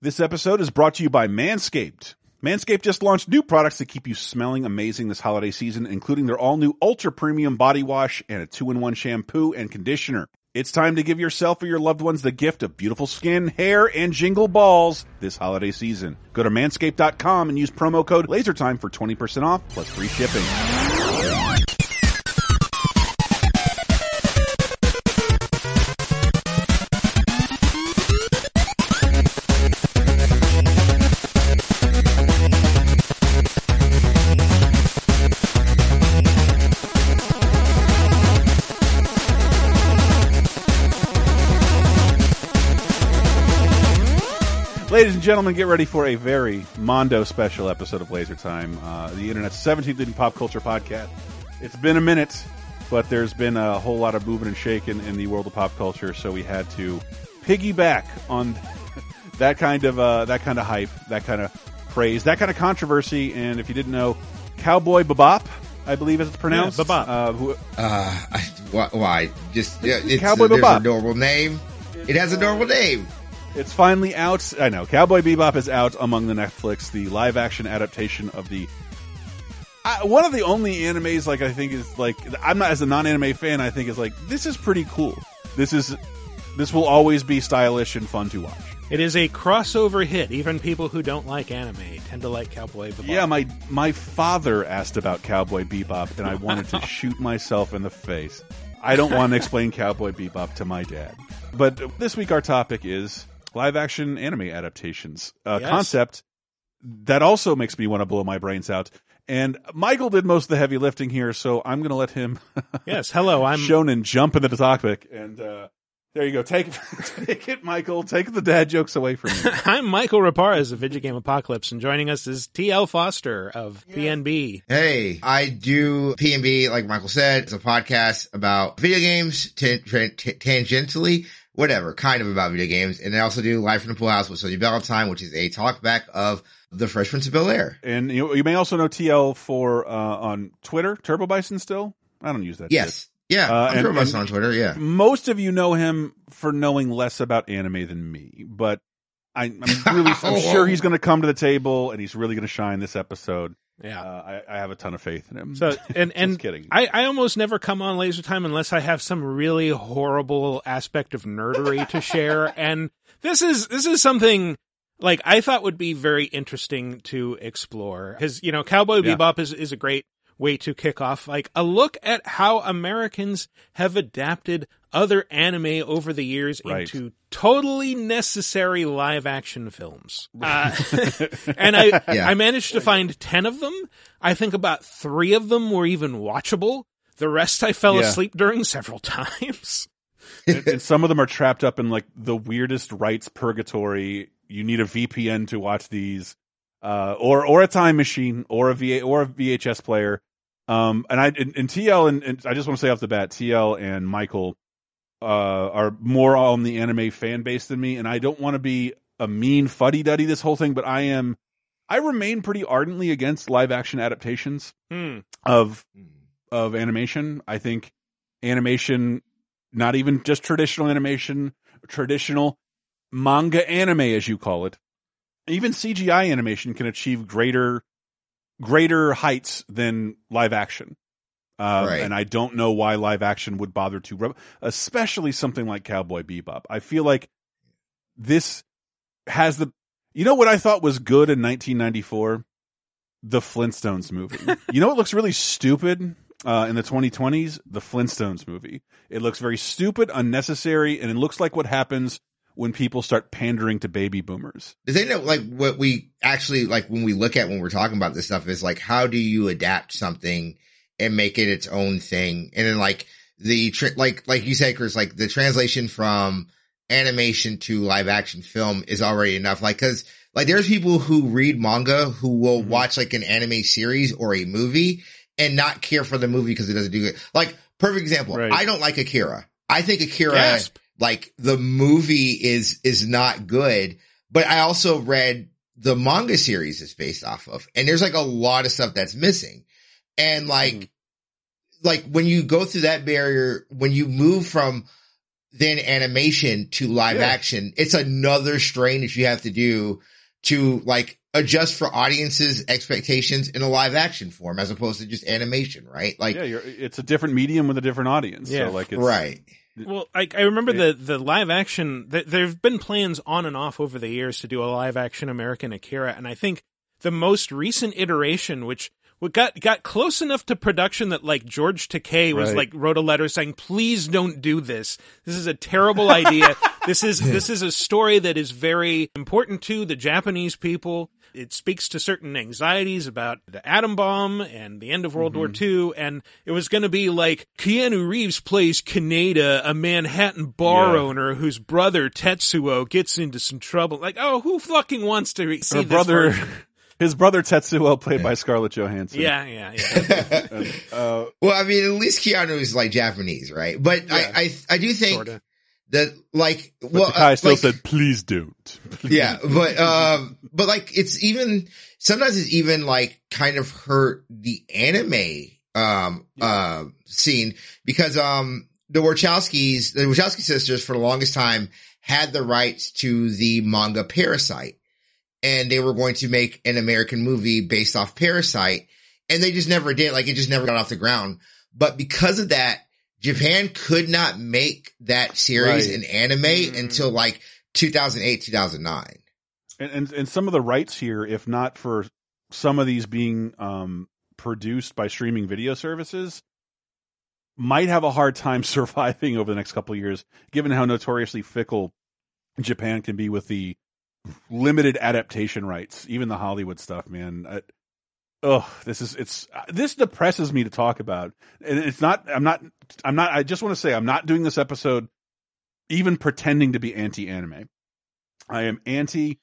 This episode is brought to you by Manscaped. Manscaped just launched new products to keep you smelling amazing this holiday season, including their all new ultra premium body wash and a two in one shampoo and conditioner. It's time to give yourself or your loved ones the gift of beautiful skin, hair, and jingle balls this holiday season. Go to manscaped.com and use promo code LASERTIME for 20% off plus free shipping. Gentlemen, get ready for a very Mondo special episode of Laser Time, uh, the internet's 17th leading pop culture podcast. It's been a minute, but there's been a whole lot of moving and shaking in the world of pop culture, so we had to piggyback on that kind of uh, that kind of hype, that kind of praise, that kind of controversy. And if you didn't know, Cowboy Bebop, I believe as it's pronounced, Yeah, Bebop. Uh, who, Uh, I, why, why? Just yeah, it's Cowboy a, Bebop. a normal name. It has a normal name. It's finally out. I know. Cowboy Bebop is out among the Netflix, the live action adaptation of the. I, one of the only animes, like I think is like I'm not as a non-anime fan. I think is like this is pretty cool. This is this will always be stylish and fun to watch. It is a crossover hit. Even people who don't like anime tend to like Cowboy Bebop. Yeah, my my father asked about Cowboy Bebop, and I wanted to shoot myself in the face. I don't want to explain Cowboy Bebop to my dad. But this week our topic is live action anime adaptations. A Yes. concept that also makes me want to blow my brains out. And Michael did most of the heavy lifting here, so I'm going to let him Yes. Hello. I'm. shonen jump into the topic. And uh, there you go. Take take it, Michael. Take the dad jokes away from me. I'm Michael Raparez of Video Game Apocalypse, and joining us is TL Foster of PNB. Hey, I do P&B, like Michael said. It's a podcast about video games, t- t- t- tangentially, whatever, kind of about video games. And they also do Live from the Pool House with Sonia Valentine, which is a talk back of The Fresh Prince of Bel Air. And you, you may also know TL for uh, on Twitter, Turbo Bison. Still, I don't use that. shit. Yes. Yeah. Uh, I'm and- about and- on Twitter. Yeah. Most of you know him for knowing less about anime than me, but I, I'm really I'm sure he's going to come to the table and he's really going to shine this episode. Yeah. Uh, I, I have a ton of faith in him. So and and kidding. I, I almost never come on Laser Time unless I have some really horrible aspect of nerdery to share. And this is this is something like I thought would be very interesting to explore. Because, you know, Cowboy Yeah. Bebop is is a great way to kick off like a look at how Americans have adapted other anime over the years Right. into totally necessary live action films. Uh, and I Yeah. I managed to find 10 of them. I think about 3 of them were even watchable. The rest I fell Yeah. asleep during several times. and, and some of them are trapped up in like the weirdest rights purgatory. You need a VPN to watch these, uh, or or a time machine, or a VA or a VHS player. Um, and I and, and TL and, and I just want to say off the bat, TL and Michael uh, are more on the anime fan base than me, and I don't want to be a mean fuddy duddy this whole thing, but I am. I remain pretty ardently against live action adaptations Hmm. of of animation. I think animation, not even just traditional animation, traditional manga anime, as you call it, even CGI animation can achieve greater, greater heights than live action. Uh, Right. And I don't know why live action would bother to, re- especially something like Cowboy Bebop. I feel like this has the, you know what I thought was good in 1994? The Flintstones movie. you know what looks really stupid uh, in the 2020s? The Flintstones movie. It looks very stupid, unnecessary, and it looks like what happens when people start pandering to baby boomers. Does anyone know like what we actually like when we look at when we're talking about this stuff is like how do you adapt something and make it its own thing? And then like the tra- like like you said, Chris, like the translation from animation to live action film is already enough. Like because like there's people who read manga who will Mhm. watch like an anime series or a movie and not care for the movie because it doesn't do good. Like perfect example. Right. I don't like Akira. I think Akira Gasp. like the movie is is not good but i also read the manga series it's based off of and there's like a lot of stuff that's missing and like Mhm. like when you go through that barrier when you move from then animation to live Yeah. action. It's another strain that you have to do to like adjust for audiences expectations in a live action form as opposed to just animation, right? Like, yeah, you're, it's a different medium with a different audience. Yeah. So like it's right. Well, I, I remember Yeah. the the live action. Th- there have been plans on and off over the years to do a live action American Akira, and I think the most recent iteration, which what got got close enough to production that like George Takei was Right. like wrote a letter saying, "Please don't do this. This is a terrible idea. this is this is a story that is very important to the Japanese people." It speaks to certain anxieties about the atom bomb and the end of World War mm-hmm. II. And it was going to be like Keanu Reeves plays Kaneda, a Manhattan bar Yeah. owner whose brother Tetsuo gets into some trouble. Like, oh, who fucking wants to see her brother? his brother Tetsuo, played by Scarlett Johansson. Yeah, yeah, yeah. And, uh, well, I mean, at least Keanu is like Japanese, right? But Yeah. I, I, I do think Sorta. that like, but well, Takei uh, still like- said, "Please don't." Please yeah, but um, but like it's even sometimes it's even like kind of hurt the anime um uh scene because um the Wachowskis, the Wachowski sisters, for the longest time had the rights to the manga Parasyte, and they were going to make an American movie based off Parasyte, and they just never did. Like it just never got off the ground. But because of that, Japan could not make that series Right. an anime Mm. until like 2008, 2009. and, and and some of the rights here, if not for some of these being um, produced by streaming video services, might have a hard time surviving over the next couple of years, given how notoriously fickle Japan can be with the limited adaptation rights, even the Hollywood stuff. Man, I, oh, this is it's this depresses me to talk about, and it's not. I'm not. I'm not. I just want to say I'm not doing this episode even pretending to be anti-anime. I am anti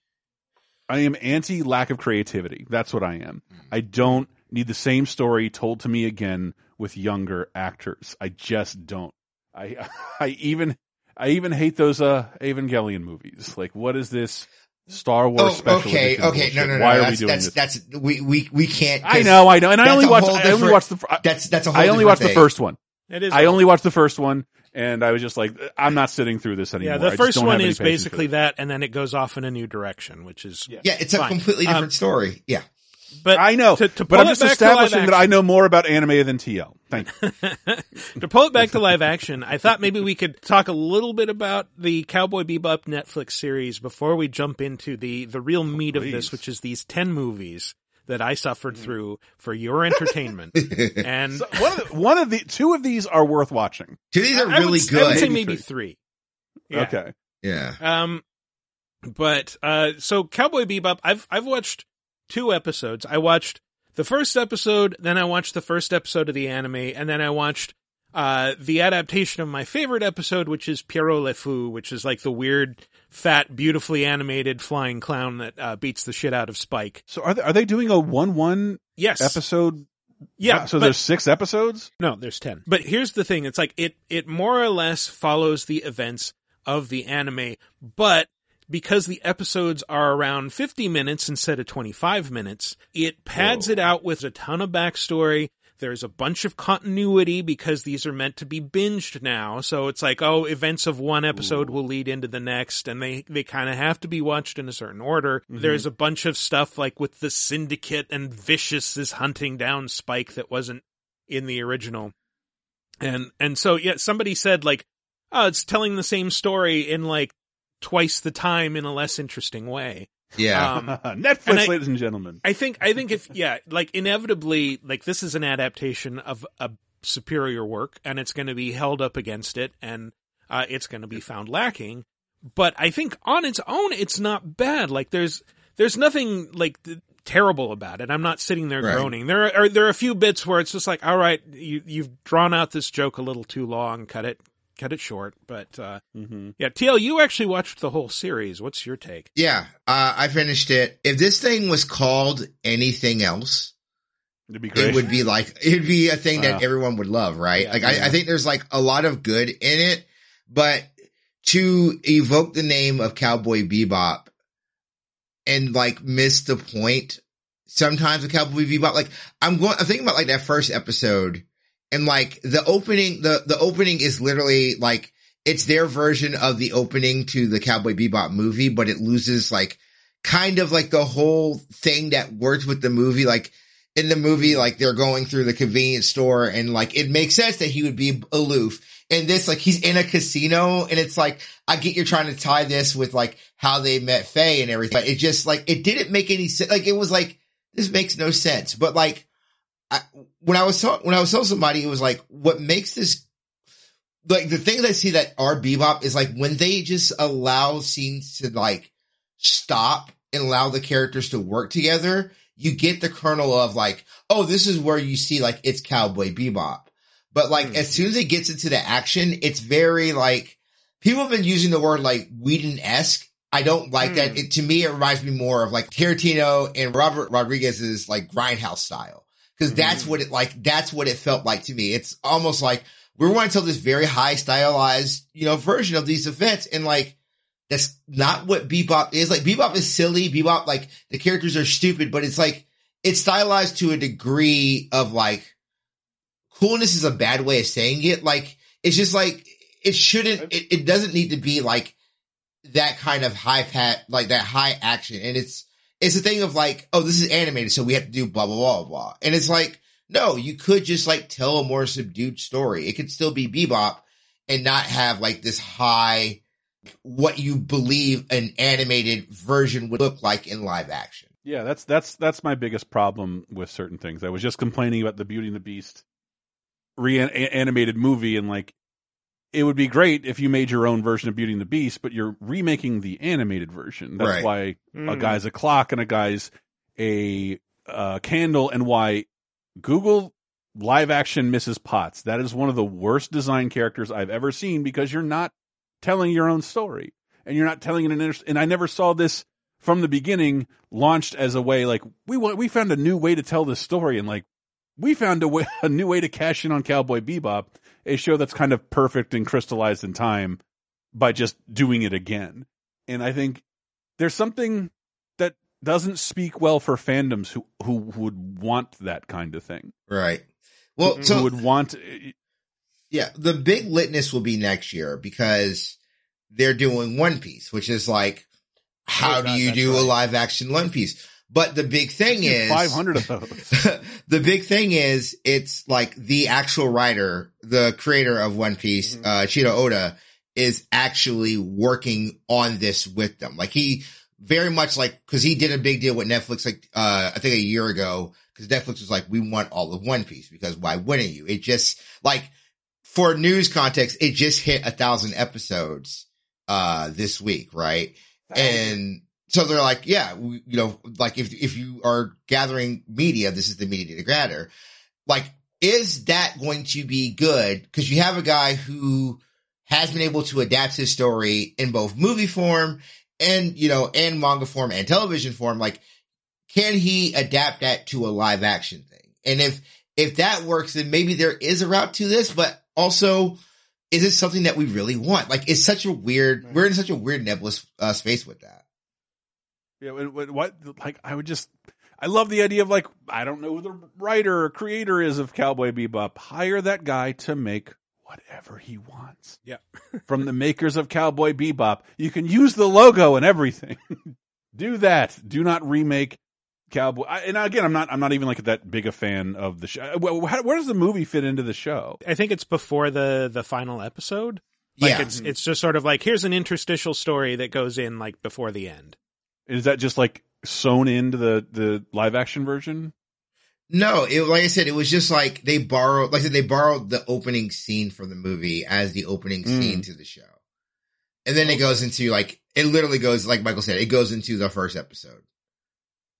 I am anti lack of creativity. That's what I am. I don't need the same story told to me again with younger actors. I just don't. I I even I even hate those uh Evangelion movies. Like what is this Star Wars Oh, special okay, edition okay, bullshit? no, no, no. Why are that's, we doing that's, this? That's we we we can't. I 'cause know, I know. And I only watched I only watched the I, That's that's a whole. I only different watched the first one. It is. I only watched the first one and I was just like I'm not sitting through this anymore. yeah, the first one is basically that, and then it goes off in a new direction, which is. Yeah. Yeah, it's a Fine. completely Um, different story. Yeah. But I know, to, to but I'm just back to live establishing that I know more about anime than TL. Thank you. to pull it back to live action, I thought maybe we could talk a little bit about the Cowboy Bebop Netflix series before we jump into the the real meat of this, which is these ten movies that I suffered through for your entertainment. and So one of the, one of the two of these are worth watching. Two of these are I would, really I would good. say Maybe maybe three. three. Yeah. Okay. yeah. Um, but uh, so Cowboy Bebop, I've I've watched two episodes. I watched the first episode, then I watched the first episode of the anime, and then I watched uh the adaptation of my favorite episode, which is Pierrot Le Fou, which is like the weird, fat, beautifully animated flying clown that uh, beats the shit out of Spike. So are they, are they doing a one one Yes, episode? yeah. So but- there's six episodes. No, there's 10. But here's the thing. It's like it, it more or less follows the events of the anime, but because the episodes are around 50 minutes instead of 25 minutes, it pads Whoa. it out with a ton of backstory. There's a bunch of continuity because these are meant to be binged now. So it's like, oh, events of one episode Ooh. will lead into the next and they, they kind of have to be watched in a certain order. Mhm. There's a bunch of stuff like with the syndicate and Vicious is hunting down Spike that wasn't in the original. And and so yeah, somebody said like, oh, it's telling the same story in like twice the time in a less interesting way. Yeah. Um, Netflix, and I- ladies and gentlemen. I think I think if yeah, like inevitably, like this is an adaptation of a superior work, and it's going to be held up against it, and uh, it's going to be found lacking. But I think on its own, it's not bad. Like there's there's nothing like th- terrible about it. I'm not sitting there Right. groaning. There are there are a few bits where it's just like, all right, you you've drawn out this joke a little too long. Cut it cut it short. But uh, hmm yeah, TL, you actually watched the whole series. What's your take? yeah. Uh, I finished it. If this thing was called anything else, It'd be great. it would be like, it'd be a thing that Wow. everyone would love, right? Yeah. like, Yeah. I, I think there's like a lot of good in it, but to evoke the name of Cowboy Bebop and like miss the point sometimes with Cowboy Bebop, like I'm going, I'm thinking about like that first episode and like the opening, the, the opening is literally like it's their version of the opening to the Cowboy Bebop movie, but it loses like kind of like the whole thing that worked with the movie. Like in the movie, like they're going through the convenience store and like it makes sense that he would be aloof. And this, like he's in a casino and it's like, I get you're trying to tie this with like how they met Faye and everything, but it just like, it didn't make any sense. Like it was like, this makes no sense. But like, I, when I was talking, when I was telling somebody, it was like, what makes this, like the things I see that are bebop is like when they just allow scenes to like stop and allow the characters to work together, you get the kernel of like, oh, this is where you see like it's cowboy bebop. But like Hmm. as soon as it gets into the action, it's very like people have been using the word like Whedon esque. I don't like Hmm. that. It, to me, it reminds me more of like Tarantino and Robert Rodriguez's like grindhouse style. Cause that's Hmm. what it like, that's what it felt like to me. It's almost like we want to tell this very high stylized, you know, version of these events. And like, that's not what Bebop is. Like Bebop is silly. Bebop, like the characters are stupid, but it's like, it's stylized to a degree of like, coolness is a bad way of saying it. Like, it's just like, it shouldn't, it, it doesn't need to be like that kind of high pat, like that high action. And it's, it's a thing of like, oh, this is animated, so we have to do blah, blah, blah, blah. And it's like, no, you could just like tell a more subdued story. It could still be bebop and not have like this high, what you believe an animated version would look like in live action. Yeah, that's that's that's my biggest problem with certain things. I was just complaining about the Beauty and the Beast re-animated movie, and like, it would be great if you made your own version of Beauty and the Beast, but you're remaking the animated version. That's Right. why a Mm. guy's a clock and a guy's a uh, candle, and why Google live action Mrs. Potts. That is one of the worst design characters I've ever seen because you're not telling your own story and you're not telling it in inter- and I never saw this from the beginning launched as a way like we want we found a new way to tell this story and like we found a way a new way to cash in on Cowboy Bebop, a show that's kind of perfect and crystallized in time by just doing it again. And I think there's something that doesn't speak well for fandoms who who would want that kind of thing. Right. Well, Mhm. so who would want Yeah, the big litness will be next year because they're doing One Piece, which is like, how Oh, do God, you do a live action One Piece? But the big thing is 500 of those. the big thing is it's like the actual writer, the creator of One Piece, Mhm. uh, Chido Oda is actually working on this with them. Like he very much like, cause he did a big deal with Netflix, like, uh, I think a year ago, cause Netflix was like, we want all of One Piece because why wouldn't you? It just like for news context, it just hit a thousand episodes, uh, this week, right? And so they're like, yeah, we, you know, like if, if you are gathering media, this is the media to gather. Like, is that going to be good? Cause you have a guy who has been able to adapt his story in both movie form and, you know, and manga form and television form. Like, can he adapt that to a live action thing? And if, if that works, then maybe there is a route to this, but also, is it something that we really want? Like, it's such a weird, we're in such a weird nebulous uh, space with that. Yeah, what, what, what? Like, I would just. I love the idea of like I don't know who the writer or creator is of Cowboy Bebop. Hire that guy to make whatever he wants. Yeah. From the makers of Cowboy Bebop, you can use the logo and everything. Do that. Do not remake Cowboy. I, and again, I'm not. I'm not even like that big a fan of the show. Uh, where, where does the movie fit into the show? I think it's before the the final episode. Like yeah. it's it's just sort of like here's an interstitial story that goes in like before the end. Is that just like sewn into the the live action version? No, it, like I said, it was just like they borrowed, like I said, they borrowed the opening scene from the movie as the opening Mm. scene to the show. And then it goes into like, it literally goes, like Michael said, it goes into the first episode.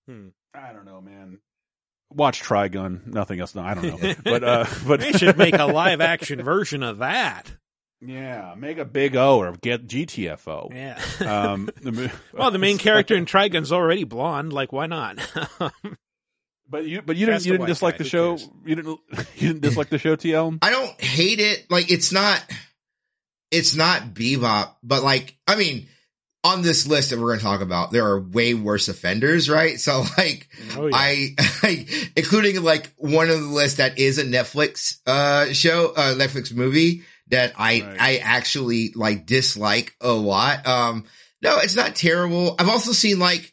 Hmm. I don't know, man. Watch Trigun. Nothing else. No, I don't know. But uh, but They should make a live action version of that. Yeah, make a big O or get GTFO. Yeah. Um, the, mo- well, the main character in Trigun's already blonde. Like, why not? but you but you didn't you didn't dislike guy, the who show. cares? You didn't you didn't dislike the show, TL. I don't hate it. Like it's not, it's not bebop, but like, I mean, on this list that we're going to talk about, there are way worse offenders, right? So like, oh, yeah. I, I, including like one of the list that is a Netflix, uh, show, uh, Netflix movie that I Right. I actually like dislike a lot. Um, no, it's not terrible. I've also seen like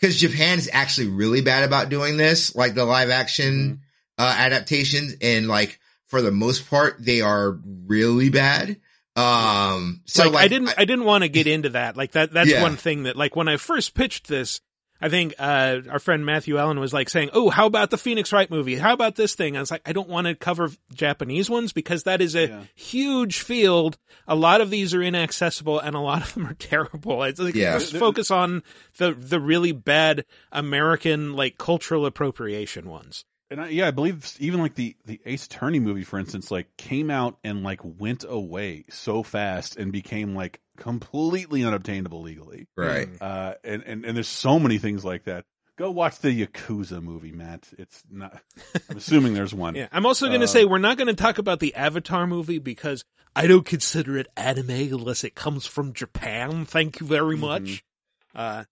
because Japan is actually really bad about doing this, like the live action uh, adaptations, and like for the most part, they are really bad. Um, so like, like, I didn't I, didn't want to get into that. Like that that's Yeah. one thing that like when I first pitched this, I think uh our friend Matthew Allen was like saying, "Oh, how about the Phoenix Wright movie? How about this thing?" I was like, "I don't want to cover Japanese ones because that is a Yeah. huge field. A lot of these are inaccessible and a lot of them are terrible. It's like Yeah. just focus on the the really bad American like cultural appropriation ones." And I, yeah, I believe even like the the Ace Attorney movie, for instance, like came out and like went away so fast and became like completely unobtainable legally. right. Uh, and and and there's so many things like that. Go watch the Yakuza movie, Matt. It's not. I'm assuming there's one. Yeah, I'm also going to Um, say we're not going to talk about the Avatar movie because I don't consider it anime unless it comes from Japan. Thank you very much. Uh,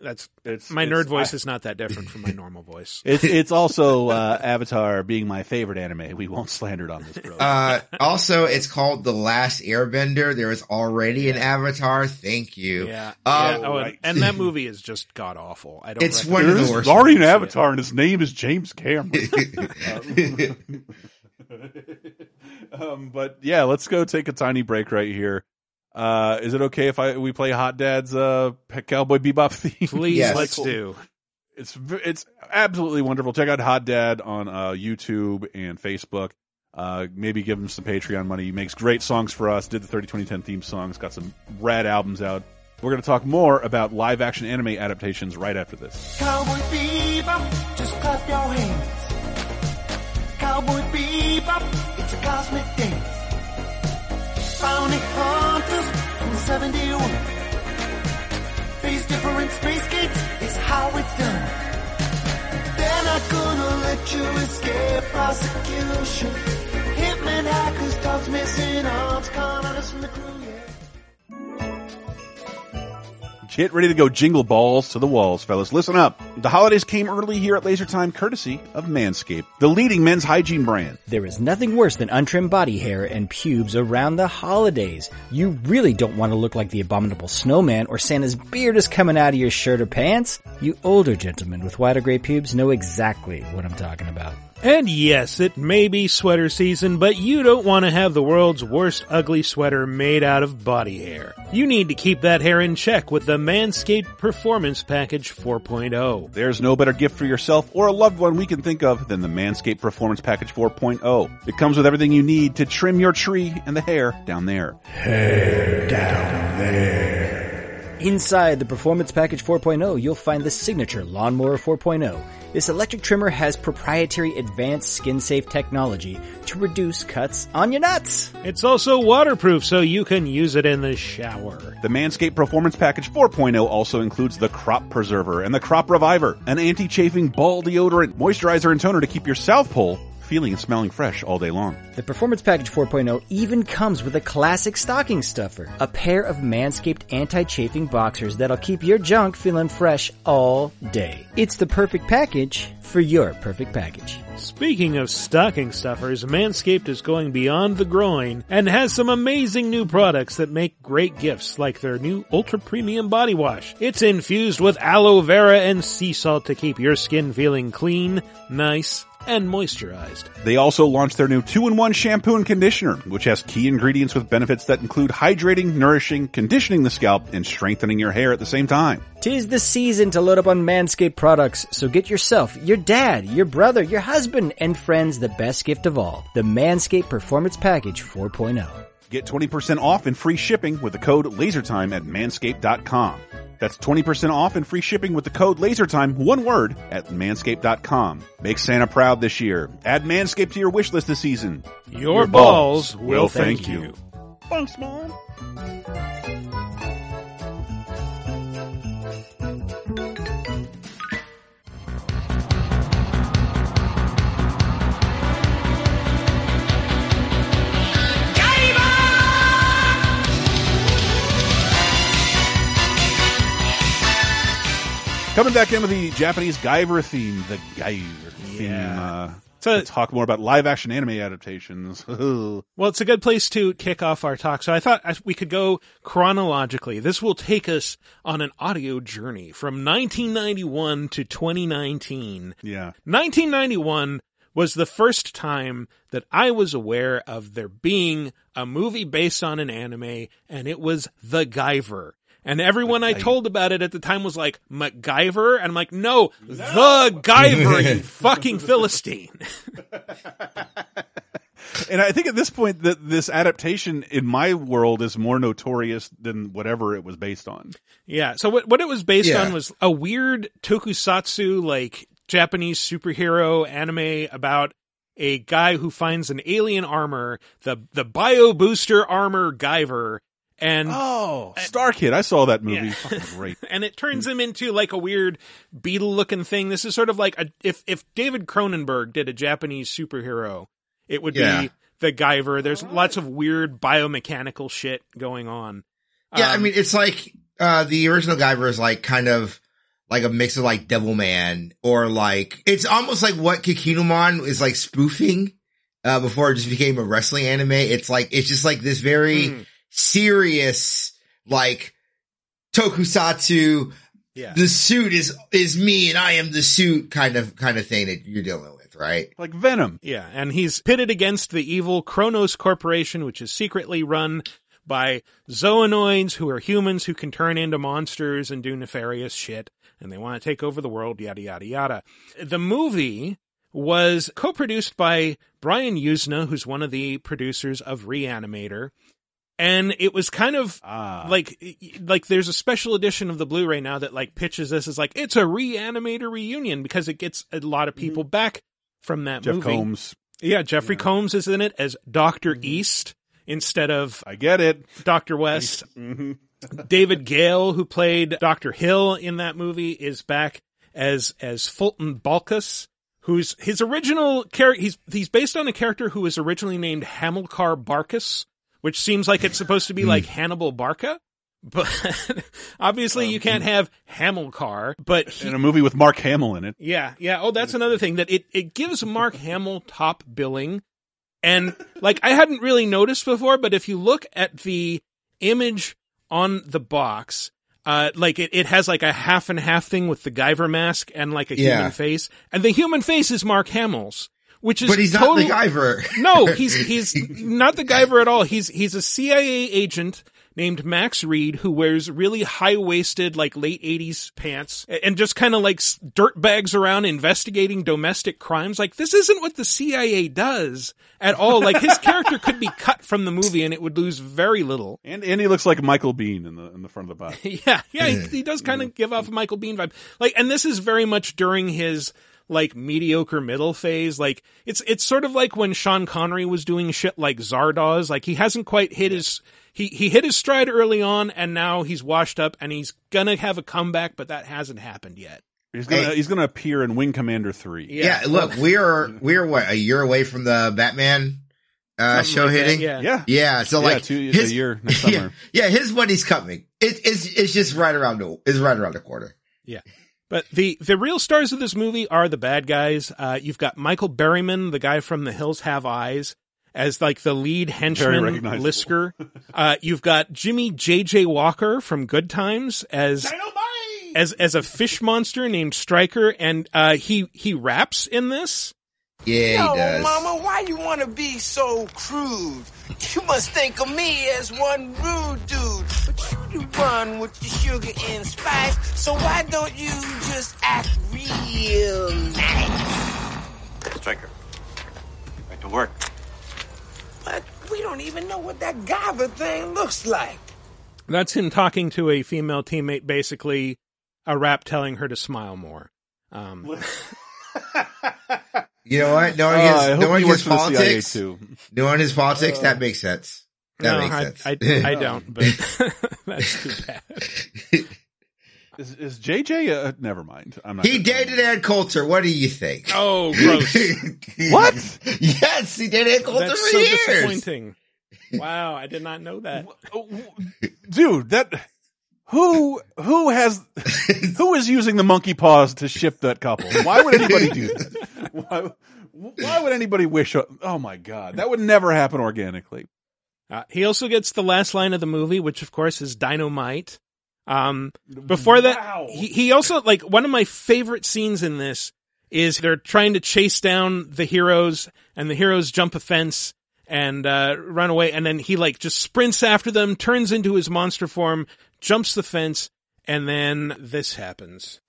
that's It's my it's- nerd voice I- is not that different from my normal voice. It's it's also uh, Avatar being my favorite anime. We won't slander it on this program. Uh, also, it's called The Last Airbender. There is already an Avatar. Thank you. Yeah, yeah. Oh, and, right. and that movie is just god awful. I don't. It's one of the is worst already an. Avatar, and his name is James Cameron. um, but yeah, let's go take a tiny break right here. Uh, is it okay if I we play Hot Dad's uh Cowboy Bebop theme? Please, Yes. let's do. It's it's absolutely wonderful. Check out Hot Dad on uh, YouTube and Facebook. Uh, maybe give him some Patreon money. He makes great songs for us. Did the 30 2010 theme songs. Got some rad albums out. We're going to talk more about live action anime adaptations right after this. Cowboy Bebop, just clap your hands. Cowboy Bebop, it's a cosmic dance. Bounty hunters from 71. Face different space gates is how it's done. They're not gonna let you escape prosecution. Hitman hackers, dogs missing arms, con artists from the crew, yeah. Get ready to go jingle balls to the walls, fellas. Listen up. The holidays came early here at Laser Time, courtesy of Manscaped, the leading men's hygiene brand. There is nothing worse than untrimmed body hair and pubes around the holidays. You really don't want to look like the abominable snowman or Santa's beard is coming out of your shirt or pants. You older gentlemen with white or gray pubes know exactly what I'm talking about. And yes, it may be sweater season, but you don't want to have the world's worst ugly sweater made out of body hair. You need to keep that hair in check with the Manscaped Performance Package oh. 4.0. There's no better gift for yourself or a loved one we can think of than the Manscaped Performance Package 4.0. It comes with everything you need to trim your tree and the hair down there. hair down there. Inside the Performance Package 4.0, you'll find the signature Lawnmower 4.0. This electric trimmer has proprietary advanced skin-safe technology to reduce cuts on your nuts. It's also waterproof so you can use it in the shower. The Manscaped Performance Package 4.0 also includes the Crop Preserver and the Crop Reviver, an anti-chafing ball deodorant, moisturizer, and toner to keep your South Pole feeling and smelling fresh all day long. The Performance Package 4.0 even comes with a classic stocking stuffer, a pair of Manscaped anti-chafing boxers that'll keep your junk feeling fresh all day. It's the perfect package for your perfect package. Speaking of stocking stuffers, Manscaped is going beyond the groin and has some amazing new products that make great gifts like their new ultra premium body wash. It's infused with aloe vera and sea salt to keep your skin feeling clean, nice, and moisturized. They also launched their new 2-in-1 shampoo and conditioner, which has key ingredients with benefits that include hydrating, nourishing, conditioning the scalp, and strengthening your hair at the same time. Tis the season to load up on Manscaped products, so get yourself, your dad, your brother, your husband, and friends the best gift of all, the Manscaped Performance Package oh. 4.0. Get 20% off and free shipping with the code LASERTIME at manscaped.com. That's 20% off and free shipping with the code LASERTIME, one word, at manscaped.com. Make Santa proud this year. Add Manscaped to your wish list this season. Your, balls, will thank, thank you. you. Thanks, Mom. Coming back in with the Japanese Guyver theme, the Guyver theme. Yeah. Uh, So to talk more about live action anime adaptations. Well, it's a good place to kick off our talk. So I thought we could go chronologically. This will take us on an audio journey from 1991 to 2019. yeah. 1991 was the first time that I was aware of there being a movie based on an anime, and it was The Guyver. And everyone I told about it at the time was like, MacGyver? And I'm like, no, The Guyver, you fucking Philistine. And I think at this point that this adaptation in my world is more notorious than whatever it was based on. Yeah. So what what it was based Yeah. on was a weird tokusatsu like Japanese superhero anime about a guy who finds an alien armor, the the bio booster armor Guyver, and Oh, Star Kid. I saw that movie. Yeah. Fucking great. and it turns him into like a weird beetle looking thing. This is sort of like a if if David Cronenberg did a Japanese superhero, it would Yeah. be the Guyver. There's lots of weird biomechanical shit going on. Yeah, I Um, mean, it's like, uh, the original Guyver is like kind of like a mix of like Devilman or like, it's almost like what Kinnikuman is like spoofing, uh, before it just became a wrestling anime. It's like, it's just like this very Mm. Serious, like, tokusatsu, yeah. the suit is, is me and I am the suit kind of, kind of thing that you're dealing with, right? Like Venom. Yeah, and he's pitted against the evil Kronos Corporation, which is secretly run by zoanoids who are humans who can turn into monsters and do nefarious shit, and they want to take over the world, yada, yada, yada. The movie was co-produced by Brian Usna, who's one of the producers of Reanimator, and it was kind of Ah. like like there's a special edition of the Blu-ray now that like pitches this as like it's a reanimator reunion because it gets a lot of people back from that Jeff movie. Combs. Yeah, Jeffrey Yeah. Combs is in it as Doctor Mm-hmm. East instead of I get it. Doctor West. hmm David Gale, who played Doctor Hill in that movie, is back as as Fulton Balcus, who's his original character. He's he's based on a character who was originally named Hamilcar Barcas, which seems like it's supposed to Hmm. be like Hannibal Barca. But obviously, you can't have Hamilcar. But he, In a movie with Mark Hamill in it. yeah, yeah. Oh, that's another thing that it, it gives Mark Hamill top billing. And like I hadn't really noticed before, but if you look at the image on the box, uh, like it, it has like a half and half thing with the Guyver mask and like a Yeah. human face. And the human face is Mark Hamill's, which is But he's total- not the Guyver. no, he's he's not the Guyver at all. He's he's a CIA agent named Max Reed who wears really high waisted like late eighties pants and just kind of like dirt bags around investigating domestic crimes. Like this isn't what the CIA does at all. Like his character could be cut from the movie and it would lose very little. And and he looks like Michael Biehn in the in the front of the box. Yeah, yeah, he, he does kind of give off a Michael Biehn vibe. Like, and this is very much during his like mediocre middle phase. Like, it's it's sort of like when Sean Connery was doing shit like Zardoz. Like, he hasn't quite hit his he he hit his stride early on, and now he's washed up, and he's gonna have a comeback, but that hasn't happened yet. He's gonna Hey. he's gonna appear in Wing Commander three. Yeah, look, we're we're what a year away from the Batman uh, Something show like that, hitting. yeah. Yeah. yeah. So Yeah, like two- his a year next yeah, summer. yeah, his money's coming. It, it's it's just right around the it's right around the corner. But the the real stars of this movie are the bad guys. Uh, you've got Michael Berryman, the guy from The Hills Have Eyes, as like the lead henchman recognizable. Lisker. Uh, you've got Jimmie J.J. Walker from Good Times as as as a fish monster named Striker, and uh, he he raps in this. Yeah, Yo, he does. mama, why you wanna be so crude? You must think of me as one rude dude. But you run with the sugar and spice, so why don't you just act real nice? Striker. Back to work. But we don't even know what that Gaba thing looks like. That's him talking to a female teammate, basically a rap telling her to smile more. Um, You know what? No one Uh, gets I no one he gets for the CIA politics. too. Knowing his politics, that makes sense. That no, makes I, sense. I, I don't, but that's too bad. Is, is JJ? Uh, never mind. I'm not. he dated Ann Coulter. What do you think? Oh, gross. what? yes, he dated Ann Coulter That's for so years. disappointing. Wow, I did not know that. dude. That who who has who is using the monkey paws to ship that couple? Why would anybody do that? Why, Why would anybody wish? Oh my god, that would never happen organically. Uh, he also gets the last line of the movie, which of course is dynamite. Um, before that, Wow. he, he also, like, one of my favorite scenes in this is they're trying to chase down the heroes and the heroes jump a fence and, uh, run away. And then he, like, just sprints after them, turns into his monster form, jumps the fence, and then this happens.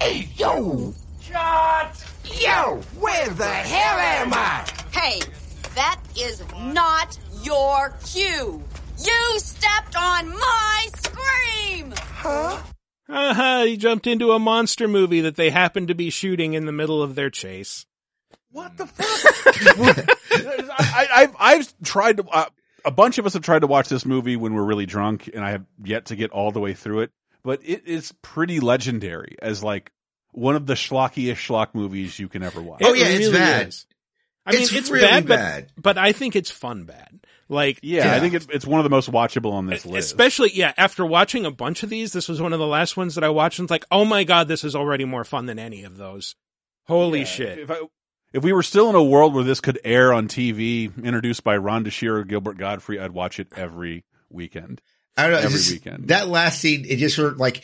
Hey, yo! Shut! Yo, where the hell am I? Hey, that is not your cue. You stepped on my scream! Huh? Haha, he jumped into a monster movie that they happened to be shooting in the middle of their chase. What the fuck? I, I've I've tried to. Uh, a bunch of us have tried to watch this movie when we're really drunk, and I have yet to get all the way through it. But it is pretty legendary as like one of the schlockiest schlock movies you can ever watch. Oh, It yeah, it's bad. is. I mean, It's it's, really bad, but, bad. but I think it's fun bad. Like, yeah, Yeah. I think it's it's one of the most watchable on this list. especially, yeah, after watching a bunch of these, this was one of the last ones that I watched and it's like, oh my god, this is already more fun than any of those. Holy Yeah, shit. If, I, if we were still in a world where this could air on TV, introduced by Rhonda Shear, Gilbert Gottfried, I'd watch it every weekend. I don't know. Every just- weekend. That last scene, it just sort of like,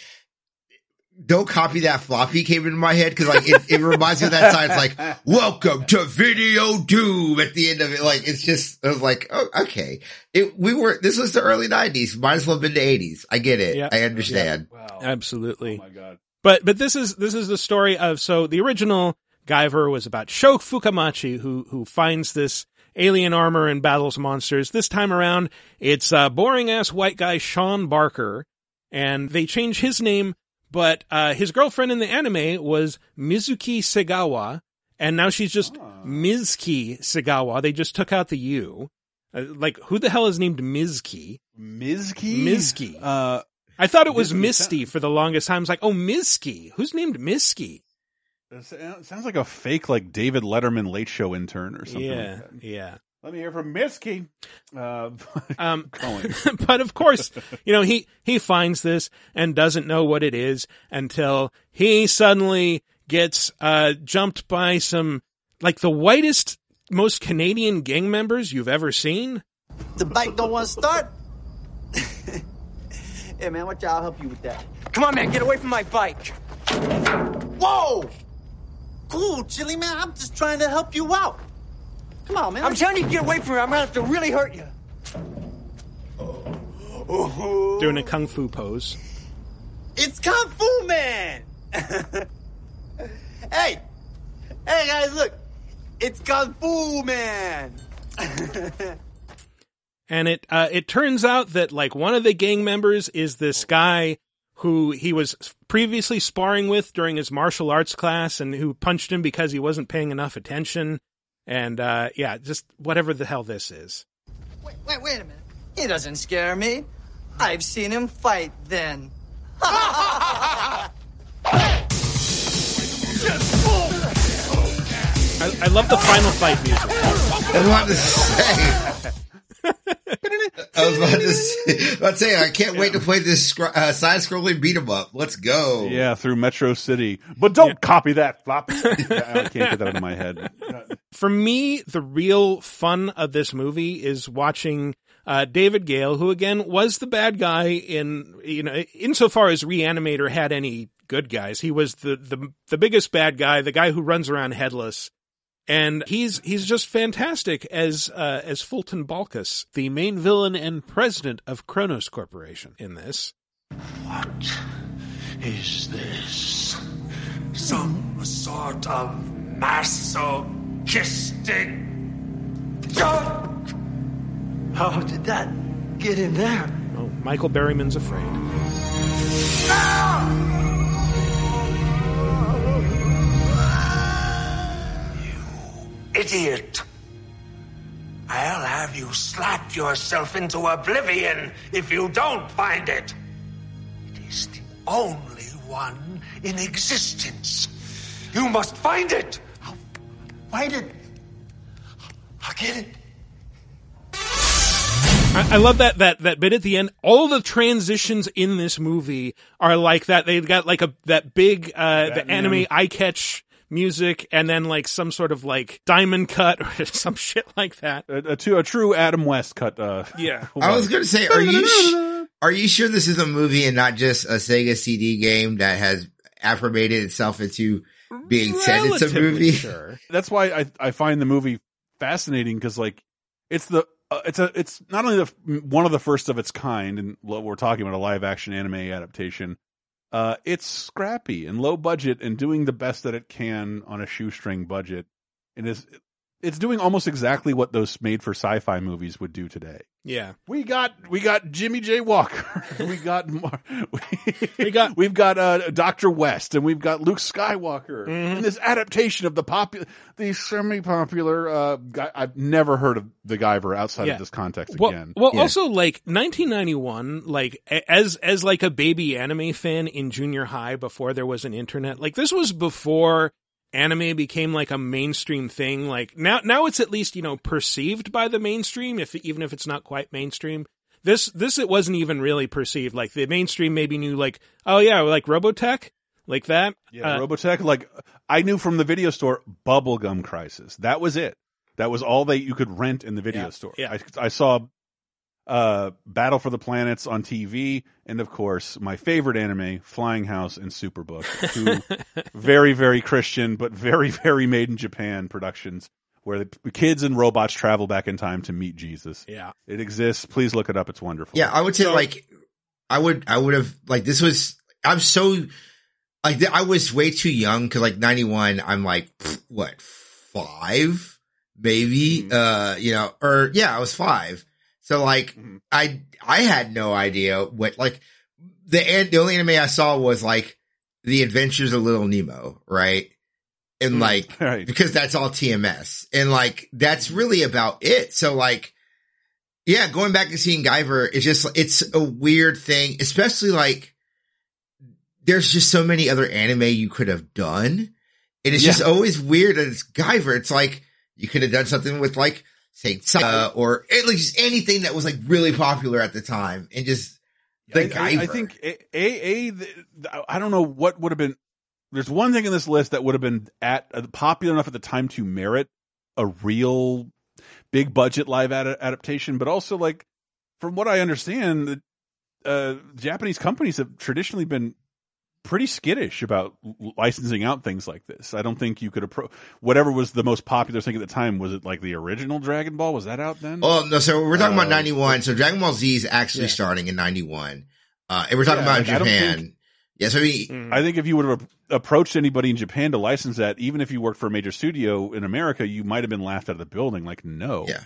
don't copy that floppy came into my head because like it, it reminds me of that sign. It's like, welcome to Video Doom at the end of it. Like it's just, I was like, oh, okay. It, we were, this was the early nineties. Might as well have been the eighties. I get it. Yeah. I understand. Wow. Absolutely. Oh my god. But but this is this is the story of so the original Guyver was about Sho Fukamachi who who finds this alien armor and battles monsters. This time around, it's a boring ass white guy Sean Barker, and they change his name, but uh, his girlfriend in the anime was Mizuki Segawa, and now she's just Mizuki Segawa. They just took out the U. Uh, like who the hell is named Mizuki? Mizuki. Mizuki. Uh, I thought it was Misty for the longest time. I was like, oh, Mizki. Who's named Misky? It sounds like a fake, like David Letterman late show intern or something. Yeah, Like that. yeah. Let me hear from Mizki. Uh, Um, going. but of course, you know, he, he finds this and doesn't know what it is until he suddenly gets, uh, jumped by some, like the whitest, most Canadian gang members you've ever seen. The bike don't want to start? hey, man, watch out. I'll help you with that. Come on, man, get away from my bike. Whoa! Cool, Chili Man. I'm just trying to help you out. Come on, man. I'm telling you to get away from me. I'm gonna have to really hurt you. Doing a kung fu pose. It's Kung Fu Man! hey! Hey, guys, look! It's Kung Fu Man! And it uh, it turns out that like one of the gang members is this guy who he was previously sparring with during his martial arts class, and who punched him because he wasn't paying enough attention. And uh, yeah, just whatever the hell this is. wait, wait, wait a minute. He doesn't scare me. I've seen him fight then. I, I love the final fight music. I was about to say. I was about to say, about to say I can't wait to play this scr- uh, side scrolling beat 'em up. Let's go. yeah, through Metro City. But don't copy that flop. I can't get that out of my head. For me, the real fun of this movie is watching uh, David Gale, who again was the bad guy in you know insofar as Reanimator had any good guys. He was the the the biggest bad guy, the guy who runs around headless. And he's he's just fantastic as uh, as Fulton Balcus, the main villain and president of Kronos Corporation in this. What is this some sort of masochistic joke? How did that get in there? Oh, Michael Berryman's afraid. Idiot! I'll have you slap yourself into oblivion if you don't find it. It is the only one in existence. You must find it. I'll Find it. I'll get it. I, I love that that that bit at the end. All the transitions in this movie are like that. They've got like a that big uh the Batman. anime eye catch music, and then like some sort of like diamond cut or some shit like that. A, a, true- a true Adam West cut. Uh, Yeah. I was going to say, are you sh- are you sure this is a movie and not just a Sega CD game that has affirmated itself into being said it's a movie? Sure. that's why I I find the movie fascinating because like it's the uh, it's a it's not only the one of the first of its kind, and what we're talking about a live action anime adaptation. Uh, it's scrappy and low budget and doing the best that it can on a shoestring budget, and is it's doing almost exactly what those made for sci-fi movies would do today. Yeah. We got we got Jimmie J Walker. we got Mar- We got- we've got uh, Doctor West and we've got Luke Skywalker Mhm. in this adaptation of the popular the semi popular uh guy I've never heard of the Guyver outside Yeah. of this context Well, again. well, Yeah. also like 1991, like as as like a baby anime fan in junior high before there was an internet. Like this was before anime became like a mainstream thing. Like now, now it's at least you know perceived by the mainstream, if even if it's not quite mainstream. This this it wasn't even really perceived. Like the mainstream maybe knew like oh yeah like Robotech like that. yeah, Uh, Robotech like I knew from the video store Bubblegum Crisis. That was it. That was all that you could rent in the video Yeah, store. yeah. I, I saw uh Battle for the Planets on TV and of course my favorite anime Flying House and Superbook. Two very very Christian but very very made in Japan productions where the kids and robots travel back in time to meet Jesus. yeah. It exists. Please look it up. It's wonderful. Yeah, I would say So- like I would I would have like this was I'm so like I was way too young because like 91 I'm like what five maybe Mhm. uh you know or yeah I was five so like Mhm. I I had no idea what like the the only anime I saw was like the Adventures of Little Nemo right and Mm. like Right. because that's all TMS. And like, that's really about it. So like, yeah, going back and seeing Guyver is just, it's a weird thing, especially like, there's just so many other anime you could have done. And it's Yeah. just always weird that it's Guyver. It's like, you could have done something with like, Saint Seiya or at least anything that was like really popular at the time and just the I, I- I think a, a, a the, I don't know what would have been. There's one thing in this list that would have been at uh, popular enough at the time to merit a real big budget live ad- adaptation, but also like from what I understand, uh, Japanese companies have traditionally been pretty skittish about licensing out things like this. I don't think you could approach whatever was the most popular thing at the time. Was it like the original Dragon Ball? Was that out then? Oh no! So we're talking about Uh, ninety one. So Dragon Ball Z is actually Yeah. starting in ninety one, uh, and we're talking Yeah, about like, Japan. think- yeah, so I mean, Mm. I think if you would have approached anybody in Japan to license that, even if you worked for a major studio in America, you might have been laughed out of the building. Like, no, yeah,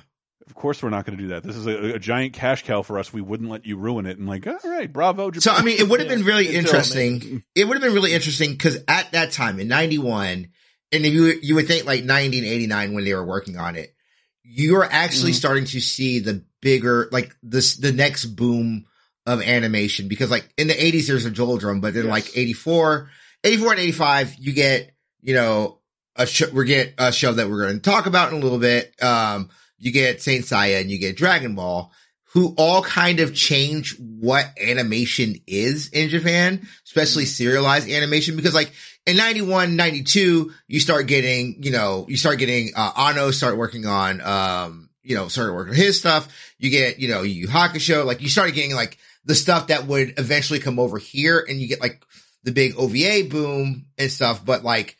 of course we're not going to do that. This is a, a giant cash cow for us. We wouldn't let you ruin it. And like, all right, bravo. So I mean, it would have been really interesting. It would have been really interesting because at that time in '91, and if you you would think like 1989 when they were working on it, you are actually Mhm. starting to see the bigger like this the next boom of animation because like in the 80s there's a Joel drum, but then Yes. like 84, 84 and 85 you get you know a show we get a show that we're going to talk about in a little bit. Um, you get Saint Seiya and you get Dragon Ball who all kind of change what animation is in Japan, especially serialized animation. Because like in 91, 92, you start getting, you know, you start getting, uh, Anno start working on, um, you know, started working on his stuff. You get, you know, Yu Yu Hakusho, like you started getting like the stuff that would eventually come over here and you get like the big OVA boom and stuff. But like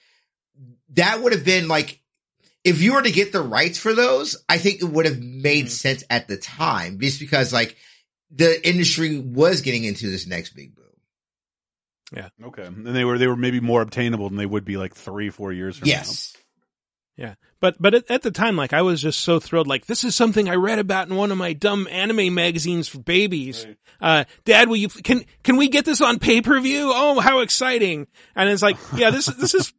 that would have been like, if you were to get the rights for those, I think it would have made Mhm. sense at the time just because like the industry was getting into this next big boom. Yeah. Okay, and they were they were maybe more obtainable than they would be like three four years from Yes. Yeah. But, but at, at the time, like, I was just so thrilled. Like, this is something I read about in one of my dumb anime magazines for babies. Right. Uh, dad, will you, can, can we get this on pay per view? Oh, how exciting. And it's like, yeah, this, this is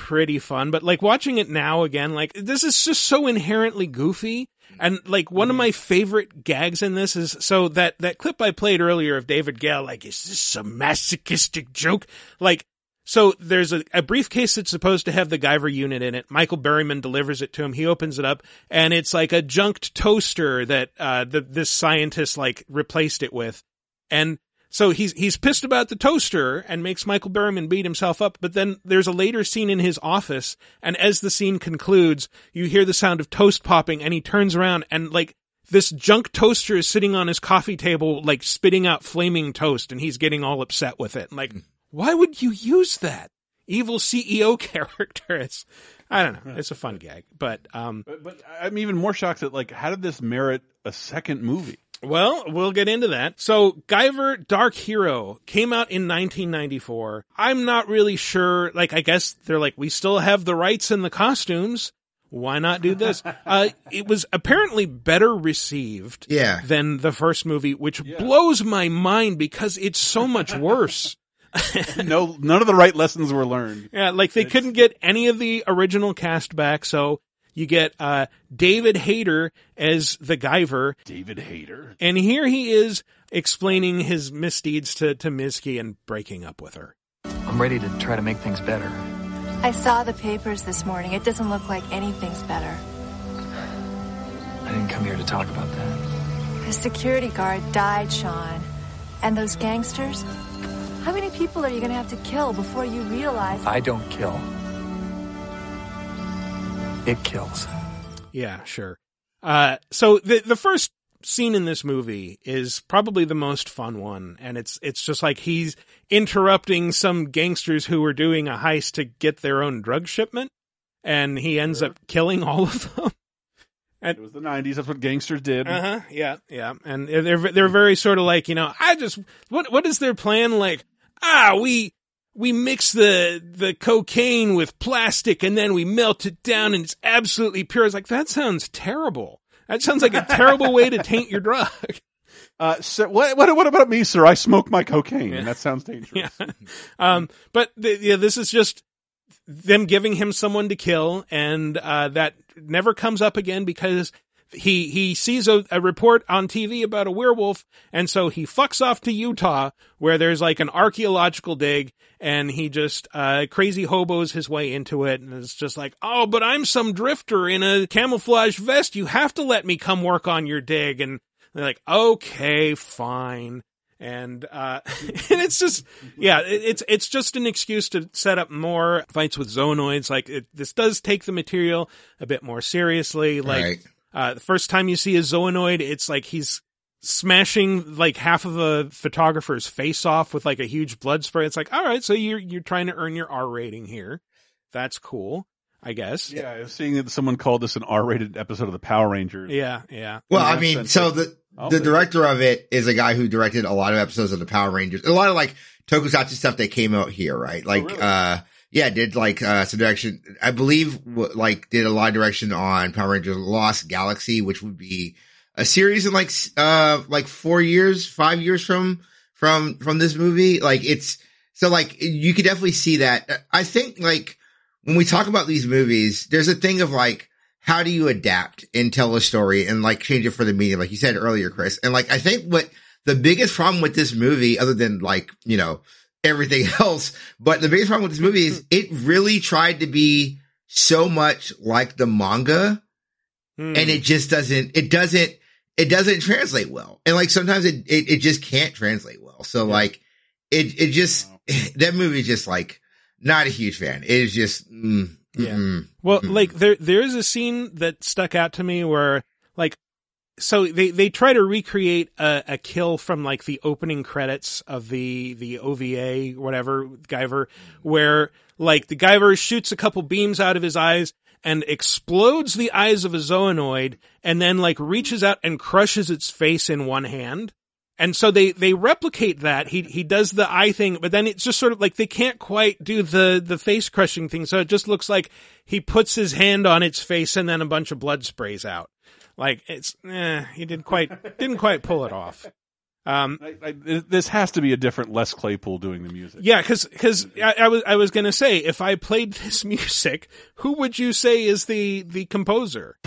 pretty fun, but like watching it now again, like this is just so inherently goofy. And like one of my favorite gags in this is so that that clip I played earlier of David Gale, like, is this some masochistic joke? Like, so there's a, a briefcase that's supposed to have the Guyver unit in it. Michael Berryman delivers it to him. He opens it up and it's like a junked toaster that, uh, the, this scientist like replaced it with. And so he's he's pissed about the toaster and makes Michael Berryman beat himself up. But then there's a later scene in his office, and as the scene concludes, you hear the sound of toast popping, and he turns around and like this junk toaster is sitting on his coffee table, like spitting out flaming toast, and he's getting all upset with it. Like, why would you use that? Evil CEO character. It's I don't know. It's a fun gag, but um, But, but I'm even more shocked at like how did this merit a second movie? Well, we'll get into that. So, Guyver Dark Hero came out in 1994. I'm not really sure. Like, I guess they're like, we still have the rights and the costumes. Why not do this? uh, it was apparently better received Yeah. than the first movie, which blows my mind because it's so much worse. no, none of the right lessons were learned. Yeah, like they couldn't get any of the original cast back, so you get uh David Hayter as the Guyver, David Hayter. and here he is explaining his misdeeds to to Mizky and breaking up with her. I'm ready to try to make things better. I saw the papers this morning. It doesn't look like anything's better. I didn't come here to talk about that. A security guard died, Sean. And those gangsters? How many people are you going to have to kill before you realize? I don't kill. It kills. Yeah, sure. Uh, so the the first scene in this movie is probably the most fun one, and it's it's just like he's interrupting some gangsters who are doing a heist to get their own drug shipment, and he ends up killing all of them. And, It was the '90s. That's what gangsters did. Uh huh. Yeah, yeah, and they're they're very sort of like you know I just what what is their plan like? Ah, we we mix the the cocaine with plastic and then we melt it down and it's absolutely pure. It's like that sounds terrible. That sounds like a terrible way to taint your drug. Uh, so what, what, what about me, sir? I smoke my cocaine. And that sounds dangerous. Yeah. Um, but the, yeah, this is just them giving him someone to kill, and uh, that never comes up again because he he sees a, a report on TV about a werewolf, and so he fucks off to Utah where there's like an archaeological dig, and he just uh, crazy hobos his way into it, and it's just like, oh, but I'm some drifter in a camouflage vest. You have to let me come work on your dig, and they're like, okay, fine. And, uh, and it's just, yeah, it, it's, it's just an excuse to set up more fights with zoanoids. Like, it, this does take the material a bit more seriously. Like, Right. Uh, the first time you see a zoanoid, it's like he's smashing like half of a photographer's face off with like a huge blood spray. It's like, all right, so you're, you're trying to earn your R rating here. That's cool, I guess. Yeah, I was seeing that someone called this an R-rated episode of the Power Rangers. Yeah, yeah. Well, I mean, so the Oh, the director of it is a guy who directed a lot of episodes of the Power Rangers, a lot of like tokusatsu stuff that came out here, right? Like, really? uh, yeah, did like uh some direction. I believe like did a lot of direction on Power Rangers Lost Galaxy, which would be a series in like uh like four years, five years from from from this movie. Like it's so like you could definitely see that. I think like when we talk about these movies, there's a thing of like, how do you adapt and tell a story and like change it for the medium, like you said earlier, Chris? And like, I think what the biggest problem with this movie, other than like, you know, everything else, but the biggest problem with this movie is it really tried to be so much like the manga Hmm. and it just doesn't, it doesn't, it doesn't translate well. And like sometimes it, it, it just can't translate well. So like it, it just, that movie is just like not a huge fan. It is just, mm, Yeah. mm-mm. Well, Mm. like there there is a scene that stuck out to me where like so they they try to recreate a, a kill from like the opening credits of the the OVA whatever Guyver where like the Guyver shoots a couple beams out of his eyes and explodes the eyes of a zoanoid and then like reaches out and crushes its face in one hand. And so they, they replicate that. He, he does the eye thing, but then it's just sort of like they can't quite do the, the face crushing thing. So it just looks like he puts his hand on its face and then a bunch of blood sprays out. Like it's, eh, he didn't quite, didn't quite pull it off. Um, I, I, this has to be a different Les Claypool doing the music. Yeah, because because I, I was I was gonna say if I played this music, who would you say is the the composer?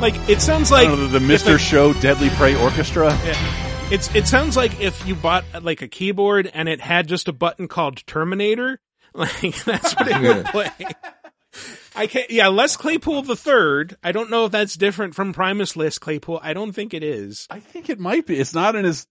Like it sounds like know, the, a- Show Deadly Prey Orchestra. Yeah. It's it sounds like if you bought like a keyboard and it had just a button called Terminator, like that's what it would play. I can't. Yeah, Les Claypool the third. I don't know if that's different from Primus Les Claypool. I don't think it is. I think it might be. It's not in his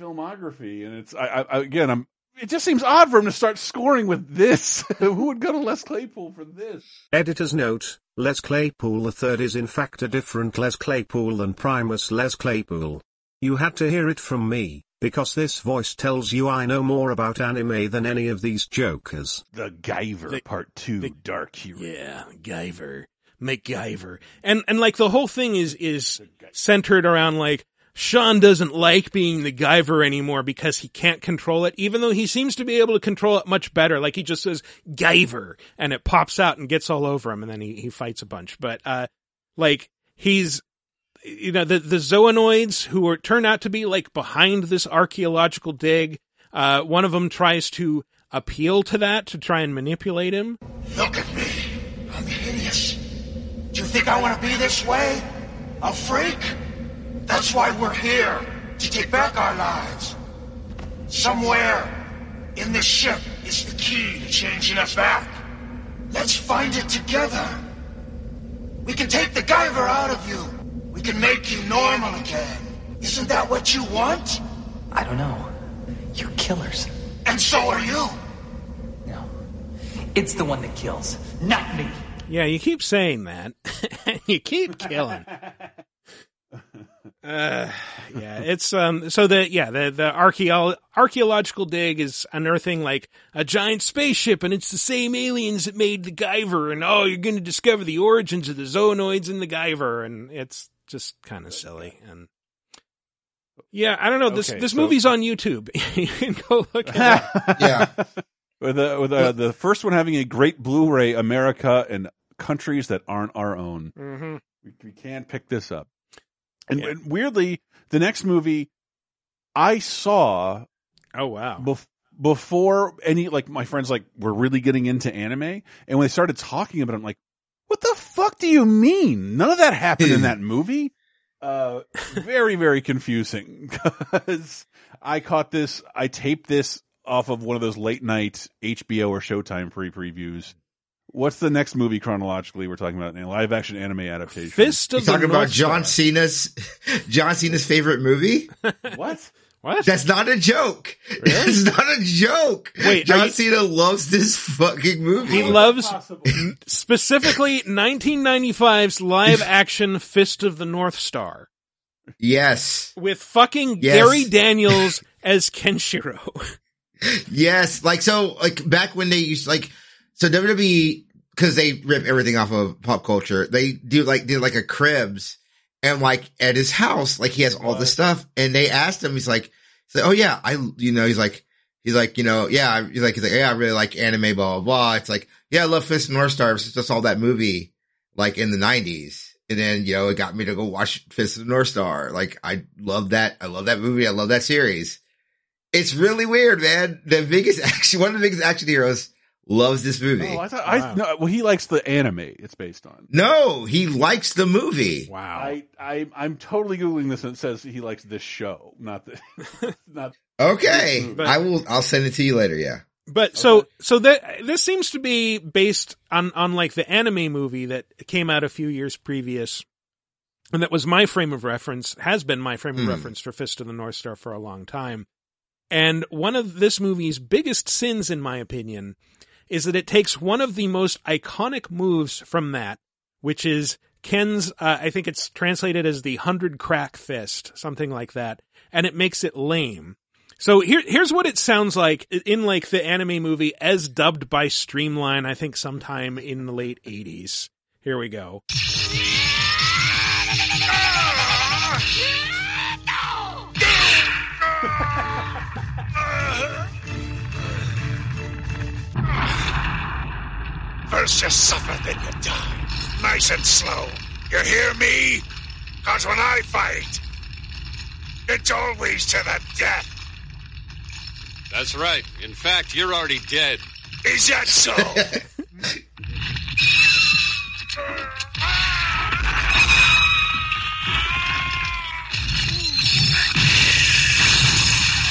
filmography, and it's I, I again. I'm. It just seems odd for him to start scoring with this. Who would go to Les Claypool for this? Editor's note, Les Claypool III is in fact a different Les Claypool than Primus Les Claypool. You had to hear it from me, because this voice tells you I know more about anime than any of these jokers. The Guyver Part Two, the, Dark Hero. Yeah, Guyver, MacGyver, and and like the whole thing is is centered around like Sean doesn't like being the Guyver anymore because he can't control it, even though he seems to be able to control it much better. Like he just says Guyver and it pops out and gets all over him and then he, he fights a bunch. But, uh, like he's, you know, the, the Zoanoids who are, turn out to be like behind this archaeological dig. Uh, one of them tries to appeal to that to try and manipulate him. Look at me. I'm hideous. Do you think I want to be this way? A freak? That's why we're here. To take back our lives. Somewhere in this ship is the key to changing us back. Let's find it together. We can take the Guyver out of you. We can make you normal again. Isn't that what you want? I don't know. You're killers. And so are you. No. It's the one that kills, not me. Yeah, you keep saying that. you keep killing. Uh, yeah, it's um. So the yeah the the archaeo- archaeological dig is unearthing like a giant spaceship, and it's the same aliens that made the Guyver, and oh, you're going to discover the origins of the zoanoids in the Guyver, and it's just kind of silly and. Yeah, I don't know. This Okay, this so- movie's on YouTube. you can go look at it. yeah. With the with the, the first one having a great Blu-ray, America and countries that aren't our own. hmm We, we can't pick this up. And, and weirdly, the next movie I saw Oh wow. bef- before any like my friends like were really getting into anime, and when they started talking about it, I'm like, what the fuck do you mean? None of that happened in that movie. Uh, very very confusing because I caught this. I taped this off of one of those late night HBO or Showtime pre previews. What's the next movie chronologically we're talking about? A live action anime adaptation. Fist You of the talking about North John Star. Cena's John Cena's favorite movie? What? What? That's not a joke. That's not a joke. Wait, John you- Cena loves this fucking movie. He loves specifically 1995's live action Fist of the North Star yes, with fucking Yes. Gary Daniels as Kenshiro. yes. Like so, like back when they used like so WWE because they rip everything off of pop culture. They do like did like a cribs and like at his house, like he has all the stuff. And they asked him, he's like, he's like, oh yeah, I you know, he's like. He's like, you know, yeah, he's like, he's like, yeah, I really like anime, blah, blah, blah. It's like, yeah, I love Fist of North Star. It's just all that movie, like in the nineties. And then, you know, it got me to go watch Fist of the North Star. Like, I love that. I love that movie. I love that series. It's really weird, man. The biggest action, one of the biggest action heroes loves this movie. Oh, I thought I no. Well, he likes the anime it's based on. no, he likes the movie. Wow. I, I I'm totally googling this and it says he likes this show, not the not. Okay. But- I will, I'll send it to you later. Yeah. But so so that this seems to be based on on like the anime movie that came out a few years previous. And that was my frame of reference, has been my frame of Hmm. reference for Fist of the North Star for a long time. And one of this movie's biggest sins, in my opinion, is that it takes one of the most iconic moves from that, which is Ken's, uh, I think it's translated as the hundred crack fist, something like that, and it makes it lame. So here, here's what it sounds like in like the anime movie as dubbed by Streamline, I think sometime in the late 80s. Here we go. First you suffer, then you die. Nice and slow. You hear me? Cause when I fight, it's always to the death. That's right. In fact, you're already dead. Is that so?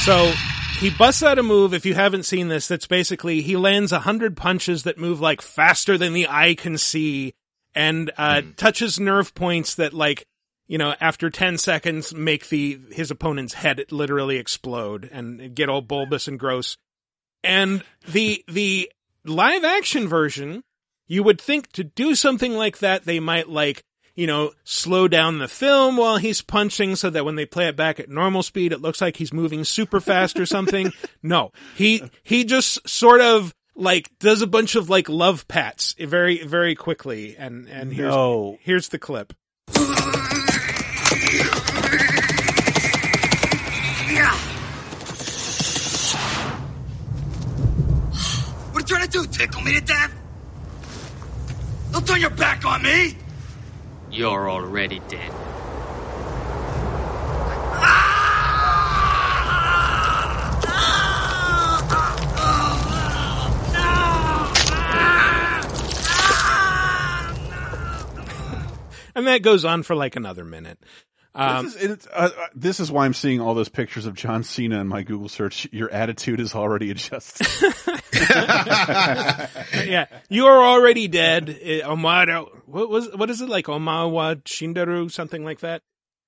So he busts out a move, if you haven't seen this, that's basically he lands a hundred punches that move like faster than the eye can see and uh, touches nerve points that like, you know, after 10 seconds make the his opponent's head literally explode and get all bulbous and gross. And the the live action version, you would think to do something like that they might like you know, slow down the film while he's punching so that when they play it back at normal speed, it looks like he's moving super fast or something. no, he, he just sort of like does a bunch of like love pats very, very quickly. And, and here's, No. here's the clip. What are you trying to do? Tickle me to death? Don't turn your back on me! You're already dead. And that goes on for like another minute. Um, this, is, uh, uh, this, is, why I'm seeing all those pictures of John Cena in my Google search. Your attitude is already adjusted. yeah, you are already dead. Eh, it, Omaro, what was what is it like? Omawa Shindaru, something like that.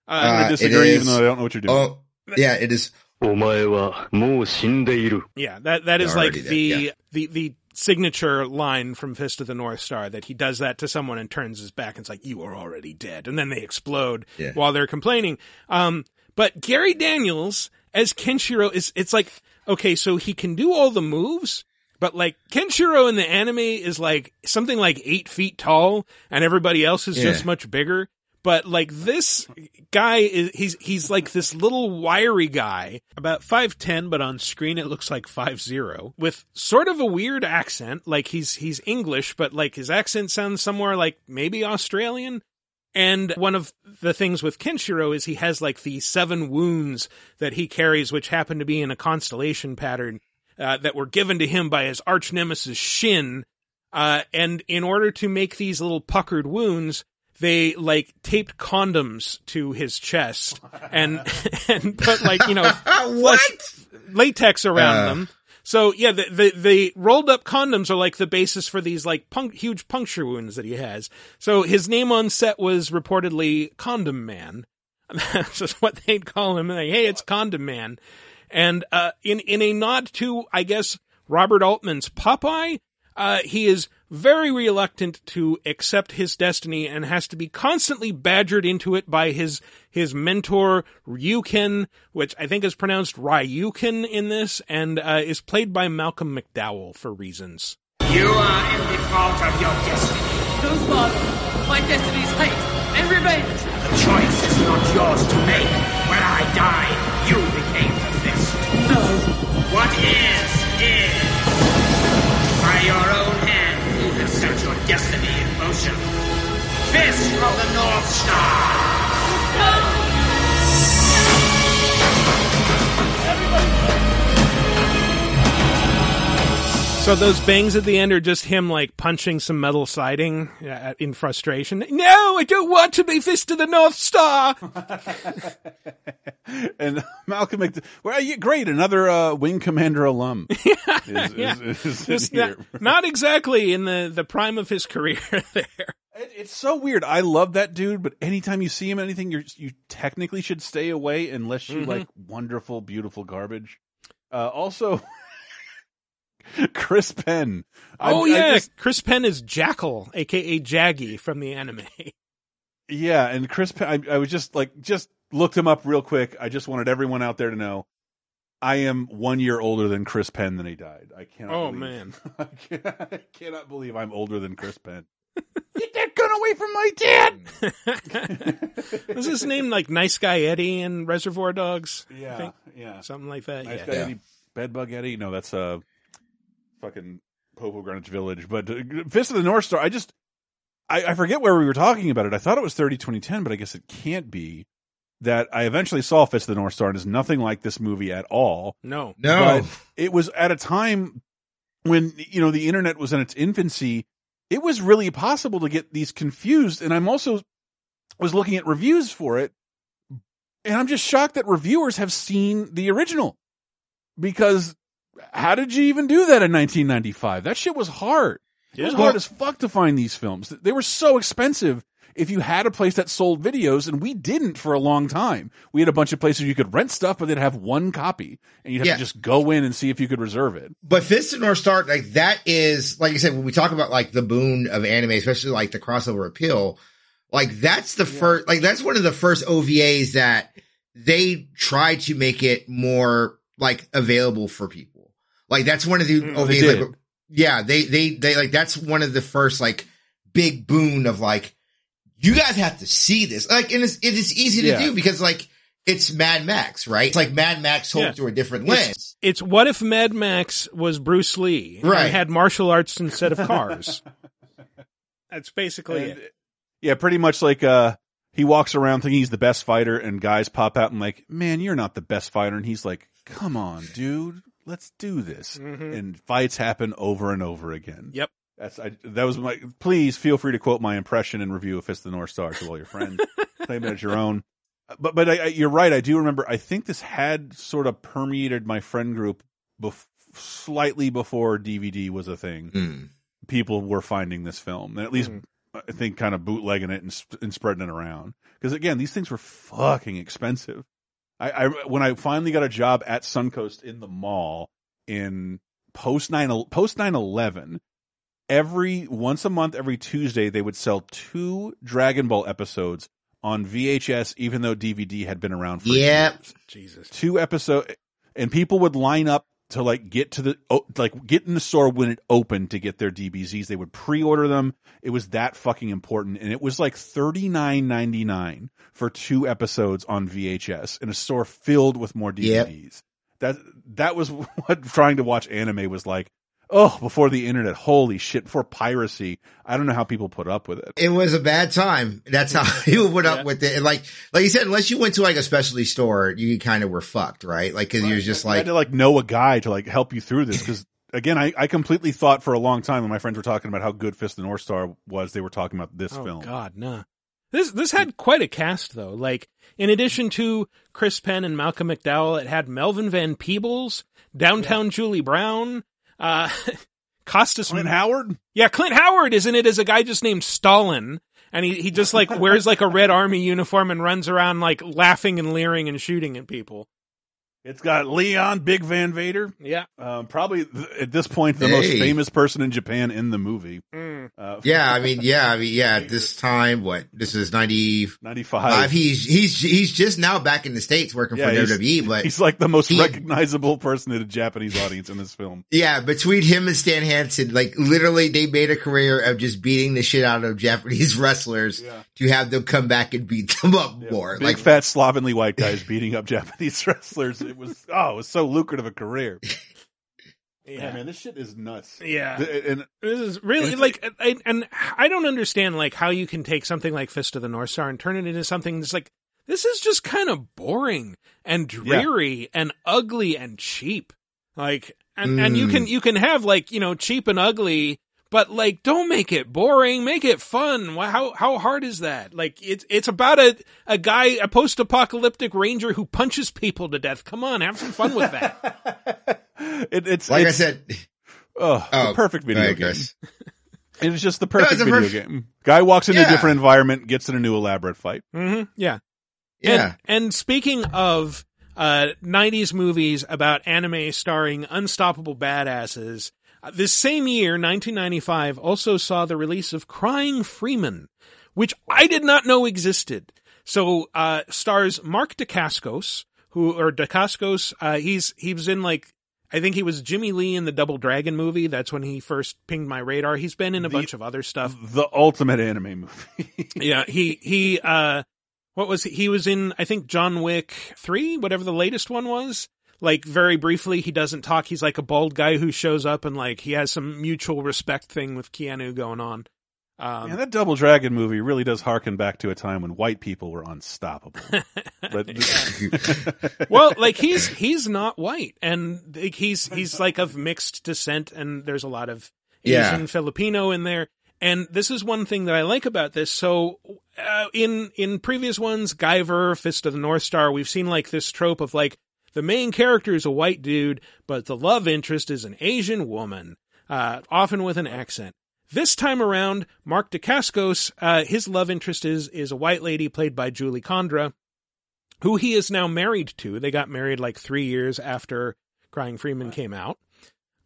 Uh, uh, I disagree, is, even though I don't know what you're doing. Oh, yeah, it is. Omae wa mou shindeiru. Yeah, that that is You're like the, yeah. the the signature line from Fist of the North Star that he does that to someone and turns his back and it's like you are already dead, and then they explode Yeah. while they're complaining. Um, but Gary Daniels as Kenshiro is it's like okay, so he can do all the moves. But like Kenshiro in the anime is like something like eight feet tall and everybody else is just much bigger. But like this guy is, he's, he's like this little wiry guy, about 5'10, but on screen it looks like 5'0 with sort of a weird accent. Like he's, he's English, but like his accent sounds somewhere like maybe Australian. And one of the things with Kenshiro is he has like the seven wounds that he carries, which happen to be in a constellation pattern, uh, that were given to him by his arch nemesis Shin. Uh, and in order to make these little puckered wounds, they like taped condoms to his chest and and put like you know flesh- latex around Uh. them. So yeah, the, the the rolled up condoms are like the basis for these like punc- huge puncture wounds that he has. So his name on set was reportedly Condom Man. That's just what they'd call him. Like, hey, it's Condom Man. And uh, in in a nod to, I guess, Robert Altman's Popeye, uh, he is very reluctant to accept his destiny and has to be constantly badgered into it by his his mentor Ryuken, which I think is pronounced Ryuken in this, and uh, is played by Malcolm McDowell for reasons. You are in default of your destiny. No, Father. My destiny's hate and revenge. The choice is not yours to make. When I died, you became the fist. No. What is, is. By your own have set your destiny in motion. Fist of the North Star! So those bangs at the end are just him like punching some metal siding uh, in frustration. No, I don't want to be Fist of the North Star. and Malcolm McD- well, yeah, great, another uh, Wing Commander alum. is, yeah. is, is not, here. not exactly in the, the prime of his career there. It- It's so weird. I love that dude, but anytime you see him anything, you you technically should stay away unless you Mhm. like wonderful, beautiful garbage. Uh, also, Chris Penn. I- oh yeah, just- Chris Penn is Jackal, aka Jaggy from the anime. yeah, and Chris Penn. I, I was just like just looked him up real quick. I just wanted everyone out there to know. I am one year older than Chris Penn than he died. I cannot. Oh, believe- man. I, can't, I cannot believe I'm older than Chris Penn. Get that gun away from my dad. Was his name like Nice Guy Eddie in Reservoir Dogs? I Yeah, think? yeah. something like that. Nice yeah. guy Eddie, Bedbug Eddie. No, that's uh, fucking Popo Greenwich Village, but uh, Fist of the North Star. I just I, I forget where we were talking about it. I thought it was 30 2010, but I guess it can't be. That I eventually saw Fist of the North Star and is nothing like this movie at all. No. No. But it was at a time when you know the internet was in its infancy. It was really possible to get these confused, and I'm also was looking at reviews for it, and I'm just shocked that reviewers have seen the original because how did you even do that in 1995? That shit was hard. It was hard as fuck to find these films. They were so expensive. If you had a place that sold videos, and we didn't for a long time, we had a bunch of places you could rent stuff, but they'd have one copy, and you'd have Yeah. to just go in and see if you could reserve it. But Fist of North Star, like that is, like I said, when we talk about like the boon of anime, especially like the crossover appeal, like that's the first, like that's one of the first OVAs that they tried to make it more like available for people. Like that's one of the they OVAs. did. Like, yeah, they, they, they like, that's one of the first like big boon of like, you guys have to see this. Like, and it's, it is easy to Yeah. do because like, it's Mad Max, right? It's like Mad Max told Yeah. through a different lens. It's, it's what if Mad Max was Bruce Lee Right. and had martial arts instead of cars. That's basically And- it. Yeah, pretty much like uh he walks around thinking he's the best fighter and guys pop out and like, "Man, you're not the best fighter." And he's like, "Come on, dude. Let's do this." Mhm. And fights happen over and over again. Yep. That's I that was my please feel free to quote my impression and review of Fist of the North Star to all your friends. Claim it as your own. But but I, I, you're right. I do remember. I think this had sort of permeated my friend group bef- slightly before DVD was a thing. Mm. People were finding this film, and at least I think kind of bootlegging it and, sp- and spreading it around. Because again, these things were fucking expensive. I, I when I finally got a job at Suncoast in the mall in post nine post nine eleven, every once a month, every Tuesday, they would sell two Dragon Ball episodes on VHS, even though DVD had been around for Yep. years. Jesus. Two episode, and people would line up to like get to the like get in the store when it opened to get their DBZs. They would pre-order them. It was that fucking important, and it was like thirty nine ninety nine for two episodes on VHS in a store filled with more Yep. DVDs. That that was what trying to watch anime was like. Oh, before the internet, holy shit! Before piracy, I don't know how people put up with it. it was a bad time. That's how you put up Yeah. with it. And like, like you said, unless you went to like a specialty store, you kind of were fucked, right? Like, cause you're just I had like, to like know a guy to like help you through this because again, I, I completely thought for a long time when my friends were talking about how good Fist of the North Star was, they were talking about this Oh film. God, nah. This this had quite a cast though. Like in addition to Chris Penn and Malcolm McDowell, it had Melvin Van Peebles, Downtown Julie Brown, uh, Costas Clint Howard. Yeah, Clint Howard is in it as a guy just named Stalin. And he, he just like wears like a red army uniform and runs around like laughing and leering and shooting at people. It's got Leon Big Van Vader. Yeah. Um, probably th- at this point the most famous person in Japan in the movie. Mm. Uh, yeah, I mean, yeah, I mean, yeah, at this time, what, this is 90, 95. he's, he's, he's just now back in the States working Yeah, for he's- WWE, but He's like the most he- recognizable person in a Japanese audience in this film. yeah, between him and Stan Hansen, like literally they made a career of just beating the shit out of Japanese wrestlers to have them come back and beat them up more. Big Like, fat slovenly white guys beating up Japanese wrestlers. It was oh, it was so lucrative a career. Yeah, man, this shit is nuts. Yeah. The- and This is really And like, I, and I don't understand like how you can take something like Fist of the North Star and turn it into something that's like, this is just kind of boring and dreary and ugly and cheap. Like, and, and you Mm. can, you can have like, you know, cheap and ugly, but like, don't make it boring, make it fun. How, how hard is that? Like, it's, it's about a, a guy, a post-apocalyptic ranger who punches people to death. Come on, have some fun with that. it, it's like it's, I said, oh, Oh, the perfect video go ahead, game. Chris. It was just the perfect it's a video perf- game. Guy walks into Yeah. a different environment, gets in a new elaborate fight. hmm Yeah. Yeah. And, and speaking of uh, 90s movies about anime starring unstoppable badasses, uh, this same year, 1995, also saw the release of Crying Freeman, which I did not know existed. So, uh, stars Mark Dacascos, who, or Dacascos, uh, he's, he was in like, I think he was Jimmy Lee in the Double Dragon movie. That's when he first pinged my radar. He's been in a The- bunch of other stuff. The ultimate anime movie. yeah, he he uh what was he, he was in I think John Wick 3, whatever the latest one was. Like very briefly, he doesn't talk. He's like a bald guy who shows up and like he has some mutual respect thing with Keanu going on. Um, yeah, that Double Dragon movie really does harken back to a time when white people were unstoppable. but well, like he's he's not white, and like, he's he's like of mixed descent, and there's a lot of Asian Yeah. Filipino in there. And this is one thing that I like about this. So, uh, in in previous ones, Guyver, Fist of the North Star, we've seen like this trope of like the main character is a white dude, but the love interest is an Asian woman, uh, often with an accent. This time around, Mark Dacascos, uh, his love interest is is a white lady played by Julie Condra, who he is now married to. They got married like three years after Crying Freeman came out.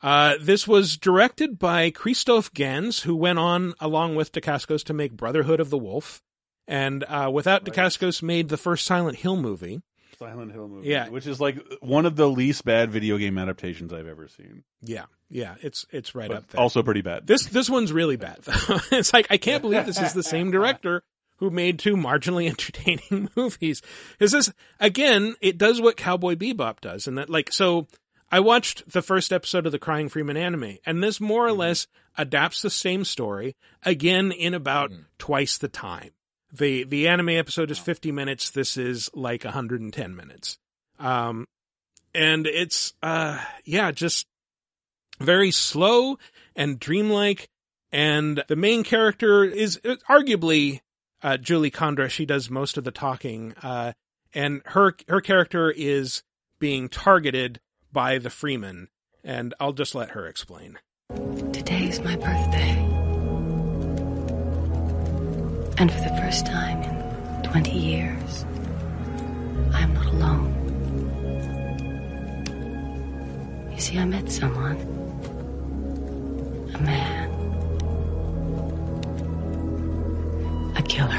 Uh, this was directed by Christoph Gans, who went on along with Dacascos to make Brotherhood of the Wolf, and uh, without Dacascos made the first Silent Hill movie. Silent Hill movie, Yeah. which is like one of the least bad video game adaptations I've ever seen. Yeah, yeah, it's it's right But up there. Also pretty bad. This this one's really bad. though. it's like I can't believe this is the same director who made two marginally entertaining movies. Is this again? It does what Cowboy Bebop does, and that like so. I watched the first episode of the Crying Freeman anime, and this more or mm-hmm. less adapts the same story again in about mm-hmm. twice the time. The The anime episode is fifty minutes. This is like one hundred and ten minutes, um, and it's uh yeah, just very slow and dreamlike. And the main character is uh, arguably uh, Julie Condra. She does most of the talking, uh, and her her character is being targeted by the Freeman. And I'll just let her explain. Today is my birthday. And for the first time in 20 years, I am not alone. You see, I met someone. A man. A killer.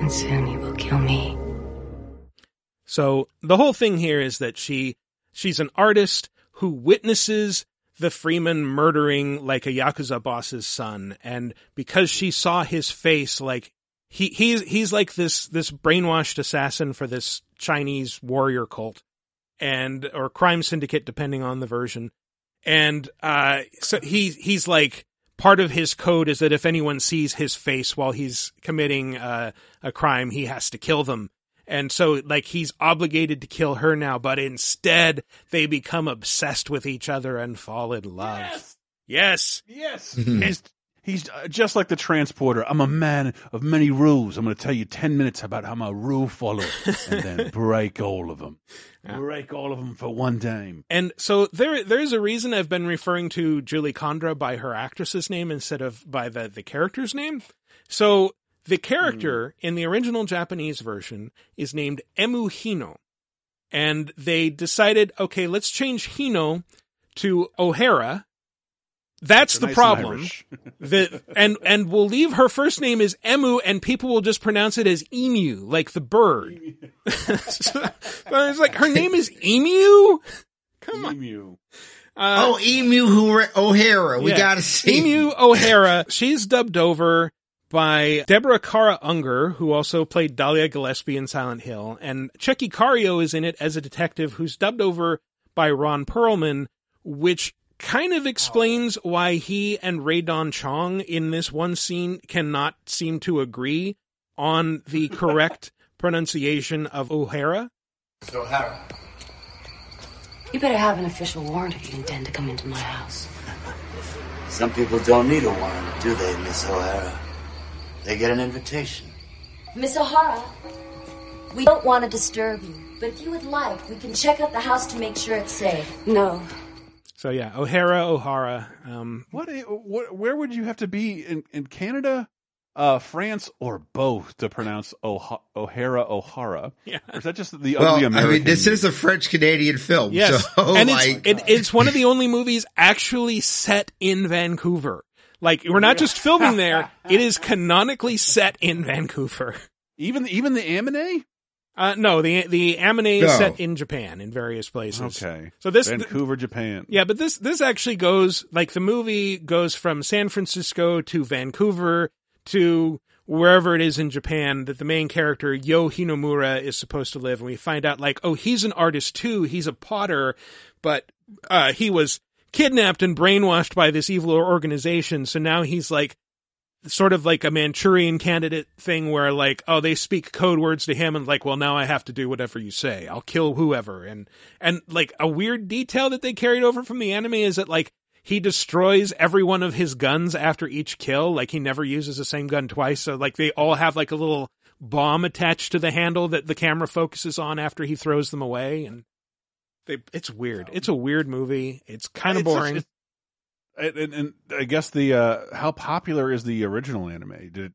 And soon he will kill me. So the whole thing here is that she she's an artist who witnesses the Freeman murdering like a yakuza boss's son, and because she saw his face, like he he's he's like this this brainwashed assassin for this Chinese warrior cult, and or crime syndicate depending on the version, and uh, so he he's like part of his code is that if anyone sees his face while he's committing uh, a crime, he has to kill them. And so, like, he's obligated to kill her now, but instead they become obsessed with each other and fall in love. Yes. Yes. yes. he's he's uh, just like the transporter. I'm a man of many rules. I'm going to tell you 10 minutes about how my rule follow and then break all of them. Break all of them for one time. And so there, there's a reason I've been referring to Julie Condra by her actress's name instead of by the, the character's name. So the character in the original Japanese version is named Emu Hino. And they decided, okay, let's change Hino to O'Hara. That's They're the nice problem. Irish. the, and, and we'll leave her first name is Emu and people will just pronounce it as emu, like the bird. so, but it's like, her name is Emu? Come on. Emu. Uh, oh, Emu O'Hara. We yeah. gotta see. Emu O'Hara. She's dubbed over by Deborah Kara Unger, who also played Dahlia Gillespie in Silent Hill, and Tchéky Karyo is in it as a detective who's dubbed over by Ron Perlman, which kind of explains why he and Rae Dawn Chong in this one scene cannot seem to agree on the correct pronunciation of O'Hara. So, Hara, You better have an official warrant if you intend to come into my house. Some people don't need a warrant, do they, Miss O'Hara? They get an invitation. Miss O'Hara, we don't want to disturb you, but if you would like, we can check out the house to make sure it's safe. No. So yeah, O'Hara, O'Hara. Um, What, what, where would you have to be in, in Canada, uh, France, or both to pronounce O'Ha- O'Hara O'Hara? Yeah. Or is that just the Well, ugly I mean, this is a French Canadian film. Yes, So, and like, it's it, it's one of the only movies actually set in Vancouver. Like we're not just filming there; it is canonically set in Vancouver. even even the anime. Uh, no, the the anime is set in Japan in various places. Okay. so this Vancouver, Japan. yeah, but this this actually goes like the movie goes from San Francisco to Vancouver to wherever it is in Japan that the main character Yo Hinomura is supposed to live, and we find out like, oh, he's an artist too. He's a potter, but uh, he was kidnapped and brainwashed by this evil organization. So now he's like sort of like a Manchurian candidate thing where like, oh, they speak code words to him and like, well, now I have to do whatever you say. I'll kill whoever. And, and like a weird detail that they carried over from the anime is that like he destroys every one of his guns after each kill. Like he never uses the same gun twice. So like they all have like a little bomb attached to the handle that the camera focuses on after he throws them away. And they, it's weird. It's a weird movie. It's kind of boring. it's- and, and, and I guess the uh how popular is the original anime? Did it,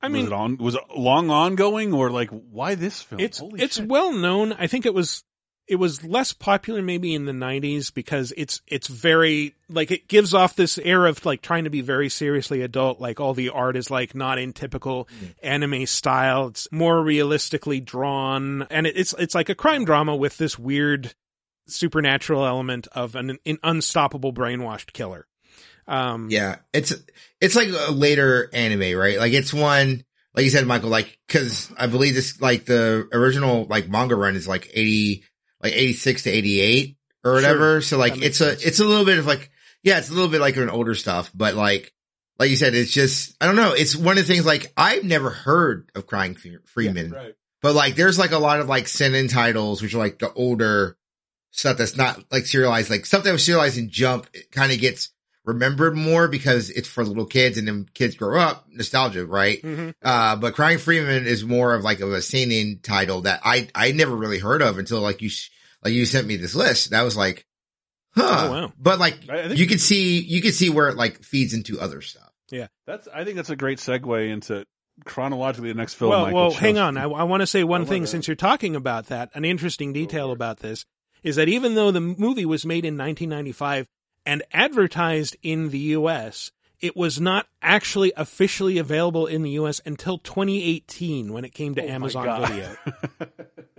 I mean- was it on was it long ongoing or like why this film? It's Holy it's shit. well known. I think it was it was less popular maybe in the 90s because it's it's very like it gives off this air of like trying to be very seriously adult like all the art is like not in typical anime style it's more realistically drawn and it, it's it's like a crime drama with this weird supernatural element of an, an unstoppable brainwashed killer um Yeah, it's it's like a later anime, right? Like it's one, like you said, Michael, like because I believe this, like the original like manga run is like eighty, like eighty six to eighty eight or whatever. Sure. So like it's a it's a little bit of like yeah, it's a little bit like an older stuff, but like like you said, it's just I don't know. It's one of the things like I've never heard of Crying Freeman, right. but like there's like a lot of like seinen titles, which are like the older stuff that's not like serialized, like stuff that was serialized in Jump. It kind of gets remembered more because it's for little kids and then kids grow up nostalgia, right? Mhm. Uh, but Crying Freeman is more of like of a seinen title that I, I never really heard of until like you, like you sent me this list. That was like, huh. Oh, wow. But like I- I think- you could see, you could see where it like feeds into other stuff. yeah That's I think that's a great segue into chronologically the next film. Well, Michael well, chose. hang on. I, I want to say one thing since you're talking about that. An interesting detail about this is that even though the movie was made in 1995 and advertised in the U.S., it was not actually officially available in the U.S. until 2018 when it came to Oh Amazon Video,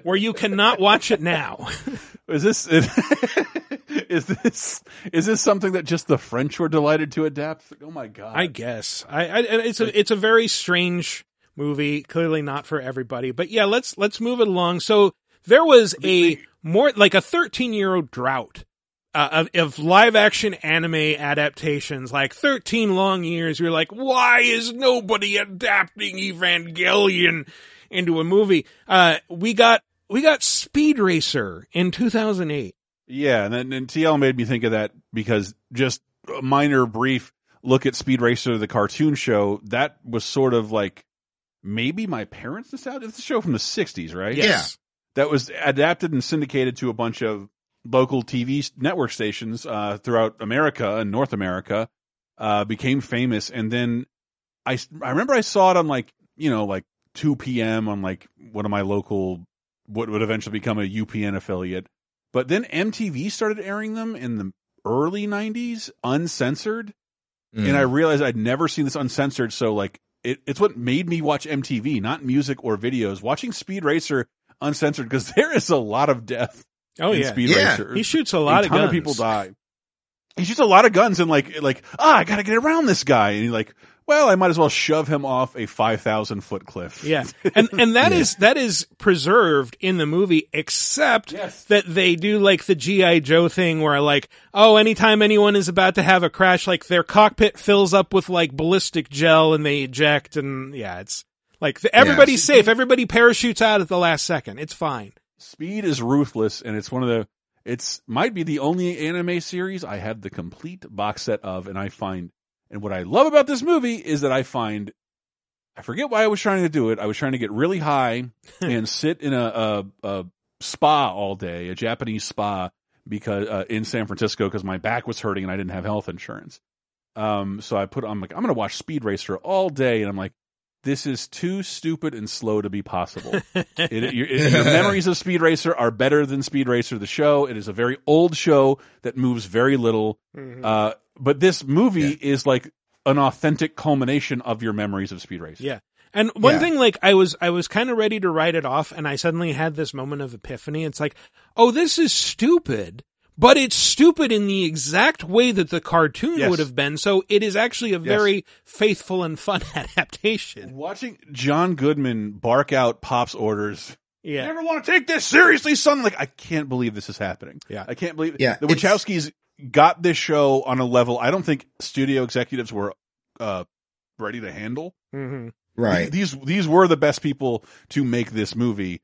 where you cannot watch it now. Is this is this is this something that just the French were delighted to adapt? Oh my god! I guess. I, I it's a it's a very strange movie. Clearly not for everybody. But yeah, let's let's move it along. So there was a more like a 13 year old drought. Uh, of, of live action anime adaptations, like 13 long years, you're like, why is nobody adapting Evangelion into a movie? Uh, we got, we got Speed Racer in 2008. Yeah, and then and TL made me think of that because just a minor brief look at Speed Racer, the cartoon show, that was sort of like maybe my parents' nostalgia. It's a show from the '60s, right? Yes. That was adapted and syndicated to a bunch of local TV network stations uh, throughout America and North America. Uh, became famous, and then I I remember I saw it on like you know like 2 p.m. on like one of my local what would eventually become a UPN affiliate. But then MTV started airing them in the early 90s uncensored. Mm. And I realized I'd never seen this uncensored. So like it, it's what made me watch MTV, not music or videos. Watching Speed Racer uncensored because there is a lot of death. Oh in yeah. Speed Yeah. Racer. He shoots a lot a of ton guns. of people die. He shoots a lot of guns and like like ah, I gotta get around this guy. And he's like, well, I might as well shove him off a five thousand foot cliff. Yeah. And and that is that is preserved in the movie except that they do like the GI Joe thing where like oh anytime anyone is about to have a crash like their cockpit fills up with like ballistic gel and they eject and yeah it's like the, everybody's safe everybody parachutes out at the last second it's fine. Speed is ruthless, and it's one of the. It's might be the only anime series I have the complete box set of, and I find. And what I love about this movie is that I find. I forget why I was trying to do it. I was trying to get really high and sit in a, a, a spa all day, a Japanese spa, because uh, in San Francisco because my back was hurting and I didn't have health insurance. Um, so I put I'm like I'm gonna watch Speed Racer all day, and I'm like, this is too stupid and slow to be possible. it, your, it- your memories of Speed Racer are better than Speed Racer the show. It is a very old show that moves very little. Mhm. Uh, but this movie is like an authentic culmination of your memories of Speed Racer. Yeah. And one Yeah. thing, like, I was, I was kind of ready to write it off and I suddenly had this moment of epiphany. It's like, oh, this is stupid, but it's stupid in the exact way that the cartoon Yes. would have been. So it is actually a Yes. very faithful and fun adaptation. Watching John Goodman bark out Pop's orders. Yeah. You never want to take this seriously, son. Like, I can't believe this is happening. Yeah. I can't believe it. Yeah, The Wachowskis got this show on a level I don't think studio executives were, uh, ready to handle. Mm-hmm. Right. These, these were the best people to make this movie,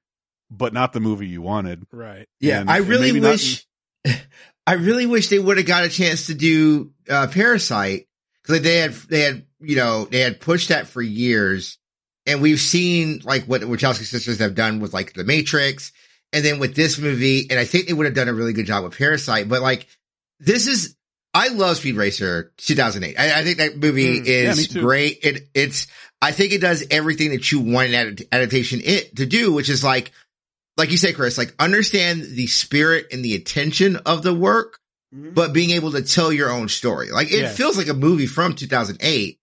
but not the movie you wanted. Right. Yeah, And- I really maybe not- wish, I really wish they would have got a chance to do uh, Parasite because they had they had you know they had pushed that for years, and we've seen like what the Wachowski sisters have done with like The Matrix, and then with this movie, and I think they would have done a really good job with Parasite. But like this is, I love Speed Racer 2008. I, I think that movie Mm, is too. great. It it's I think it does everything that you want an adap- adaptation it to do, which is like like you say, Chris, like understand the spirit and the intention of the work, mm-hmm. but being able to tell your own story. Like it Yeah. feels like a movie from 2008,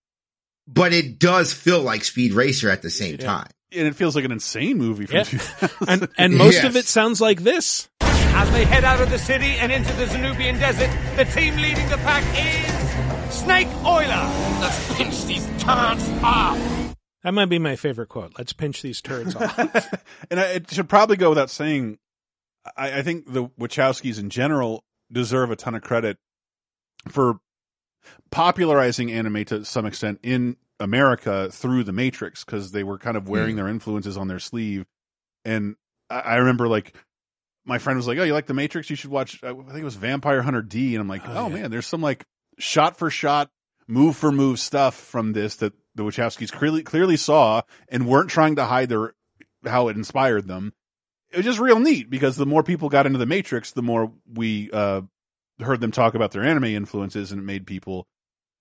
but it does feel like Speed Racer at the same time. And it feels like an insane movie from Yeah. 2000. And and most of it sounds like this. As they head out of the city and into the Zanubian desert, the team leading the pack is Snake Oiler. Let's pinch these turds off. That might be my favorite quote. Let's pinch these turds off. and I, it should probably go without saying, I, I think the Wachowskis in general deserve a ton of credit for popularizing anime to some extent in America through the Matrix because they were kind of wearing Mm. their influences on their sleeve. And I, I remember like my friend was like, "Oh, you like the Matrix? You should watch." I think it was Vampire Hunter D, and I'm like, "Oh, man, there's some like shot for shot, move for move stuff from this that the Wachowskis clearly clearly saw and weren't trying to hide their how it inspired them." It was just real neat because the more people got into the Matrix, the more we uh, heard them talk about their anime influences, and it made people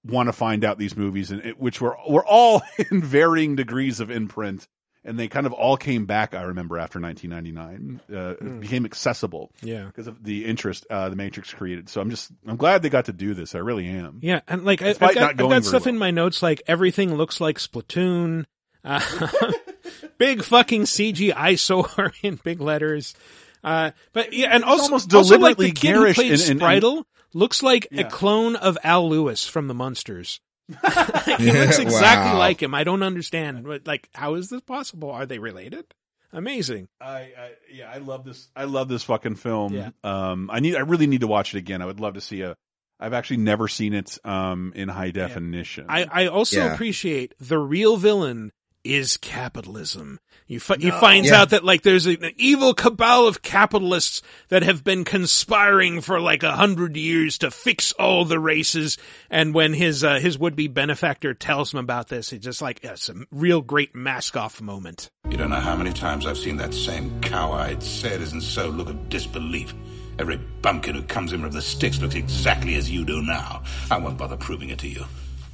want to find out these movies, and it, which were were all in varying degrees of imprint, and they kind of all came back. I remember after 1999, uh, Hmm. became accessible, Yeah. because of the interest uh, the Matrix created. So I'm just I'm glad they got to do this. I really am. Yeah, and like I, I've got, I've got stuff well. in my notes like everything looks like Splatoon. Uh, big fucking CGI sword in big letters. Uh, but yeah, and It's also, almost also like deliberately the kid who garish played and- and- and- looks like Yeah. a clone of Al Lewis from the Munsters. he looks exactly Wow. like him. I don't understand. But like, how is this possible? Are they related? Amazing. I, I yeah, I love this. I love this fucking film. Yeah. Um, I need, I really need to watch it again. I would love to see a. I've actually never seen it um in high definition. I, I also Yeah. appreciate the real villain is capitalism. You fi- he finds Yeah. out that like there's an evil cabal of capitalists that have been conspiring for like a hundred years to fix all the races. And when his uh, his would be benefactor tells him about this, it's just like it's a real great mask off moment. You don't know how many times I've seen that same cow-eyed, say-it-isn't-so look of disbelief. Every bumpkin who comes in with the sticks looks exactly as you do now. I won't bother proving it to you.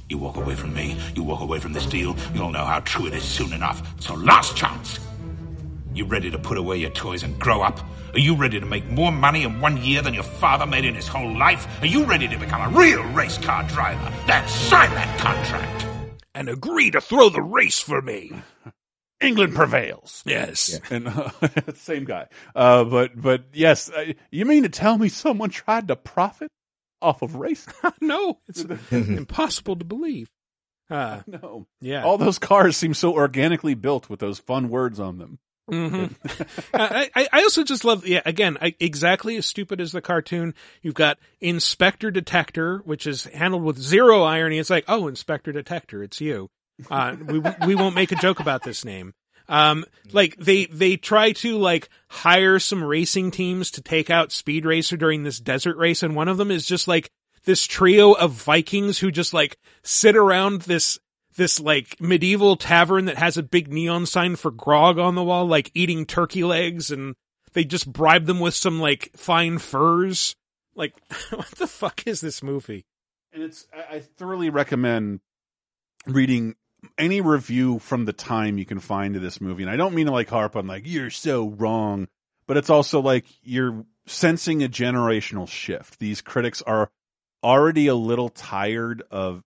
You walk away from me, you walk away from this deal, you'll know how true it is soon enough. So last chance! You ready to put away your toys and grow up? Are you ready to make more money in one year than your father made in his whole life? Are you ready to become a real race car driver? Then sign that contract! And agree to throw the race for me. England prevails. Yes. And uh, same guy. Uh, but but yes, uh, you mean to tell me someone tried to profit off of race? no, it's impossible to believe. Uh, no. yeah. All those cars seem so organically built with those fun words on them. hmm I, I I also just love, yeah, again, I, exactly as stupid as the cartoon. You've got Inspector Detector, which is handled with zero irony. It's like, oh, Inspector Detector, it's you. Uh, we we won't make a joke about this name. Um, like they they try to like hire some racing teams to take out Speed Racer during this desert race, and one of them is just like this trio of Vikings who just like sit around this this like medieval tavern that has a big neon sign for grog on the wall, like eating turkey legs, and they just bribe them with some like fine furs. Like, what the fuck is this movie? And it's I, I thoroughly recommend reading any review from the time you can find of this movie. And I don't mean to like harp on like you're so wrong, but it's also like you're sensing a generational shift. These critics are already a little tired of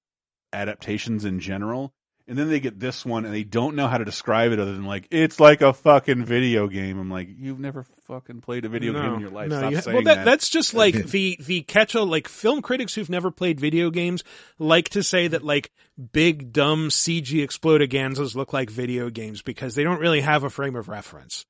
adaptations in general. And then they get this one and they don't know how to describe it other than like it's like a fucking video game. I'm like, you've never fucking played a video game in your life. no, Stop you ha- saying well, that, that. that's just like the the catch all like film critics who've never played video games like to say that like big dumb CG explodaganzas look like video games because they don't really have a frame of reference.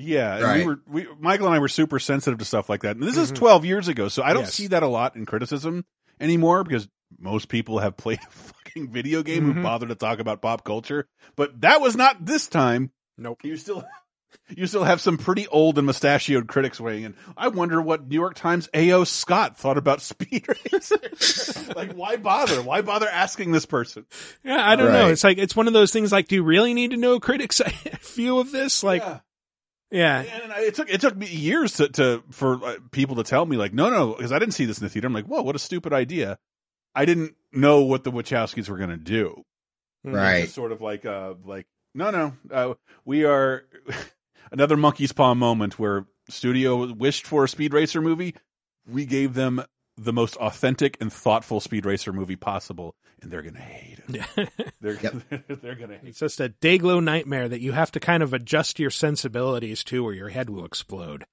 Yeah, Right. we were we Michael and I were super sensitive to stuff like that. And this is Mhm. 12 years ago, so I don't Yes. see that a lot in criticism anymore because most people have played a fucking video game Mhm. who bother to talk about pop culture. But that was not this time. Nope. You still you still have some pretty old and mustachioed critics weighing in. I wonder what New York Times A.O. Scott thought about Speed Racer. like why bother? Why bother asking this person? Yeah, I don't know. It's like it's one of those things. Like, do you really need to know critics' view of this? Like, Yeah. yeah, And it took it took me years to, to for uh, people to tell me like no no because I didn't see this in the theater. I'm like whoa what a stupid idea. I didn't know what the Wachowskis were gonna do. Right. It's sort of like uh like no no uh, we are another monkey's paw moment where studio wished for a Speed Racer movie. We gave them the most authentic and thoughtful Speed Racer movie possible, and they're gonna hate it. yeah. They're they're gonna hate. it's just a Dayglow nightmare that you have to kind of adjust your sensibilities to, or your head will explode.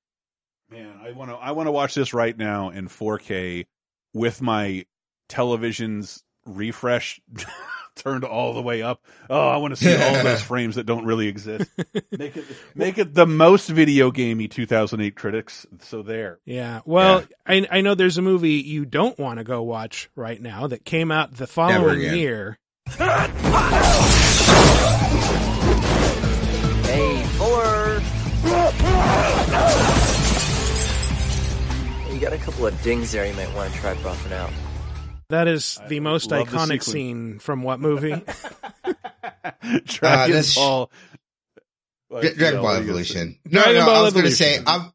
Man, I want to I want to watch this right now in 4K with my television's refresh turned all the way up. Oh, I want to see all those frames that don't really exist. Make it make it the most video gamey 2008 critics. So there. Yeah. Well, I I know there's a movie you don't want to go watch right now that came out the following year. Hey, Fuller! You got a couple of dings there you might want to try buffing out. That is the most love the iconic scene from what movie? Dragon this- Ball. Dra- Dragon Ball What are you gonna Evolution. say? No, Dragon no, Ball I was going to Evolution. say, I'm,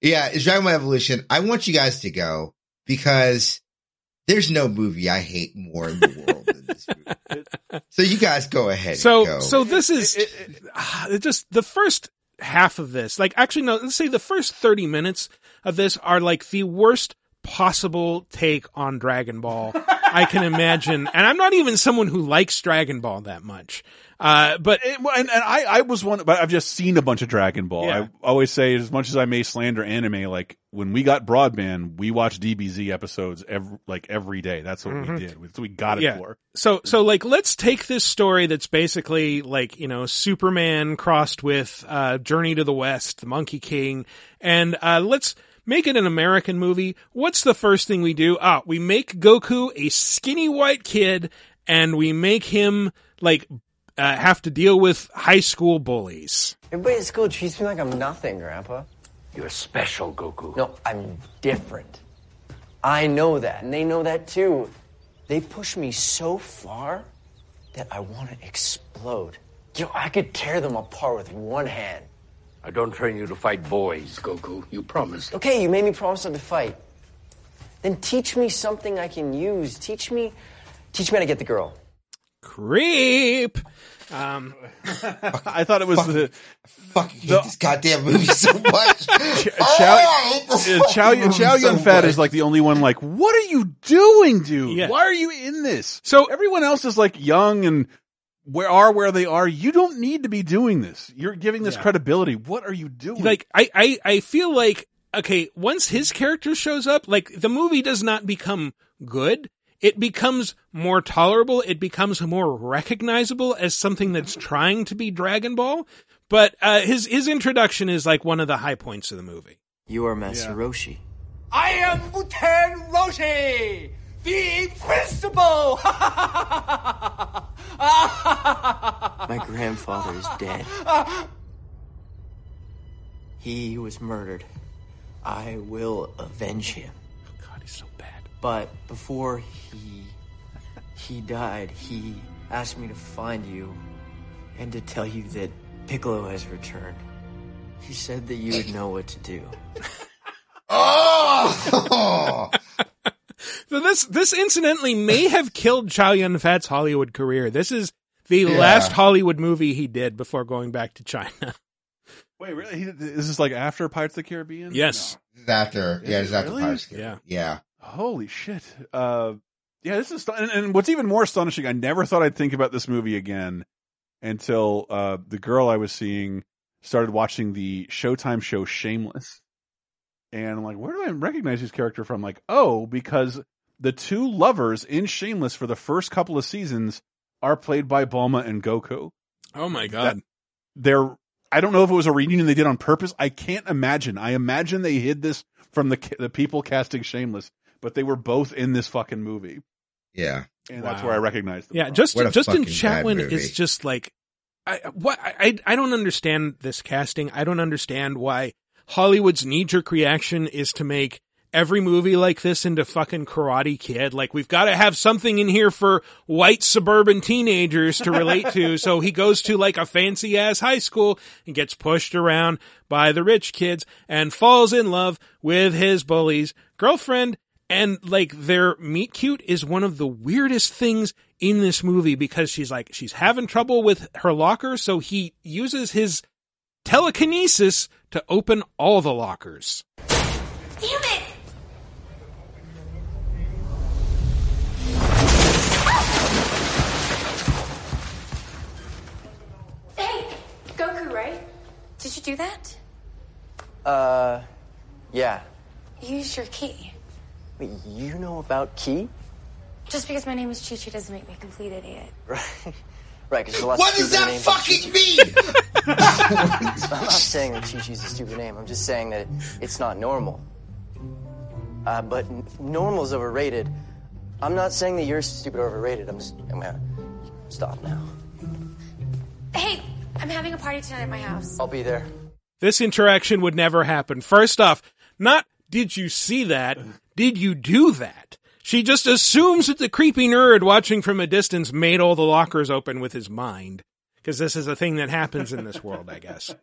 yeah, it's Dragon Ball Evolution. I want you guys to go because there's no movie I hate more in the world than this movie. So you guys go ahead. So go. so this is ah, it just the first half of this. Like actually no, let's say the first 30 minutes of this are like the worst possible take on Dragon Ball I can imagine. And I'm not even someone who likes Dragon Ball that much. Uh but It- and, and I, I was one, but I've just seen a bunch of Dragon Ball. Yeah. I always say, as much as I may slander anime, like when we got broadband, we watched DBZ episodes every, like every day. That's what Mhm. we did. That's what we got it Yeah. for. So, so like, let's take this story that's basically like, you know, Superman crossed with, uh, Journey to the West, the Monkey King, and, uh, let's make it an American movie. What's the first thing we do? Ah, we make Goku a skinny white kid and we make him, like, uh, have to deal with high school bullies. Everybody at school treats me like I'm nothing, Grandpa. You're special, Goku. No, I'm different. I know that, and they know that too. They push me so far that I want to explode. You know, I could tear them apart with one hand. I don't train you to fight boys, Goku. You promised. Okay, you made me promise not to fight. Then teach me something I can use. Teach me, teach me how to get the girl. Creep! Um, I thought it was the fucking hate this goddamn movie so much. Chow, I hate this uh, Chow, movie Chow so Yun Fat much. is like the only one like, what are you doing, dude? Yeah. Why are you in this? So everyone else is like young and where are where they are. You don't need to be doing this. You're giving this Yeah. credibility. What are you doing? like I, I I feel like okay, once his character shows up, like the movie does not become good. It becomes more tolerable. It becomes more recognizable as something that's trying to be Dragon Ball. But uh, his his introduction is like one of the high points of the movie. You are Master Roshi. I am Muten Roshi, the Invincible! My grandfather is dead. He was murdered. I will avenge him. Oh, God, he's so bad. But before he he died, he asked me to find you and to tell you that Piccolo has returned. He said that you would know what to do. Oh! So this this incidentally may have killed Chow Yun Fat's Hollywood career. This is the Yeah. last Hollywood movie he did before going back to China. Wait, really? He, is this like after Pirates of the Caribbean? Yes. It's after, yeah, it's after really? Pirates. Yeah. Yeah. Holy shit. Uh, Yeah, this is and, and what's even more astonishing. I never thought I'd think about this movie again until uh, the girl I was seeing started watching the Showtime show Shameless, and I'm like, where do I recognize this character from? Like, oh, because the two lovers in Shameless for the first couple of seasons are played by Bulma and Goku. Oh my god. That- they're I don't know if it was a reunion they did on purpose. I can't imagine. I imagine they hid this from the the people casting Shameless, but they were both in this fucking movie, Yeah. and that's where I recognized them. Yeah, from. just Justin Chatwin is just like I what I I don't understand this casting. I don't understand why Hollywood's knee jerk reaction is to make every movie like this into fucking Karate Kid. Like we've got to have something in here for white suburban teenagers to relate to. So he goes to like a fancy ass high school and gets pushed around by the rich kids and falls in love with his bully's girlfriend. And like their meet cute is one of the weirdest things in this movie because she's like, she's having trouble with her locker. So he uses his telekinesis to open all the lockers. Damn it! Hey, Goku, right? Did you do that? Uh, yeah. Use your key. Wait, you know about Key? Just because my name is Chi Chi doesn't make me a complete idiot. Right. Right, because there's a lot What of does that fucking Chi-Chi. mean? I'm not saying that Chi Chi's a stupid name. I'm just saying that it's not normal. Uh, but n- normal is overrated. I'm not saying that you're stupid or overrated. I'm just. I'm gonna stop now. Hey, I'm having a party tonight at my house. I'll be there. This interaction would never happen. First off, not did you see that? Did you do that? She just assumes that the creepy nerd watching from a distance made all the lockers open with his mind. Cause this is a thing that happens in this world, I guess.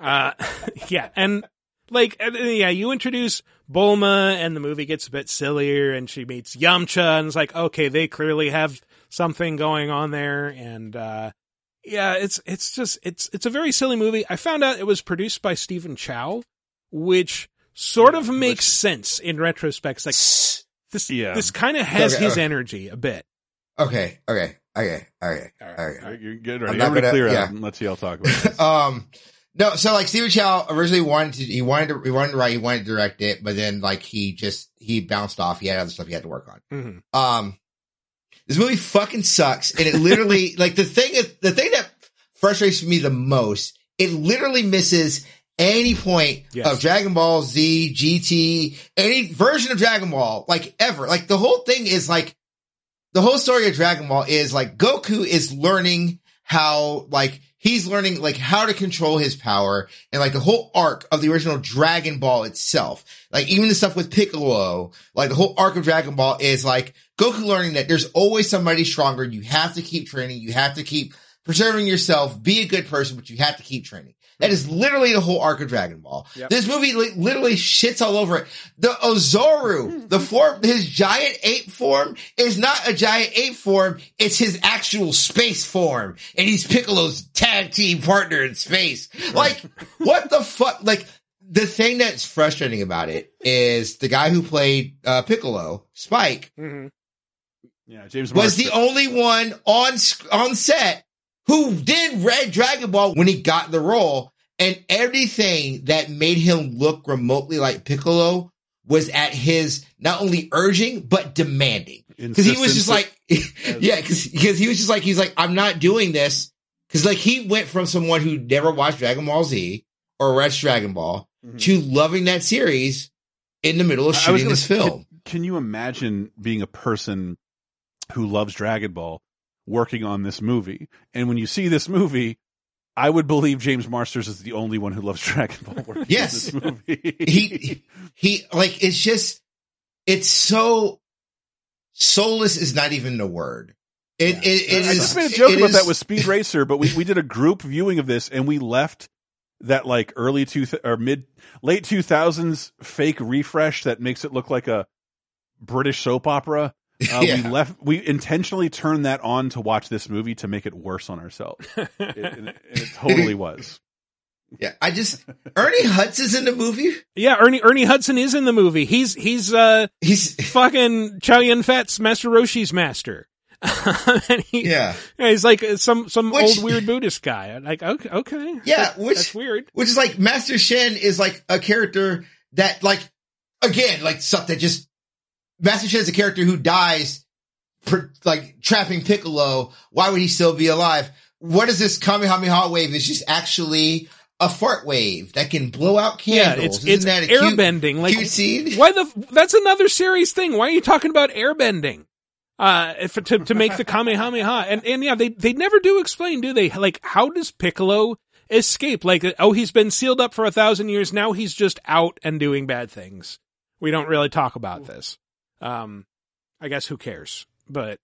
Uh, yeah. And like, yeah, you introduce Bulma and the movie gets a bit sillier and she meets Yamcha and it's like, okay, they clearly have something going on there. And, uh, yeah, it's, it's just, it's, it's a very silly movie. I found out it was produced by Stephen Chow, which sort of makes sense in retrospect. It's like, this, Yeah. this kind of has Okay, his okay. energy a bit. Okay, okay, okay, okay, All okay. right, you're good. I'm not Everybody gonna- clear yeah. out and let's see y'all talk about this. um no so like Stephen Chow originally wanted to he wanted to he wanted to write he wanted to direct it but then like he just he bounced off he had other stuff he had to work on Mhm. um this movie fucking sucks and it literally like the thing is the thing that frustrates me the most it literally misses any point Yes. of Dragon Ball Z, GT, any version of Dragon Ball, like ever. Like the whole thing is like, the whole story of Dragon Ball is like Goku is learning how, like, he's learning like how to control his power and like the whole arc of the original Dragon Ball itself. Like even the stuff with Piccolo, like the whole arc of Dragon Ball is like Goku learning that there's always somebody stronger. You have to keep training. You have to keep preserving yourself. Be a good person, but you have to keep training. That is literally the whole arc of Dragon Ball. Yep. This movie li- literally shits all over it. The Oozaru, the form, his giant ape form is not a giant ape form. It's his actual space form. And he's Piccolo's tag team partner in space. Like, what the fuck? Like, the thing that's frustrating about it is the guy who played uh, Piccolo, Spike, Mm-hmm. Yeah, James was Marsters. the only one on sc- on set who did read Dragon Ball when he got the role, and everything that made him look remotely like Piccolo was at his not only urging but demanding. Because he was just like, yeah, because he was just like he's like I'm not doing this because like he went from someone who never watched Dragon Ball Z or read Dragon Ball to loving that series in the middle of Mm-hmm. Shooting this say, film. Can, can you imagine being a person who loves Dragon Ball working on this movie? And when you see this movie, I would believe James Marsters is the only one who loves Dragon Ball working Yes. this movie. he he like it's just it's so soulless is not even the word. It it, it I is- just made a joke about is- that with Speed Racer, but we, we did a group viewing of this and we left that like early two th- or mid late two thousands fake refresh that makes it look like a British soap opera. Uh, We left. We intentionally turned that on to watch this movie to make it worse on ourselves. it, and it, and it totally was. Yeah, I just Ernie Hudson's in the movie. Yeah, Ernie Ernie Hudson is in the movie. He's he's uh he's fucking Chow Yun Fat's Master Roshi's master. and he, Yeah. he's like some some Which- old weird Buddhist guy. Like, okay, okay, Yeah, That- which that's weird. Which is like Master Shen is like a character that like again like stuff that just Master Shen is a character who dies per, like trapping Piccolo. Why would he still be alive? What is this Kamehameha wave? Is just actually a fart wave that can blow out Yeah, candles. it's Isn't it's that a cute- airbending. Like cute scene? why the that's another serious thing. Why are you talking about airbending? Uh, if, to to make the Kamehameha and and yeah, they they never do explain, do they? Like, how does Piccolo escape? Like, oh, he's been sealed up for a thousand years. Now he's just out and doing bad things. We don't really talk about this. Um, I guess who cares? But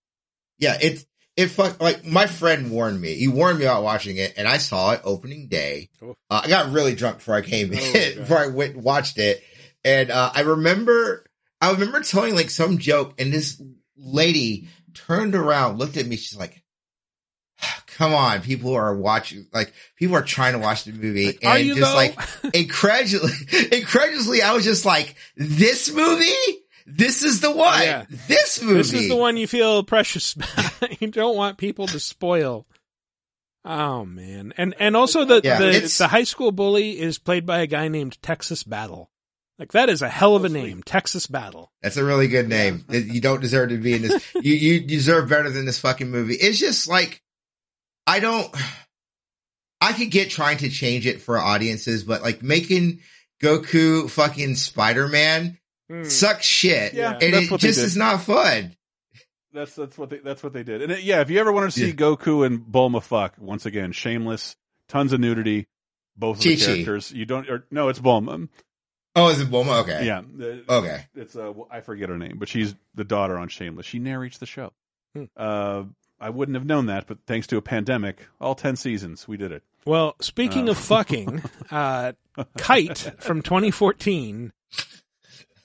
Yeah, it it fuck like my friend warned me. He warned me about watching it, and I saw it opening day. Uh, I got really drunk before I came in, before I went and watched it, and uh, I remember I remember telling like some joke, and this lady turned around, looked at me, she's like. Come on, people are watching, like, people are trying to watch the movie. are and you, just though? like, incredulously, incredulously, I was just like, this movie? This is the one. Yeah. This movie. This is the one you feel precious about. you don't want people to spoil. Oh man. And and also the Yeah, the, the high school bully is played by a guy named Texas Battle. Like that is a hell of a name, Texas Battle. That's a really good name. You don't deserve to be in this. You you deserve better than this fucking movie. It's just like I don't. I could get trying to change it for audiences, but like making Goku fucking Spider Man sucks shit, Yeah, and it just is not fun. That's that's what they that's what they did. And it, yeah, if you ever want to see Goku and Bulma fuck, once again, shameless, tons of nudity, both of the characters. You don't or, no, it's Bulma. Oh, is it Bulma? Okay, Yeah. Uh, Okay. It's uh I forget her name, but she's the daughter on Shameless. She narrates the show. Hmm. Uh I wouldn't have known that, but thanks to a pandemic, all 10 seasons, we did it. Well, speaking Uh. of fucking, uh, Kite from 2014.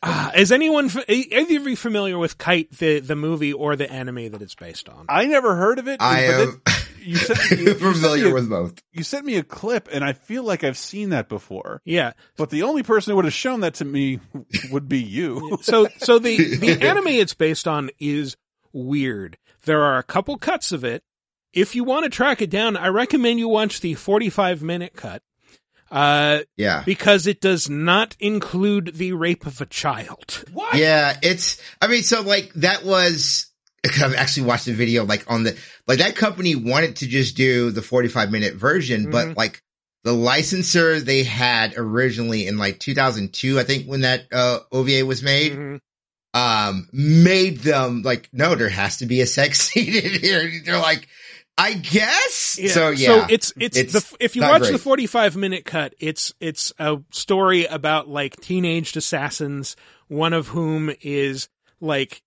Uh, is anyone, fa- either of you familiar with Kite, the, the movie or the anime that it's based on? I never heard of it. I am it- you sent, you, you sent familiar a- with both. You sent me a clip, and I feel like I've seen that before. Yeah. But the only person who would have shown that to me would be you. so so the the anime it's based on is weird. There are a couple cuts of it. If you want to track it down, I recommend you watch the 45 minute cut. Uh, Yeah. because it does not include the rape of a child. What? Yeah, it's. I mean, so like that was. I've actually watched the video like on the like that company wanted to just do the 45 minute version, Mhm. but like the licensor they had originally in like 2002, I think when that uh, OVA was made, Mm-hmm. um, made them like, no, there has to be a sex scene in here. They're like, I guess. So yeah, So it's it's, the if you watch great. the 45 minute cut, it's it's a story about like teenaged assassins, one of whom is like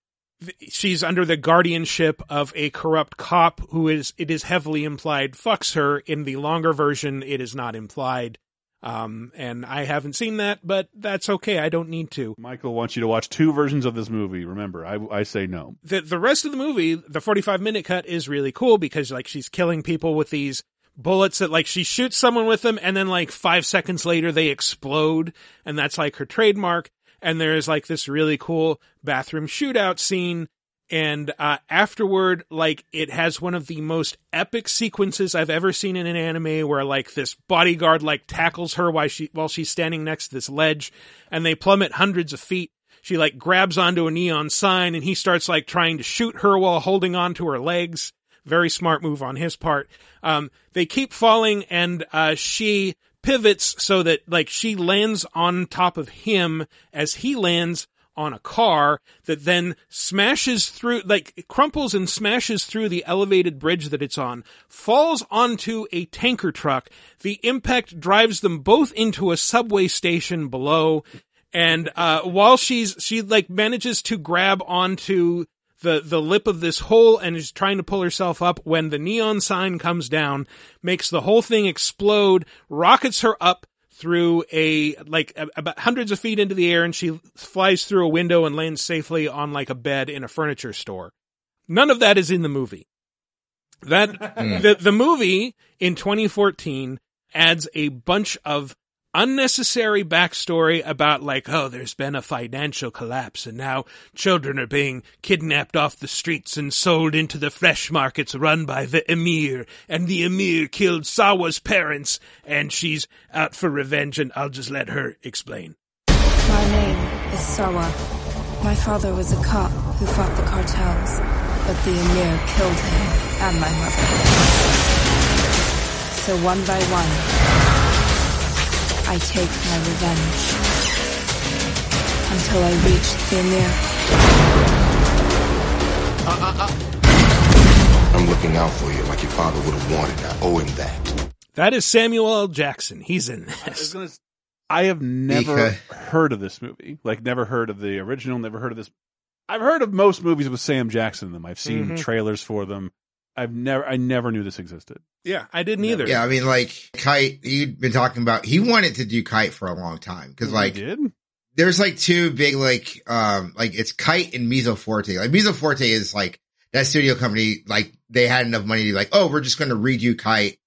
she's under the guardianship of a corrupt cop who is it is heavily implied fucks her in the longer version it is not implied um and I haven't seen that but that's okay I don't need to Michael wants you to watch two versions of this movie. Remember, I, I say no. the the rest of the movie, the 45 minute cut is really cool because like she's killing people with these bullets that like she shoots someone with them and then like 5 seconds later they explode and that's like her trademark and there's like this really cool bathroom shootout scene and uh afterward like it has one of the most epic sequences I've ever seen in an anime where like this bodyguard like tackles her while she while she's standing next to this ledge and they plummet hundreds of feet she like grabs onto a neon sign and he starts like trying to shoot her while holding on to her legs. Very smart move on his part. Um, they keep falling and, uh, she pivots so that like she lands on top of him as he lands on a car that then smashes through, like crumples and smashes through the elevated bridge that it's on, falls onto a tanker truck. The impact drives them both into a subway station below. And, uh, while she's, she like manages to grab onto the, the lip of this hole and is trying to pull herself up when the neon sign comes down, makes the whole thing explode, rockets her up through a, like, a- about hundreds of feet into the air and she flies through a window and lands safely on like a bed in a furniture store. None of that is in the movie. That, Hmm. the, the movie in 2014 adds a bunch of unnecessary backstory about like, oh, there's been a financial collapse and now children are being kidnapped off the streets and sold into the flesh markets run by the Emir and the Emir killed Sawa's parents and she's out for revenge and I'll just let her explain. My name is Sawa. My father was a cop who fought the cartels, but the Emir killed him and my mother. So one by one, I take my revenge. Until I reach the Emir. I'm looking out for you like your father would have wanted. I owe him that. That is Samuel L. Jackson. He's in I this. gonna s- I have never Because- heard of this movie. Like, never heard of the original. Never heard of this. I've heard of most movies with Sam Jackson in them. I've seen Mhm. trailers for them. I've never. I never knew this existed. Yeah, I didn't either. Yeah, I mean, like Kite, you'd been talking about. He wanted to do Kite for a long time because, like, did. there's like two big, like, um, like it's Kite and Mezzo Forte. Like Mezzo Forte is like that studio company. Like they had enough money to be like, oh, we're just going to redo Kite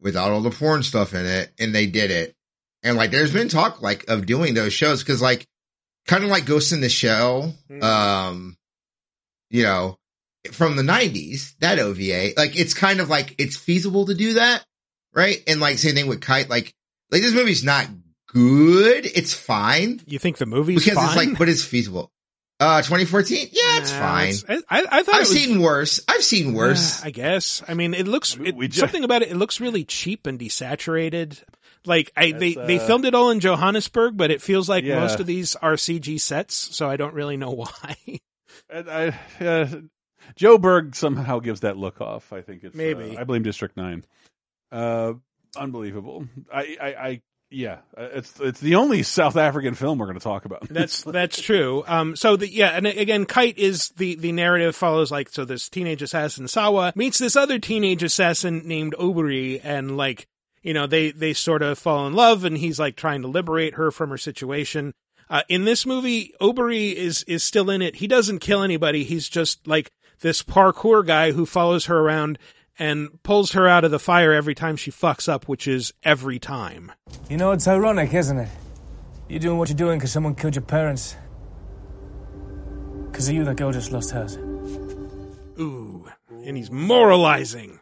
without all the porn stuff in it, and they did it. And like, there's been talk like of doing those shows because, like, kind of like Ghost in the Shell, um, you know, from the '90s, that OVA, like, it's kind of like it's feasible to do that, right? And like, same thing with Kite, like, like this movie's not good. It's fine You think the movie's because fine? it's like, but it's feasible. Uh, 2014, yeah, it's Nah, fine. it's- I, I thought I've was, seen worse. I've seen worse. I guess. I mean, it looks it, we ju- something about it. It looks really cheap and desaturated. Like I, they That's, they uh, filmed it all in Johannesburg, but it feels like Yeah. most of these are CG sets. So I don't really know why. And I, uh, Joburg somehow gives that look off. I think it's uh, Maybe. I blame District Nine. Uh, unbelievable. I, I, I yeah. uh, It's it's the only South African film we're going to talk about. That's that's true. Um, so the yeah, and again, Kite is the the narrative follows like so. This teenage assassin Sawa meets this other teenage assassin named Oburi, and like you know they they sort of fall in love, and he's like trying to liberate her from her situation. Uh, in this movie, Oburi is is still in it. He doesn't kill anybody. He's just like this parkour guy who follows her around and pulls her out of the fire every time she fucks up, which is every time. You know, it's ironic, isn't it? You're doing what you're doing because someone killed your parents. Because of you, that girl just lost hers. Ooh, and he's moralizing.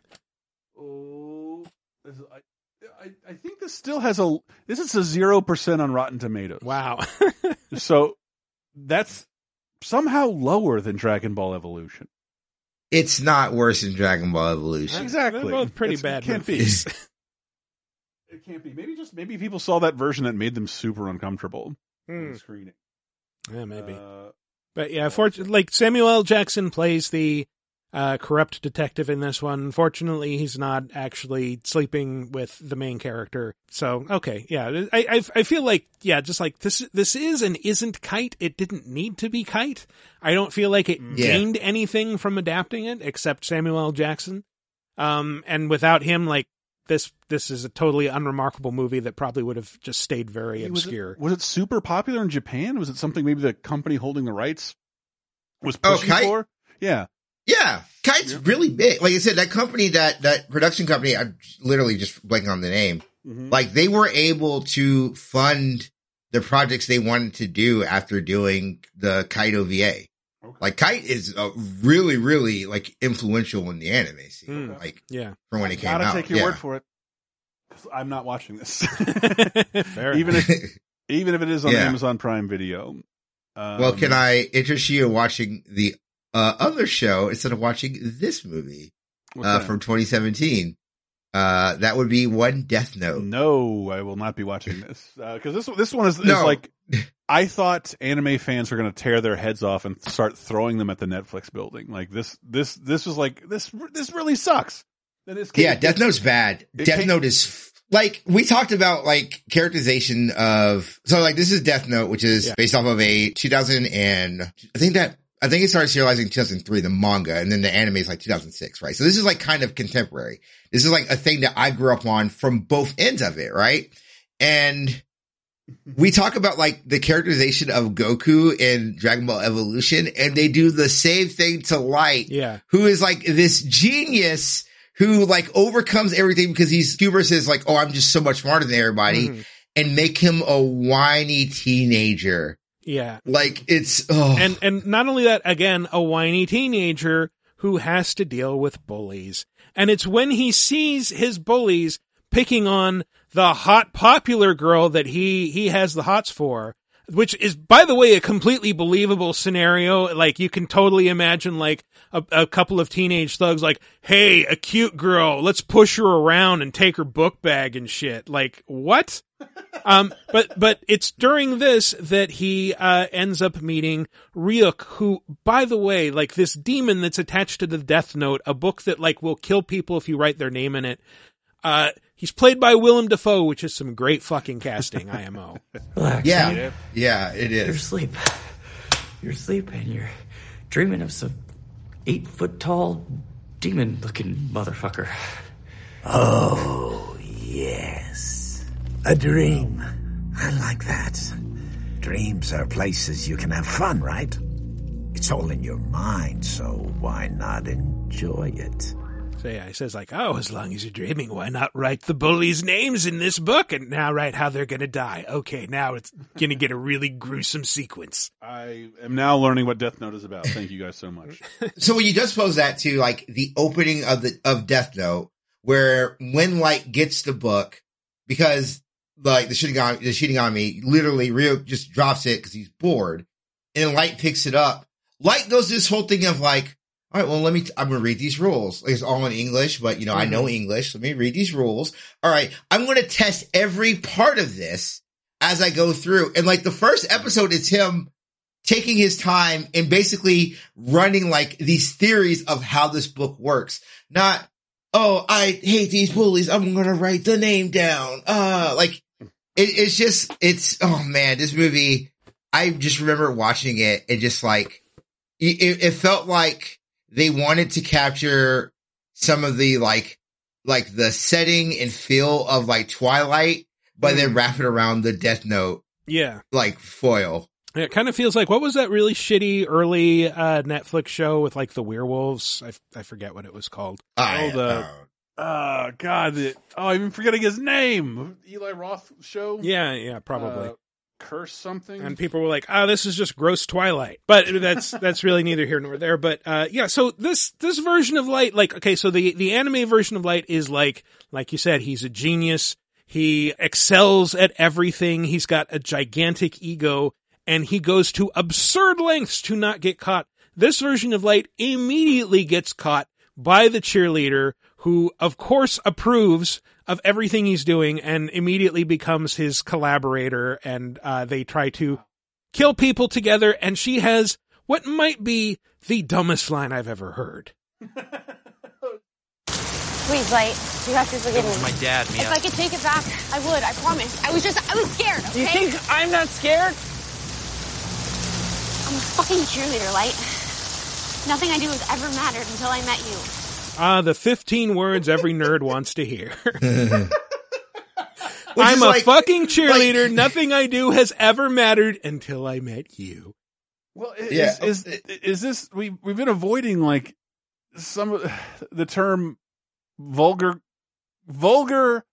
Oh, is- I, I, I think this still has a this is a zero percent on Rotten Tomatoes. Wow. so that's somehow lower than Dragon Ball Evolution. It's not worse than Dragon Ball Evolution. Exactly. They're both pretty It's- bad it can't movies. Be. it can't be. Maybe just maybe people saw that version that made them super uncomfortable on Hmm. screening. Yeah, maybe. Uh, But yeah, fortunately, like Samuel L. Jackson plays the uh, corrupt detective in this one. Fortunately, he's not actually sleeping with the main character. So okay, yeah, I, I I feel like yeah, just like this this is and isn't Kite. It didn't need to be Kite. I don't feel like it Yeah. gained anything from adapting it except Samuel L. Jackson. Um, and without him, like this this is a totally unremarkable movie that probably would have just stayed very Hey, was obscure. It, was it super popular in Japan? Was it something maybe the company holding the rights was Oh, pushing Kite? for? Yeah. Yeah, Kite's really big. Like I said, that company, that that production company, I'm literally just blanking on the name. Mhm. Like they were able to fund the projects they wanted to do after doing the Kite OVA. Like Kite is uh, really, really like influential in the anime scene. Mm. Like Yeah. from when it came Gotta out. take your yeah. word for it. I'm not watching this. Even if even if it is on Yeah. Amazon Prime Video. Um, well, can I interest you in watching the uh, other show instead of watching this movie uh, from 2017? Uh, that would be One Death Note. No, I will not be watching this because this this one is, is No. like I thought anime fans were going to tear their heads off and start throwing them at the Netflix building. Like this, this, this was like this. This really sucks. Yeah, Death Note's bad. Death came- Note is like we talked about like characterization of so like this is Death Note, which is Yeah. based off of a 2000 and I think that I think it started serializing in 2003, the manga, and then the anime is like 2006, right? So this is like kind of contemporary. This is like a thing that I grew up on from both ends of it, right? And we talk about like the characterization of Goku in Dragon Ball Evolution, and they do the same thing to Light Yeah. who is like this genius who like overcomes everything because he's hubris is like, oh, I'm just so much smarter than everybody, Mhm. and make him a whiny teenager. Yeah. Like it's oh. And and not only that, again, a whiny teenager who has to deal with bullies. And it's when he sees his bullies picking on the hot popular girl that he he has the hots for, which is by the way a completely believable scenario. Like you can totally imagine like a, a couple of teenage thugs like, "Hey, a cute girl, let's push her around and take her book bag and shit." Like, what? Um, but but it's during this that he uh, ends up meeting Ryuk, who, by the way, like this demon that's attached to the Death Note, a book that like will kill people if you write their name in it. Uh, he's played by Willem Dafoe, which is some great fucking casting. IMO. Relax. Yeah. man. Yeah, it is. You're asleep. You're asleep and you're dreaming of some eight foot tall demon looking motherfucker. Oh, yes. A dream. I like that. Dreams are places you can have fun, right? It's all in your mind, so why not enjoy it? So yeah, he says like, oh, as long as you're dreaming, why not write the bullies' names in this book and now write how they're gonna die? Okay, now it's gonna get a really gruesome sequence. I am now learning what Death Note is about. Thank you guys so much. so when you just pose that to like the opening of the of Death Note, where when Light gets the book, because like the Shinigami, the Shinigami literally Ryuk just drops it because he's bored, and Light picks it up. Light goes this whole thing of like, all right, well, let me, I'm going to read these rules. It's all in English, but you know, I know mm-hmm. English. Let me read these rules. All right. I'm going to test every part of this as I go through. And like the first episode it's him taking his time and basically running like these theories of how this book works. Not, oh, I hate these bullies. I'm going to write the name down. Uh, like it, it's just, it's, oh man, this movie, I just remember watching it and just like, it, it felt like they wanted to capture some of the like, like the setting and feel of like Twilight, but then wrap it around the Death Note, Yeah. like foil. It kind of feels like what was that really shitty early uh, Netflix show with like the werewolves? I, f- I forget what it was called. I- oh, the, oh God, the, oh, I'm even forgetting his name. Eli Roth show. Yeah, yeah, probably. Uh, curse something. and people were like, "Oh, this is just gross Twilight." But that's that's really neither here nor there. But uh, yeah, so this this version of Light, like, okay, so the the anime version of Light is like, like you said, he's a genius. He excels at everything. He's got a gigantic ego, and he goes to absurd lengths to not get caught. This version of Light immediately gets caught by the cheerleader, who, of course, approves of everything he's doing and immediately becomes his collaborator. And uh, they try to kill people together. And she has what might be the dumbest line I've ever heard. Please, Light, you have to forgive me. my dad, Mia. If I could take it back, I would. I promise. I was just, I was scared. Okay? You think I'm not scared? I'm a fucking cheerleader, Light. Nothing I do has ever mattered until I met you. Ah, the 15 words every nerd wants to hear. I'm a like- fucking cheerleader. Nothing I do has ever mattered until I met you. Well, is, Yeah. is, is this we we've been avoiding like some of the term vulgar vulgar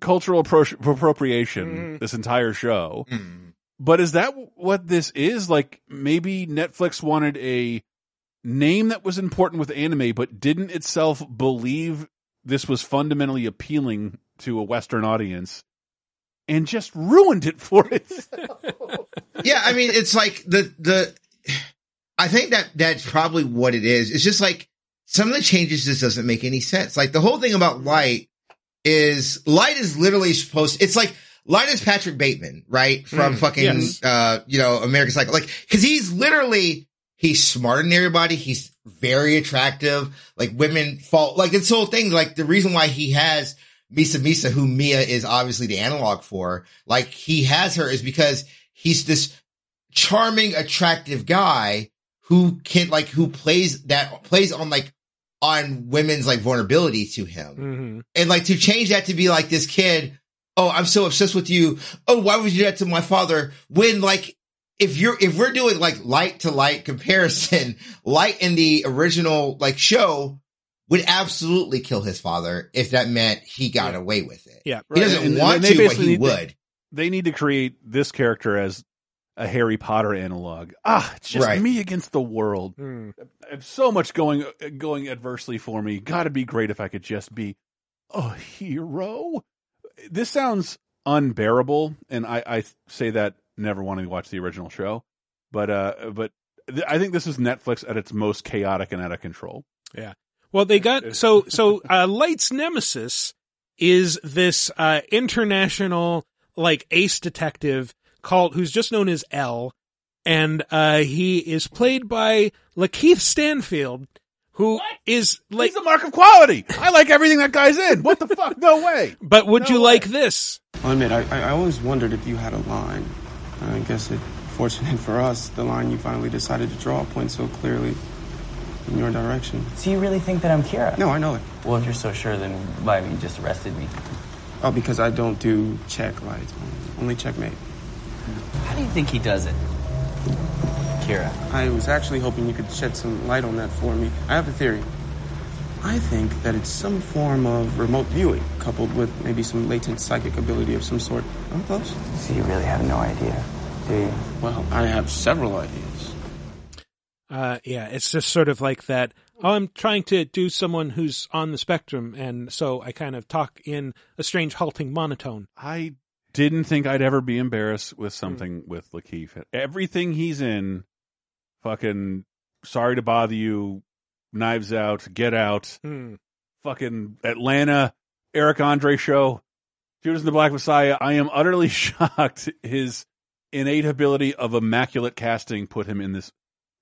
cultural appro- appropriation this entire show. But is that what this is? Like maybe Netflix wanted a name that was important with anime, but didn't itself believe this was fundamentally appealing to a Western audience, and just ruined it for itself. yeah, I mean, it's like the the. I think that that's probably what it is. It's just like some of the changes just doesn't make any sense. Like the whole thing about light is light is literally supposed. It's like is Patrick Bateman, right? From Mm, fucking yes. uh, you know, American Psycho. Like because he's literally he's smarter than everybody. He's very attractive. Like women fall like this whole thing. Like the reason why he has Misa Misa, who Mia is obviously the analog for, like he has her is because he's this charming, attractive guy who can like who plays that plays on like on women's like vulnerability to him. Mm-hmm. And like to change that to be like this kid, oh, I'm so obsessed with you. Oh, why would you do that to my father? When like if you're if we're doing like light to light comparison, light in the original like show would absolutely kill his father if that meant he got away with it. Yeah. He doesn't And- and want they to, but he need to- would. they need to create this character as a Harry Potter analog. Ah, it's just Right. me against the world. I have so much going going adversely for me. Got to be great if I could just be a hero. This sounds unbearable, and I, I say that never wanting to watch the original show, but uh, but th- I think this is Netflix at its most chaotic and out of control. Yeah. Well, they got so so. Uh, Light's nemesis is this uh, international like ace detective called who's just known as L, and uh, he is played by Lakeith Stanfield, who is like He's a mark of quality. I like everything that guy's in. What the fuck? No way. But would you like this? I'll admit, I, I always wondered if you had a line. I guess it fortunate for us, the line you finally decided to draw points so clearly in your direction. So you really think that I'm Kira? No, I know it. Well, if you're so sure, then why have you just arrested me? Oh, because I don't do check lights, only checkmate. How do you think he does it? Kira. I was actually hoping you could shed some light on that for me. I have a theory. I think that it's some form of remote viewing, coupled with maybe some latent psychic ability of some sort. I'm close. So you really have no idea, do you? Well, I have several ideas. Uh, yeah, it's just sort of like that. Oh, I'm trying to do someone who's on the spectrum, and so I kind of talk in a strange, halting monotone. I didn't think I'd ever be embarrassed with something with Lakeith. Everything he's in, fucking sorry to bother you, Knives Out, Get Out, Hmm. fucking Atlanta, Eric Andre show, Judas and the Black Messiah. I am utterly shocked his innate ability of immaculate casting put him in this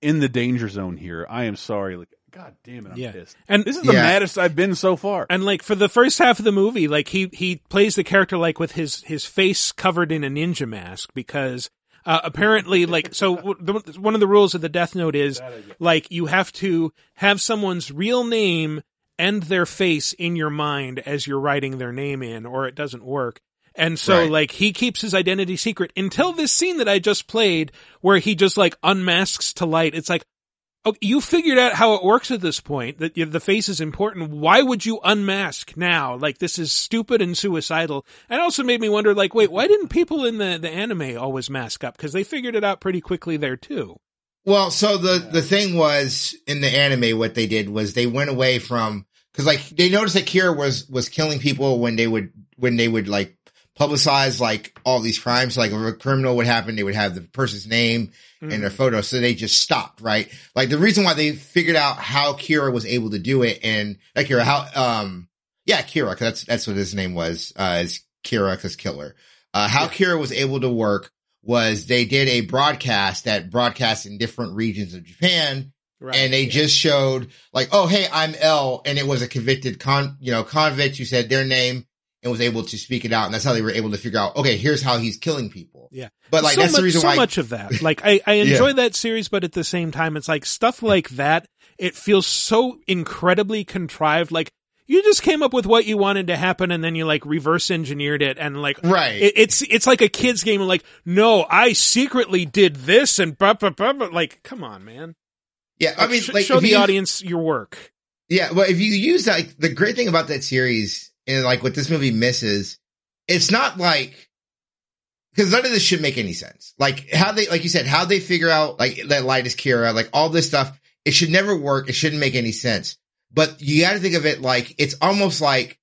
in the danger zone here. I am sorry. Like, God damn it, I'm Yeah. pissed. And this is the maddest I've been so far. And like for the first half of the movie, like he he plays the character like with his his face covered in a ninja mask because uh, apparently like so the- one of the rules of the Death Note is like you have to have someone's real name and their face in your mind as you're writing their name in, or it doesn't work. And so Right. like he keeps his identity secret until this scene that I just played where he just like unmasks to light. It's like, oh, you figured out how it works at this point that you the face is important. Why would you unmask now? Like this is stupid and suicidal. And also made me wonder like, wait, why didn't people in the, the anime always mask up? Cause they figured it out pretty quickly there too. Well, so the the thing was in the anime, what they did was they went away from because like they noticed that Kira was was killing people when they would when they would like publicize like all these crimes. Like if a criminal would happen, they would have the person's name and their photo, so they just stopped. Right? Like the reason why they figured out how Kira was able to do it, and not Kira, how um yeah Kira, 'cause that's that's what his name was, uh, is Kira because killer. Uh, how Kira was able to work was they did a broadcast that broadcast in different regions of Japan. and they just showed like, oh, hey, I'm L. And it was a convicted con, you know, convict who said their name and was able to speak it out. And that's how they were able to figure out, okay, here's how he's killing people. Yeah. But like, so that's much, the reason so why. much of that. Like I, I Yeah. enjoy that series, but at the same time, it's like stuff like that. It feels so incredibly contrived. Like you just came up with what you wanted to happen and then you like reverse engineered it and like, Right. It, it's, it's like a kid's game. Like, no, I secretly did this and blah, blah, blah, blah. like, come on, man. yeah. I Like, mean, sh- like, show the you- audience your work. Yeah, well, if you use like the great thing about that series and like what this movie misses, it's not like because none of this should make any sense. Like how they, like you said, how they figure out like that light is Kira, like all this stuff, it should never work. It shouldn't make any sense. But you got to think of it like it's almost like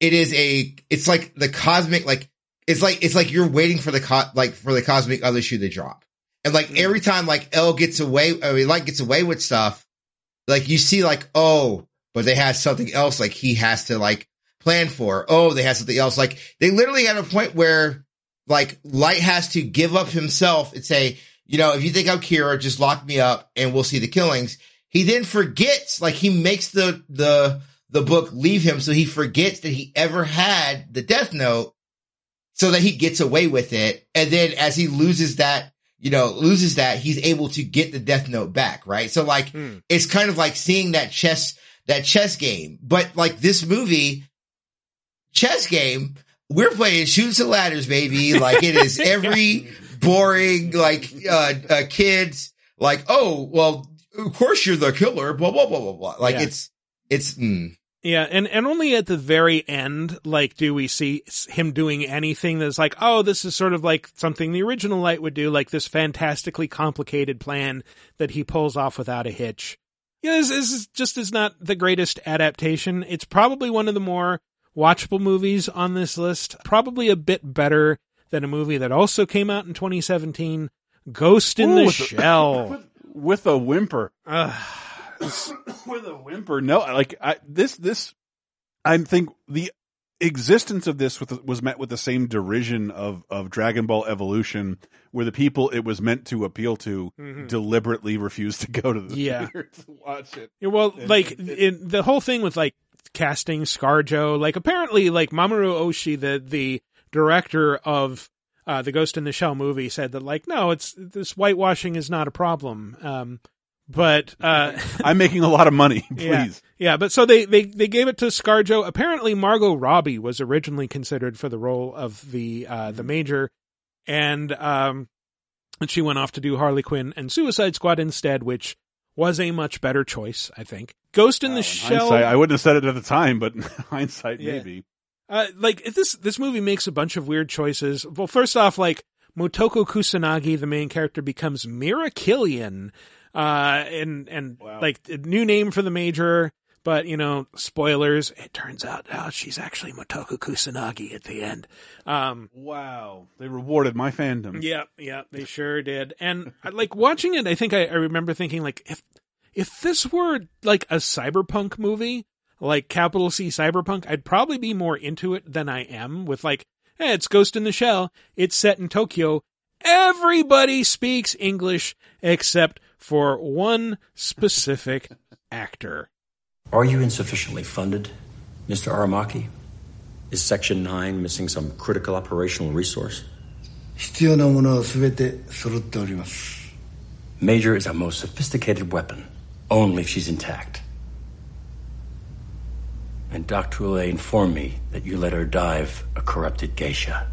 it is a, it's like the cosmic, like it's like it's like you're waiting for the co- like for the cosmic other shoe to drop, and like mm-hmm. every time like L gets away, I mean, like gets away with stuff like you see like oh but they had something else like he has to like plan for. Oh they had something else. Like they literally had a point where like light has to give up himself and say you know if you think i'm kira just lock me up and we'll see the killings. He then forgets like he makes the the the book leave him so he forgets that he ever had the death note so that he gets away with it. And then as he loses that you know loses that he's able to get the death note back right? So like hmm. it's kind of like seeing that chess that chess game. But like this movie chess game we're playing shoots and ladders baby like it is every boring like uh, uh kids like oh well of course you're the killer blah blah blah blah blah like Yeah. it's It's mm, Yeah, and and only at the very end, like, do we see him doing anything that's like, oh, this is sort of like something the original Light would do, like this fantastically complicated plan that he pulls off without a hitch. Yeah, this, this is just is not the greatest adaptation. It's probably one of the more watchable movies on this list. Probably a bit better than a movie that also came out in 2017, Ghost in Ooh, the with a- Shell. with, with a whimper. With a whimper. No, like I, this, this, I think the existence of this was met with the same derision of, of Dragon Ball Evolution, where the people it was meant to appeal to Mhm. deliberately refused to go to the Yeah. theater to watch it. Yeah, well, And- like in the whole thing with like casting ScarJo, like apparently, like Mamoru Oshii, the the director of uh, the Ghost in the Shell movie, said that like no, it's this whitewashing is not a problem. Um, but uh, I'm making a lot of money. Please. yeah, yeah, but so they they they gave it to ScarJo. Apparently, Margot Robbie was originally considered for the role of the uh, the major, and um, and she went off to do Harley Quinn and Suicide Squad instead, which was a much better choice, I think. Ghost in the Shell. I wouldn't have said it at the time, but hindsight, Yeah. maybe. Uh, like if this this movie makes a bunch of weird choices. Well, first off, like Motoko Kusanagi, the main character, becomes Mira Killian, uh, and and like a new name for the major. But you know, spoilers. It turns out, oh, she's actually Motoko Kusanagi at the end. Um, wow, they rewarded my fandom. yeah, yeah, they sure did. And like watching it, I think I, I remember thinking like if if this were like a cyberpunk movie, like capital C cyberpunk, I'd probably be more into it than I am with like, hey, it's Ghost in the Shell. It's set in Tokyo. Everybody speaks English except for one specific actor. Are you insufficiently funded, Mr. Aramaki? Is Section 9 missing some critical operational resource? 必要なものは全て揃っております Major is our most sophisticated weapon, only if she's intact. And Dr. Ouelet informed me that you let her dive a corrupted geisha.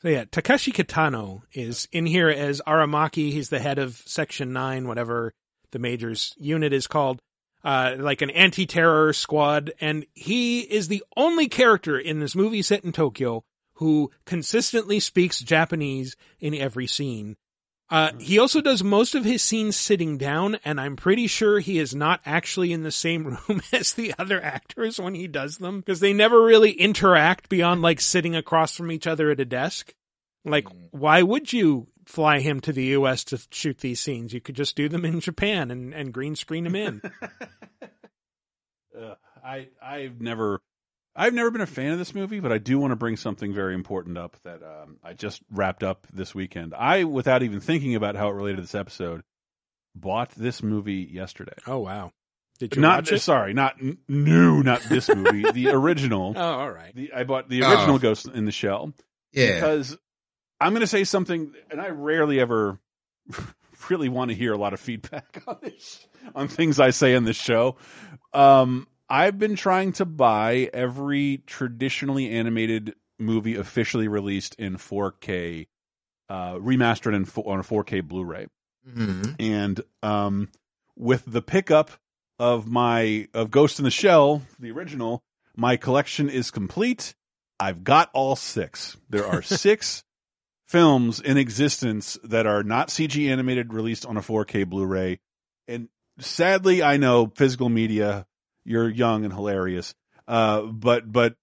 So yeah, Takeshi Kitano is in here as Aramaki. He's the head of Section 9, whatever the major's unit is called, uh, like an anti-terror squad. And he is the only character in this movie set in Tokyo who consistently speaks Japanese in every scene. Uh, he also does most of his scenes sitting down, and I'm pretty sure he is not actually in the same room as the other actors when he does them, because they never really interact beyond like sitting across from each other at a desk. Like, why would you fly him to the U.S. to shoot these scenes? You could just do them in Japan and, and green screen them in. Ugh, I I've never I've never been a fan of this movie, but I do want to bring something very important up that um, I just wrapped up this weekend. I, without even thinking about how it related to this episode, bought this movie yesterday. Oh wow! Did you not watch it? sorry, not new, not this movie, the original. Oh, all right. The, I bought the Oh. original Ghost in the Shell. Yeah. because I'm going to say something, and I rarely ever really want to hear a lot of feedback on this on things I say in this show. Um, I've been trying to buy every traditionally animated movie officially released in 4K, uh, remastered in, on a 4K Blu-ray Mhm. and um, with the pickup of my of Ghost in the Shell, the original, my collection is complete. I've got all six. There are six films in existence that are not CG animated, released on a 4K Blu-ray. And sadly, I know physical media. You're young and hilarious, uh, but but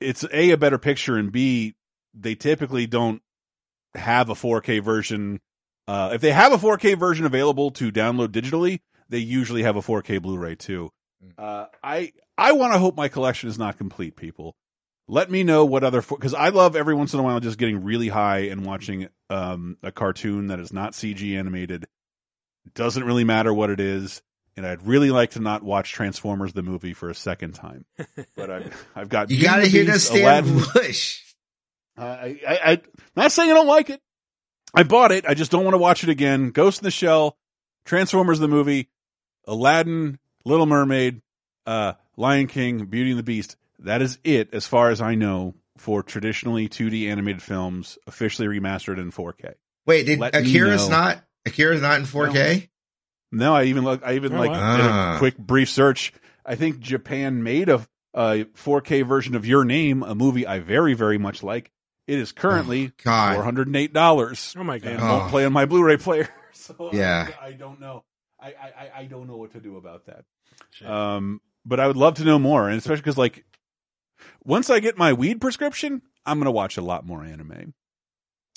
it's a a better picture, and b they typically don't have a 4K version. Uh, if they have a 4K version available to download digitally, they usually have a 4K Blu-ray too. Uh, I I want to hope my collection is not complete, people. Let me know what other because I love every once in a while just getting really high and watching um, a cartoon that is not CG animated. Doesn't really matter what it is, and I'd really like to not watch Transformers the movie for a second time. But I've I've got You gotta hear that Beast, Stan Aladdin. Bush. Uh, I, I, I, not saying I don't like it. I bought it. I just don't want to watch it again. Ghost in the Shell, Transformers the movie, Aladdin, Little Mermaid, uh, Lion King, Beauty and the Beast. That is it, as far as I know, for traditionally 2D animated films officially remastered in 4K. Wait, did Let Akira's not Akira's not in 4K? No, I even look. I even Oh, like wow. did a Ah. quick brief search. I think Japan made a, a 4K version of Your Name, a movie I very very much like. It is currently Oh, four hundred and eight dollars. Oh my god. and won't play on my Blu-ray player. So Yeah. I, I don't know. I, I I- I don't know what to do about that. Um, but I would love to know more, and especially because like once I get my weed prescription, I'm gonna watch a lot more anime,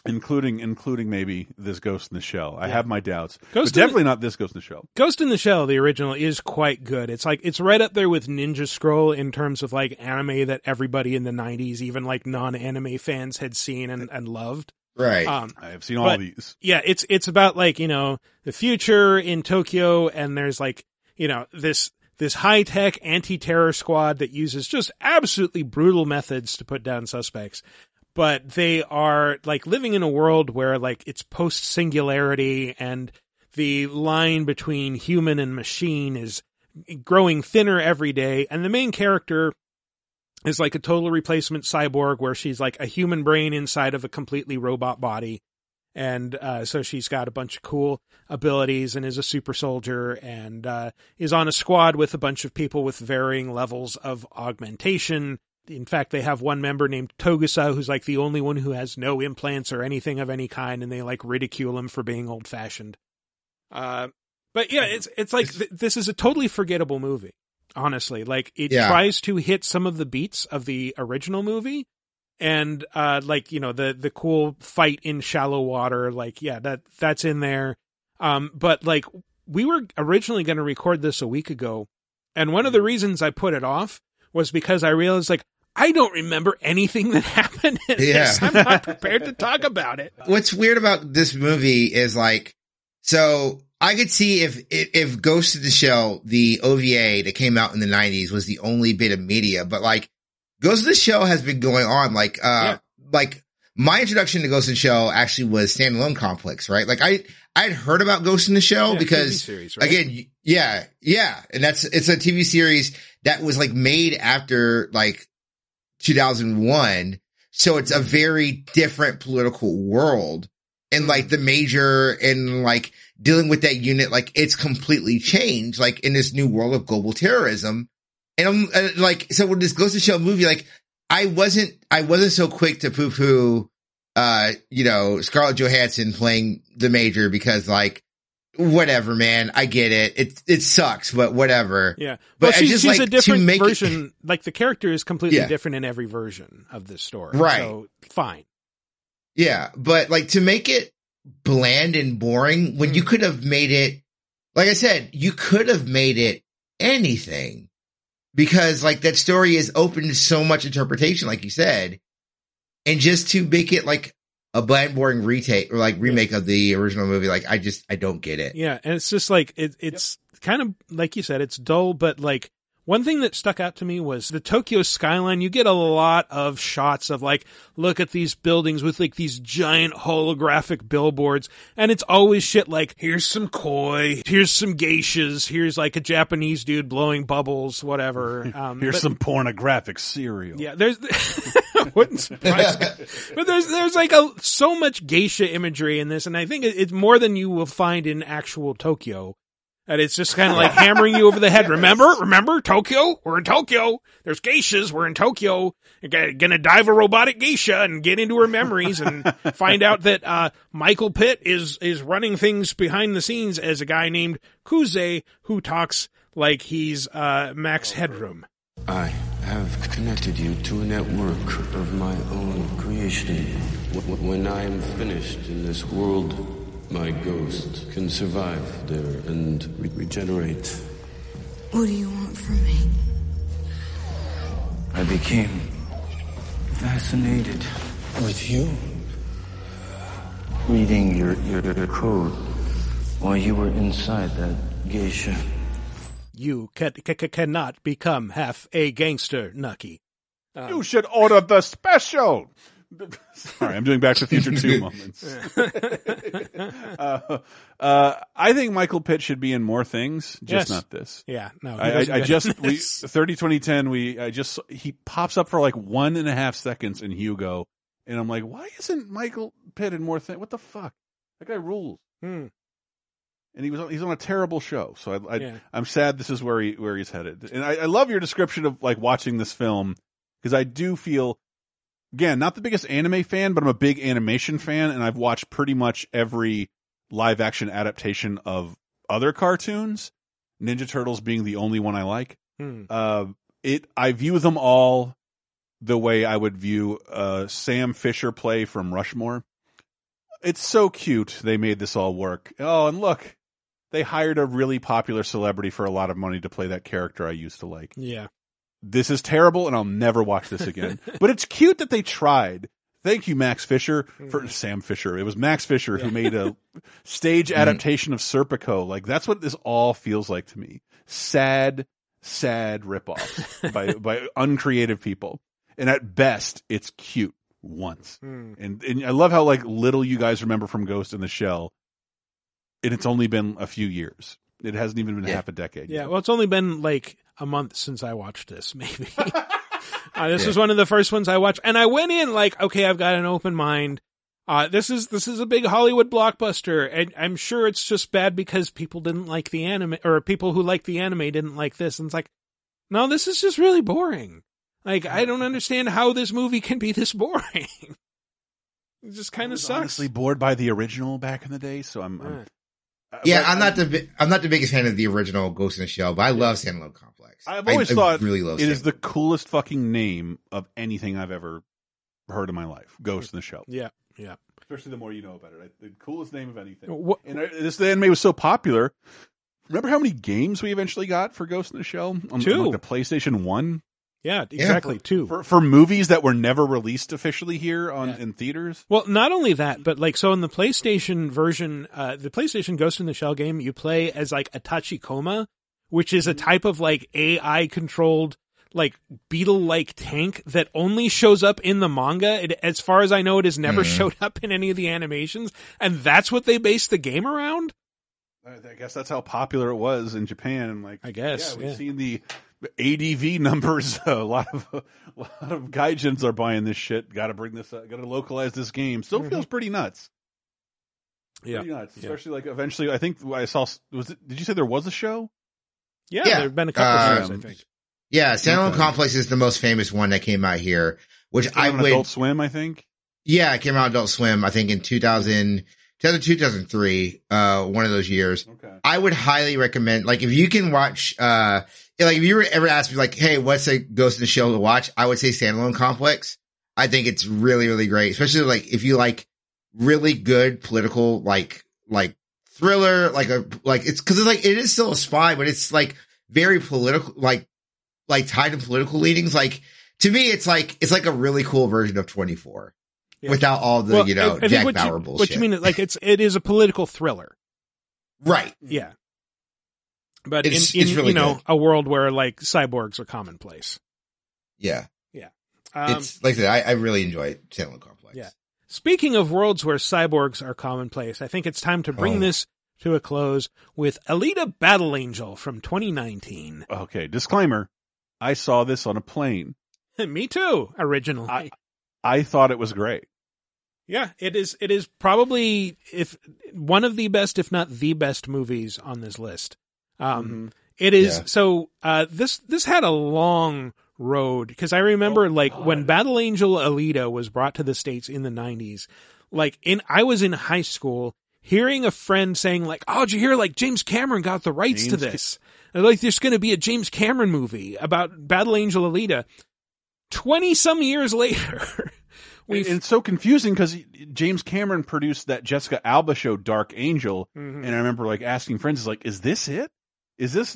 including including maybe this Ghost in the Shell. I Yeah. have my doubts, Ghost but in the- definitely not this Ghost in the Shell. Ghost in the Shell, the original, is quite good. It's like it's right up there with Ninja Scroll in terms of like anime that everybody in the '90s, even like non-anime fans, had seen and, and loved. Right. Um, I have seen all but, these. Yeah, it's it's about like you know the future in Tokyo, and there's like you know this this high tech anti terror squad that uses just absolutely brutal methods to put down suspects. But they are like living in a world where like it's post singularity and the line between human and machine is growing thinner every day. And the main character is like a total replacement cyborg where she's like a human brain inside of a completely robot body. And uh, so she's got a bunch of cool abilities and is a super soldier and uh, is on a squad with a bunch of people with varying levels of augmentation. In fact, they have one member named Togusa who's like the only one who has no implants or anything of any kind, and they like ridicule him for being old fashioned. Uh, but yeah, it's it's like th- this is a totally forgettable movie. Honestly, like it Yeah. tries to hit some of the beats of the original movie, and uh, like you know the the cool fight in shallow water, like yeah, that that's in there. Um, but like we were originally going to record this a week ago, and one of the reasons I put it off was because I realized like I don't remember anything that happened in. Yeah. I'm not prepared to talk about it. What's weird about this movie is like, so I could see if, if, if Ghost of the Shell, the OVA that came out in the nineties was the only bit of media, but like Ghost of the Shell has been going on like, uh, like my introduction to Ghost in the Shell actually was standalone complex, right? Like I, I'd heard about Ghost in the Shell Yeah, because TV series, right? again, yeah, yeah. And that's, it's a TV series that was like made after like 2001. So it's a very different political world and like the major and like dealing with that unit, like it's completely changed, like in this new world of global terrorism. And I'm uh, like, so with this Ghost of Shell movie, like I wasn't, I wasn't so quick to poo poo, uh, you know, Scarlett Johansson playing the major because like, whatever, man, I get it. It, it sucks, but whatever. Yeah, But well, she's, just she's like a different make it- version. like the character is completely Yeah. different in every version of this story. Right. So fine. Yeah, but like to make it bland and boring when Hmm. you could have made it, like I said, you could have made it anything because like that story is open to so much interpretation, like you said, and just to make it like a bland, boring retake or like remake of the original movie, like I just I don't get it. Yeah, and it's just like it, it's kind of like you said, it's dull, but like one thing that stuck out to me was the Tokyo skyline. You get a lot of shots of like, look at these buildings with like these giant holographic billboards, and it's always shit like, here's some koi, here's some geishas, here's like a Japanese dude blowing bubbles, whatever. Um, Here's but- some pornographic cereal. yeah, there's wouldn't surprise me. But there's there's like a so much geisha imagery in this, and I think it's more than you will find in actual Tokyo. And it's just kind of like hammering you over the head. Remember, remember Tokyo? We're in Tokyo. There's geishas. We're in Tokyo. You're gonna- gonna dive a robotic geisha and get into her memories and find out that uh, Michael Pitt is is running things behind the scenes as a guy named Kuze who talks like he's uh, Max Headroom. I have connected you to a network of my own creation. Wh- wh- When I am finished in this world, my ghost can survive there and re- regenerate. What do you want from me? I became fascinated with you. Reading your, your, your code while you were inside that geisha. You ca- ca- ca- cannot become half a gangster, Nucky. Um, You should order the special. Sorry, I'm doing Back to the Future 2 moments. uh, uh, I think Michael Pitt should be in more things, just Yes. not this. Yeah, no, I, I, I just, in we, this. 30, 2010, we, I just, he pops up for like one and a half seconds in Hugo, and I'm like, why isn't Michael Pitt in more things? What the fuck? That guy rules. Hmm. And he was on, he's on a terrible show. So I, I Yeah. I'm sad this is where he where he's headed. And I, I love your description of like watching this film because I do feel again not the biggest anime fan, but I'm a big animation fan, and I've watched pretty much every live action adaptation of other cartoons. Ninja Turtles being the only one I like. Hmm. Uh, it I view them all the way I would view uh, Sam Fisher play from Rushmore. It's so cute they made this all work. Oh, and look, they hired a really popular celebrity for a lot of money to play that character I used to like. Yeah. This is terrible, and I'll never watch this again. but it's cute that they tried. Thank you, Max Fisher, for Sam Fisher. It was Max Fisher who made a stage adaptation of Serpico. Like that's what this all feels like to me. Sad, sad ripoffs by by uncreative people. And at best, it's cute once. Hmm. And and I love how like little you guys remember from Ghost in the Shell. And it's only been a few years. It hasn't even been half a decade. Yeah, well, it's only been like a month since I watched this, maybe. uh, this Yeah. was one of the first ones I watched, and I went in like, okay, I've got an open mind. Uh, this is this is a big Hollywood blockbuster, and I'm sure it's just bad because people didn't like the anime, or people who like the anime didn't like this. And it's like, no, this is just really boring. Like, I don't understand how this movie can be this boring. it just kind of sucks. honestly bored by the original back in the day, so I'm, I'm Uh, yeah, but I'm not the I'm not the biggest fan of the original Ghost in the Shell, but I love Standalone Complex. I've always I thought really love it is the coolest fucking name of anything I've ever heard in my life. Ghost in the Shell. Yeah, yeah. Especially the more you know about it. The coolest name of anything. What- And I, this the anime was so popular. Remember how many games we eventually got for Ghost in the Shell on, Two. on, like the PlayStation One? Yeah, exactly. For- Two. for, for movies that were never released officially here on in theaters. Well, not only that, but like so in the PlayStation version, uh, the PlayStation Ghost in the Shell game, you play as like a Tachikoma, which is a type of like AI controlled like beetle like tank that only shows up in the manga. It, as far as I know, it has never Mhm. showed up in any of the animations, and that's what they based the game around. I I guess that's how popular it was in Japan. Like, I guess, yeah, we've yeah. seen the ADV numbers. A lot of a lot of gaijins are buying this shit. Got to bring this. Up. Got to localize this game. Still feels pretty nuts. Mm-hmm. Yeah. pretty nuts. Yeah. Especially like eventually. I think I saw. Was it? Did you say there was a show? Yeah, there have been a couple um, shows, I think. Yeah, Standalone Okay. Complex is the most famous one that came out here, which I on would. Adult Swim. I think. Yeah, it came out Adult Swim. I think in 2000, 2002, 2003, uh, one of those years. Okay. I would highly recommend, like, if you can watch, uh, like, if you were ever asked me, like, hey, what's a Ghost in the Shell to watch? I would say Standalone Complex. I think it's really, really great, especially like if you like really good political, like, like thriller, like a, like it's cause it's like, it is still a spy, but it's like very political, like, like tied to political leanings. Like, to me, it's like, it's like a really cool version of 24 Yeah. without all the, Well, you know, I- I Jack Bauer you, bullshit. What you mean? Like it's it is a political thriller, Right. Yeah. But It's- in, in it's really you know good. a world where like cyborgs are commonplace. Yeah. Yeah. Um, it's like I said, I, I really enjoy Standalone Complex. Yeah. Speaking of worlds where cyborgs are commonplace, I think it's time to bring Oh. this to a close with Alita Battle Angel from 2019. Okay. Disclaimer. I saw this on a plane. Me too, originally. I, I thought it was great. yeah, it is it is probably if one of the best if not the best movies on this list. Um it is Yeah. so uh this this had a long road because I remember like when Battle Angel Alita was brought to the states in the 90s like in I was in high school hearing a friend saying like oh did you hear like James Cameron got the rights to James Ca- this And, like there's going to be a James Cameron movie about Battle Angel Alita 20 some years later And it's so confusing because James Cameron produced that Jessica Alba show, Dark Angel, Mhm. and I remember like asking friends, "Is "Like, is this it? Is this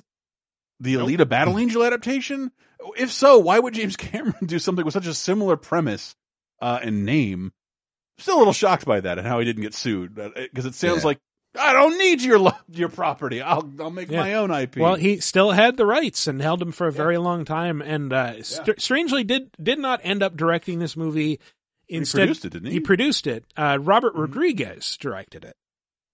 the Alita Battle Angel adaptation? If so, why would James Cameron do something with such a similar premise uh, and name?" Still a little shocked by that and how he didn't get sued because it sounds Yeah. like I don't need your your property. I'll I'll make Yeah. my own IP. Well, he still had the rights and held them for a very long time, and uh, st- strangely did did not end up directing this movie. Instead, produced it, didn't he? Mm-hmm. produced it. Uh, Robert Rodriguez directed it,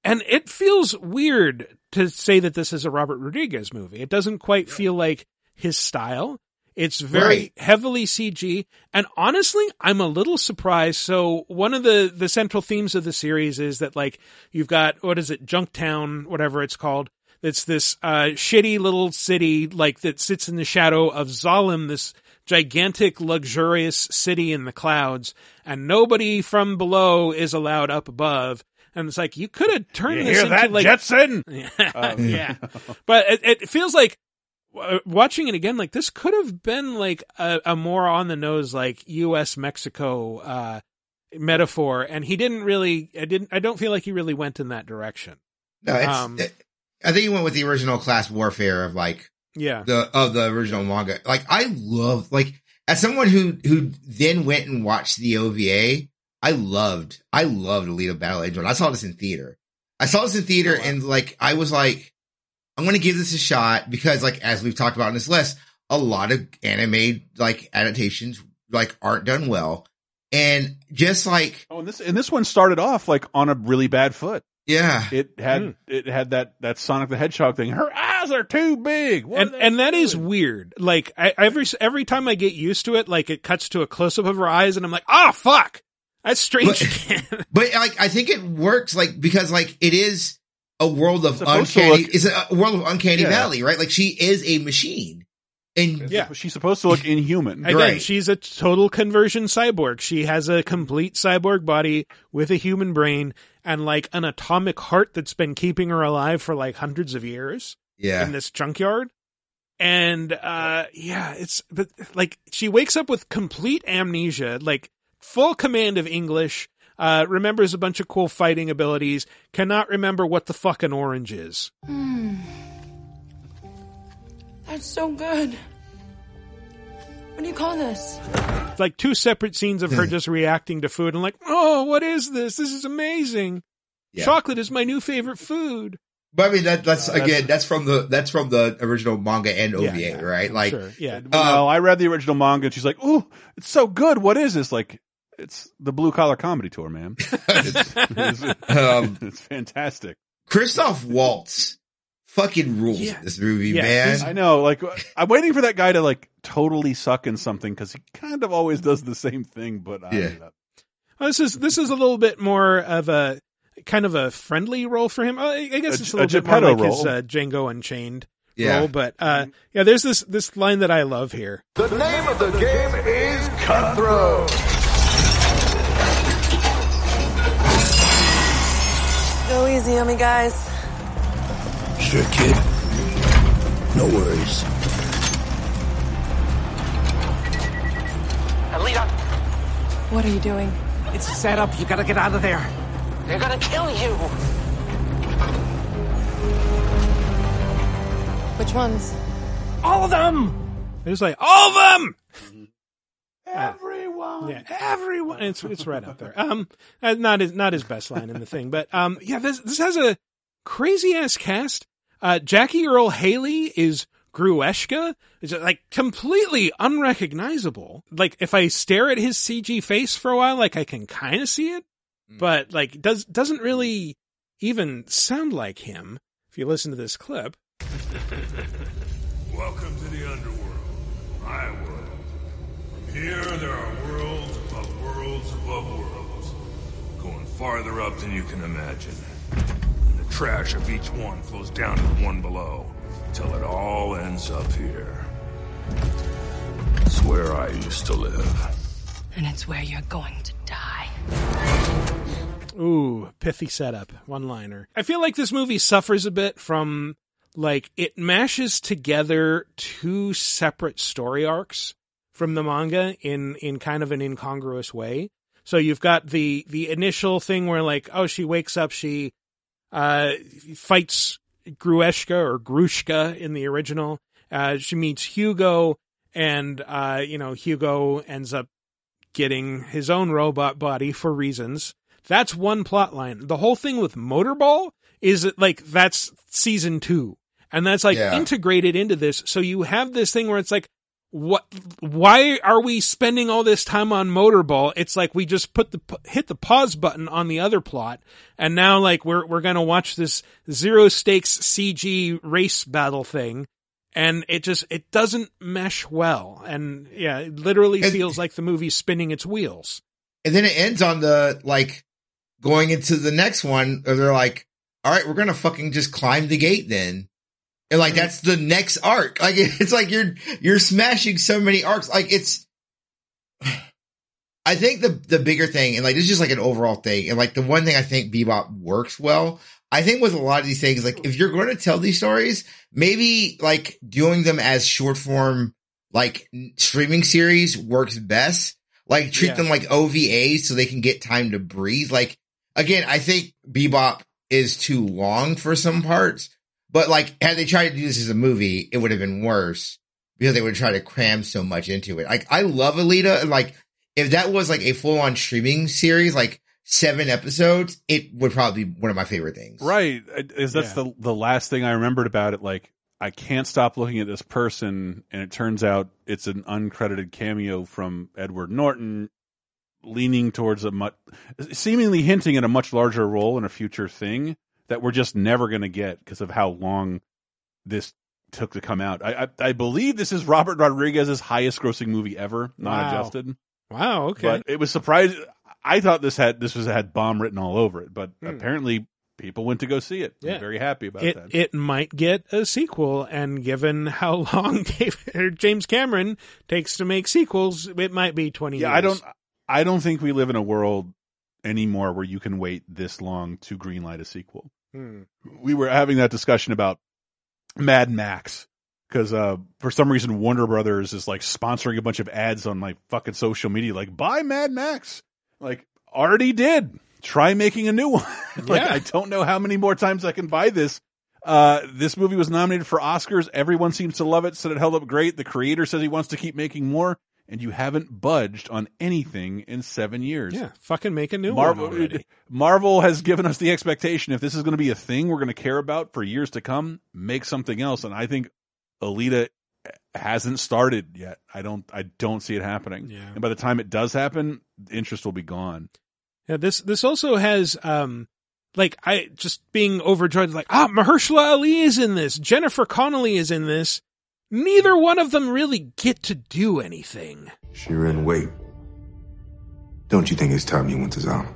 and it feels weird to say that this is a Robert Rodriguez movie. It doesn't quite feel like his style. It's very Right. heavily CG. And honestly, I'm a little surprised. So one of the, the central themes of the series is that like, you've got, what is it, Junktown, whatever it's called. It's this, uh, shitty little city, like, that sits in the shadow of Zalem, this gigantic, luxurious city in the clouds. And nobody from below is allowed up above. And it's like, you could have turned You this hear into that, like, Jetson? yeah. Um, yeah. But it, it feels like uh, watching it again, like this could have been like a, a more on the nose, like U.S. Mexico uh, metaphor, and he didn't really. I didn't. I don't feel like he really went in that direction. No, it's, Um, I think he went with the original class warfare of like Yeah. the of the original manga. Like I love like as someone who who then went and watched the OVA, I loved I loved Alita Battle Angel. I saw this in theater. I saw this in theater and like I was like, I'm gonna give this a shot because like as we've talked about in this list, a lot of anime like adaptations like aren't done well. And just like Oh, and this and this one started off like on a really bad foot. Yeah, it had Hmm. it had that that Sonic the Hedgehog thing. Her eyes are too big. What and and that is weird. Like I, every every time I get used to it, like it cuts to a close up of her eyes, and I'm like, ah, fuck, that's strange. But like, I think it works, like because like it is a world of Supposed uncanny. look- It's a world of uncanny Yeah. valley, right? Like she is a machine, and yeah, she's supposed to look inhuman. Again, she's a total conversion cyborg. She has a complete cyborg body with a human brain and like an atomic heart that's been keeping her alive for like hundreds of years. Yeah. In this junkyard. And uh yeah, it's but like she wakes up with complete amnesia, like full command of English, uh remembers a bunch of cool fighting abilities, cannot remember what the fucking orange is. Hmm. That's so good. What do you call this? It's like two separate scenes of her just reacting to food and like, oh, what is this? This is amazing. Yeah. Chocolate is my new favorite food. But I mean that that's Uh, again that's from the that's from the original manga and OVA, Yeah, yeah, right? Like, sure, yeah. well, I read the original manga and she's like, "Ooh, it's so good. What is this?" Like, it's the Blue Collar Comedy Tour, man. It's, it's, Um, it's fantastic. Christoph Waltz fucking rules in this movie, man. I know. Like, I'm waiting for that guy to like totally suck in something because he kind of always does the same thing. But I Yeah. don't know. Well, this is this is a little bit more of a kind of a friendly role for him. Uh, I I guess it's a a little bit more Geppetto like his role. uh, Django Unchained Yeah. role. But uh, yeah, there's this this line that I love here. The name of the game is Cutthroat. Easy on me, guys. Sure, kid. No worries. Alita, What are you doing? it's set up. You gotta get out of there. They're gonna kill you. Which ones? All of them. It's like all of them. Everyone. Yeah, everyone. It's it's right up there. Um, uh, not his not his best line in the thing, but um, yeah, this this has a crazy ass cast. Uh, Jackie Earle Haley is Grewishka. Is like completely unrecognizable. Like if I stare at his CG face for a while, like I can kind of see it, but like does doesn't really even sound like him. If you listen to this clip, Welcome to the underworld, my world. From here, there are worlds above worlds above worlds, going farther up than you can imagine. And the trash of each one flows down to the one below, till it all ends up here. It's where I used to live. And it's where you're going to die. Ooh, pithy setup, one liner. I feel like this movie suffers a bit from like it mashes together two separate story arcs from the manga in in kind of an incongruous way. So you've got the the initial thing where like oh she wakes up she uh fights Grewishka or Grushka in the original. Uh she meets Hugo and uh you know Hugo ends up getting his own robot body for reasons. That's one plot line. The whole thing with Motorball is that, like that's season two. And that's like Yeah. integrated into this. So you have this thing where it's like, what, why are we spending all this time on Motorball? It's like we just put the, hit the pause button on the other plot. And now like we're, we're going to watch this zero stakes CG race battle thing. and it just it doesn't mesh well and yeah it literally And- feels like the movie's spinning its wheels And then it ends on the like going into the next one, or they're like, all right, we're gonna fucking just climb the gate then. And like mm-hmm. that's the next arc. Like it's like you're you're smashing so many arcs. Like it's I think the the bigger thing, and like this is just like an overall thing, and like the one thing I think Bebop works well. I think with a lot of these things, like if you're going to tell these stories, maybe like doing them as short form, like streaming series works best. Like treat Yeah. them like OVAs so they can get time to breathe. Like again, I think Bebop is too long for some parts, but like had they tried to do this as a movie, it would have been worse because they would try to cram so much into it. Like I love Alita, and like if that was like a full on streaming series, like seven episodes, it would probably be one of my favorite things. Right. Is that's the the last thing I remembered about it. Like I can't stop looking at this person, and it turns out it's an uncredited cameo from Edward Norton, leaning towards a much, seemingly hinting at a much larger role in a future thing that we're just never going to get because of how long this took to come out. I, I I believe this is Robert Rodriguez's highest grossing movie ever, not Wow. adjusted. wow okay But it was surprising. I thought this had this was had bomb written all over it, but Hmm. apparently people went to go see it. Yeah. I'm very happy about it that. it might get a sequel and given how long David, James Cameron takes to make sequels it might be 20 yeah, years I don't I don't think we live in a world anymore where you can wait this long to greenlight a sequel. Hmm. We were having that discussion about Mad Max because uh, for some reason Warner Brothers is like sponsoring a bunch of ads on my fucking social media, like buy Mad Max. Like already did. Try making a new one. like Yeah. I don't know how many more times I can buy this. Uh, this movie was nominated for Oscars. Everyone seems to love it. Said it held up great. The creator says he wants to keep making more, and you haven't budged on anything in seven years. yeah fucking make a new Marvel, one already Marvel has given us the expectation if this is going to be a thing we're going to care about for years to come, make something else. And I think Alita hasn't started yet. I don't. I don't see it happening. Yeah. And by the time it does happen, interest will be gone. Yeah, this this also has um like I just being overjoyed like ah Mahershala Ali is in this, Jennifer Connelly is in this. Neither one of them really get to do anything. Chiren, wait. Don't you think it's time you went to Zalem?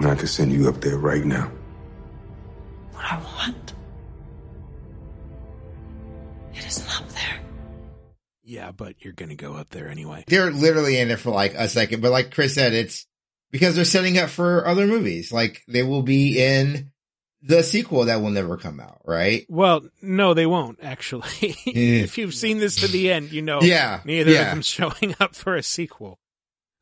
I could send you up there right now. What I want. It isn't up there. Yeah, but you're gonna go up there anyway. They're literally in it for like a second, but like Chris said, it's because they're setting up for other movies. Like they will be in the sequel that will never come out, right? Well, no, they won't actually. if you've seen this to the end, you know Yeah, neither yeah. of them showing up for a sequel.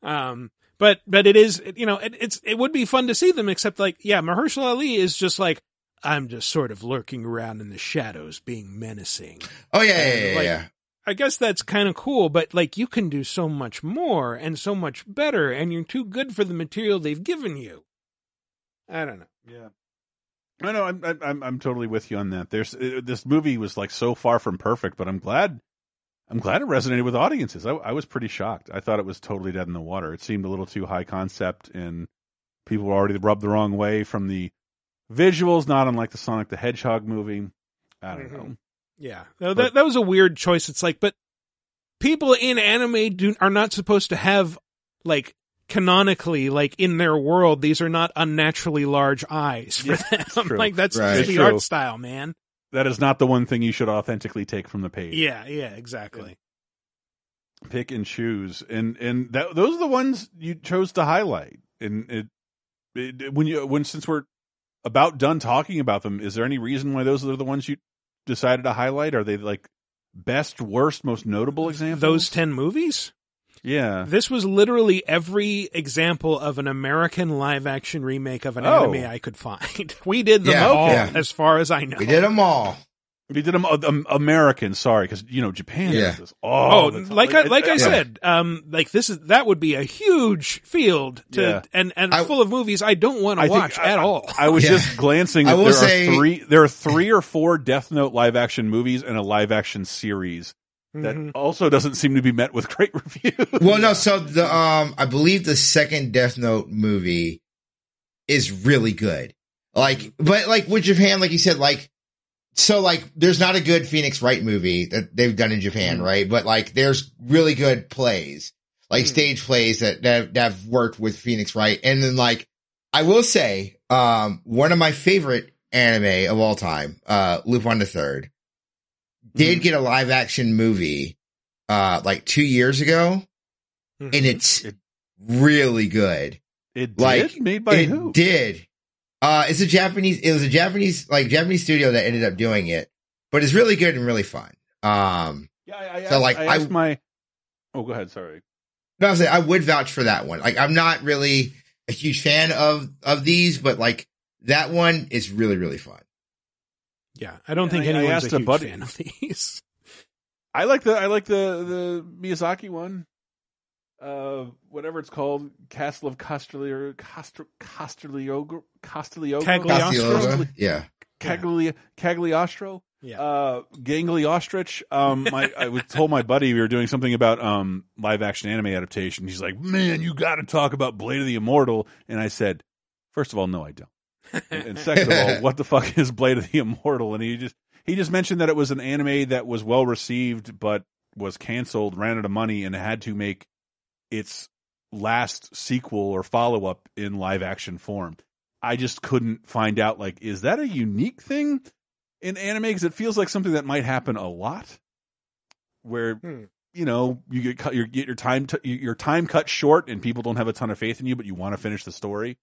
Um, but but it is you know it, it's it would be fun to see them, except like yeah, Mahershala Ali is just like I'm just sort of lurking around in the shadows, being menacing. Oh yeah, And, yeah, yeah, like, yeah. I guess that's kind of cool, but like you can do so much more and so much better, and you're too good for the material they've given you. I don't know. Yeah. I know. I'm I'm I'm totally with you on that. There's uh, this movie was like so far from perfect, but I'm glad. I'm glad it resonated with audiences. I, I was pretty shocked. I thought it was totally dead in the water. It seemed a little too high concept, and people were already rubbed the wrong way from the visuals. Not unlike the Sonic the Hedgehog movie. I don't know. Yeah, No, that that was a weird choice. It's like, but people in anime do are not supposed to have like canonically, like in their world, these are not unnaturally large eyes for them. true. like that's Right. the art style, man. That is not the one thing you should authentically take from the page. Yeah, yeah, exactly. pick and choose and and that those are the ones you chose to highlight and it, it when you when since we're about done talking about them is there any reason why those are the ones you decided to highlight are they like best worst most notable examples Those ten movies. Yeah This was literally every example of an American live action remake of an Oh. anime I could find. We did them Yeah, all, okay. as far as I know. We did them all. we did them um, American sorry because you know Japan Yeah. does this Oh, the time. like I, like I Yeah. said, um, like this is that would be a huge field to Yeah. and and I- full of movies I don't want to I think watch I- at all. I was Yeah. just glancing. I At, will there say- are three. There are three or four Death Note live action movies and a live action series that Mhm. also doesn't seem to be met with great reviews. Well, no, so the um, I believe the second Death Note movie is really good. Like, but like with Japan, like you said, like so like there's not a good Phoenix Wright movie that they've done in Japan, Mhm. right? But like there's really good plays, like Hmm. stage plays that, that that have worked with Phoenix Wright. And then like I will say, um, one of my favorite anime of all time, uh, Lupin the 3rd did get a live action movie, uh, like two years ago. Hmm. And it's really good. It did? Like Made by it who? Did. Uh, it's a Japanese, it was a Japanese, like Japanese studio that ended up doing it, but it's really good and really fun. Um, Yeah, I, I so asked, like I I, my. Oh, go ahead. Sorry. no, I was saying, I would vouch for that one. Like I'm not really a huge fan of, of these, but like that one is really, really fun. Yeah, I don't think I- I anyone's asked a a buddy- fan of these. I like the I like the the Miyazaki one. Uh, whatever it's called, Castle of Castellio, Castel, Castellio, Castellio, Cagliostro? Yeah. Cagli, Cagliostro. Yeah. Uh, Gangly Ostrich. Um, my, I was told my buddy we were doing something about, um, live action anime adaptation. He's like, man, you got to talk about Blade of the Immortal. And I said, first of all, no, I don't. And, and second of all, what the fuck is Blade of the Immortal? And he just, he just mentioned that it was an anime that was well received, but was canceled, ran out of money and had to make its last sequel or follow up in live action form. I just couldn't find out like is that a unique thing in anime because it feels like something that might happen a lot where Hmm. you know you get cut, you get your time t- your time cut short and people don't have a ton of faith in you but you want to finish the story.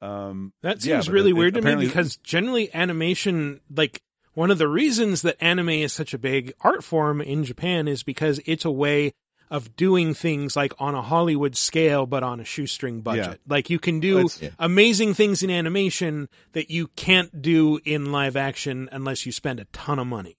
Um That seems but really it weird to me because generally animation, like one of the reasons that anime is such a big art form in Japan is because it's a way of doing things like on a Hollywood scale, but on a shoestring budget. Yeah. Like you can do yeah. amazing things in animation that you can't do in live action unless you spend a ton of money.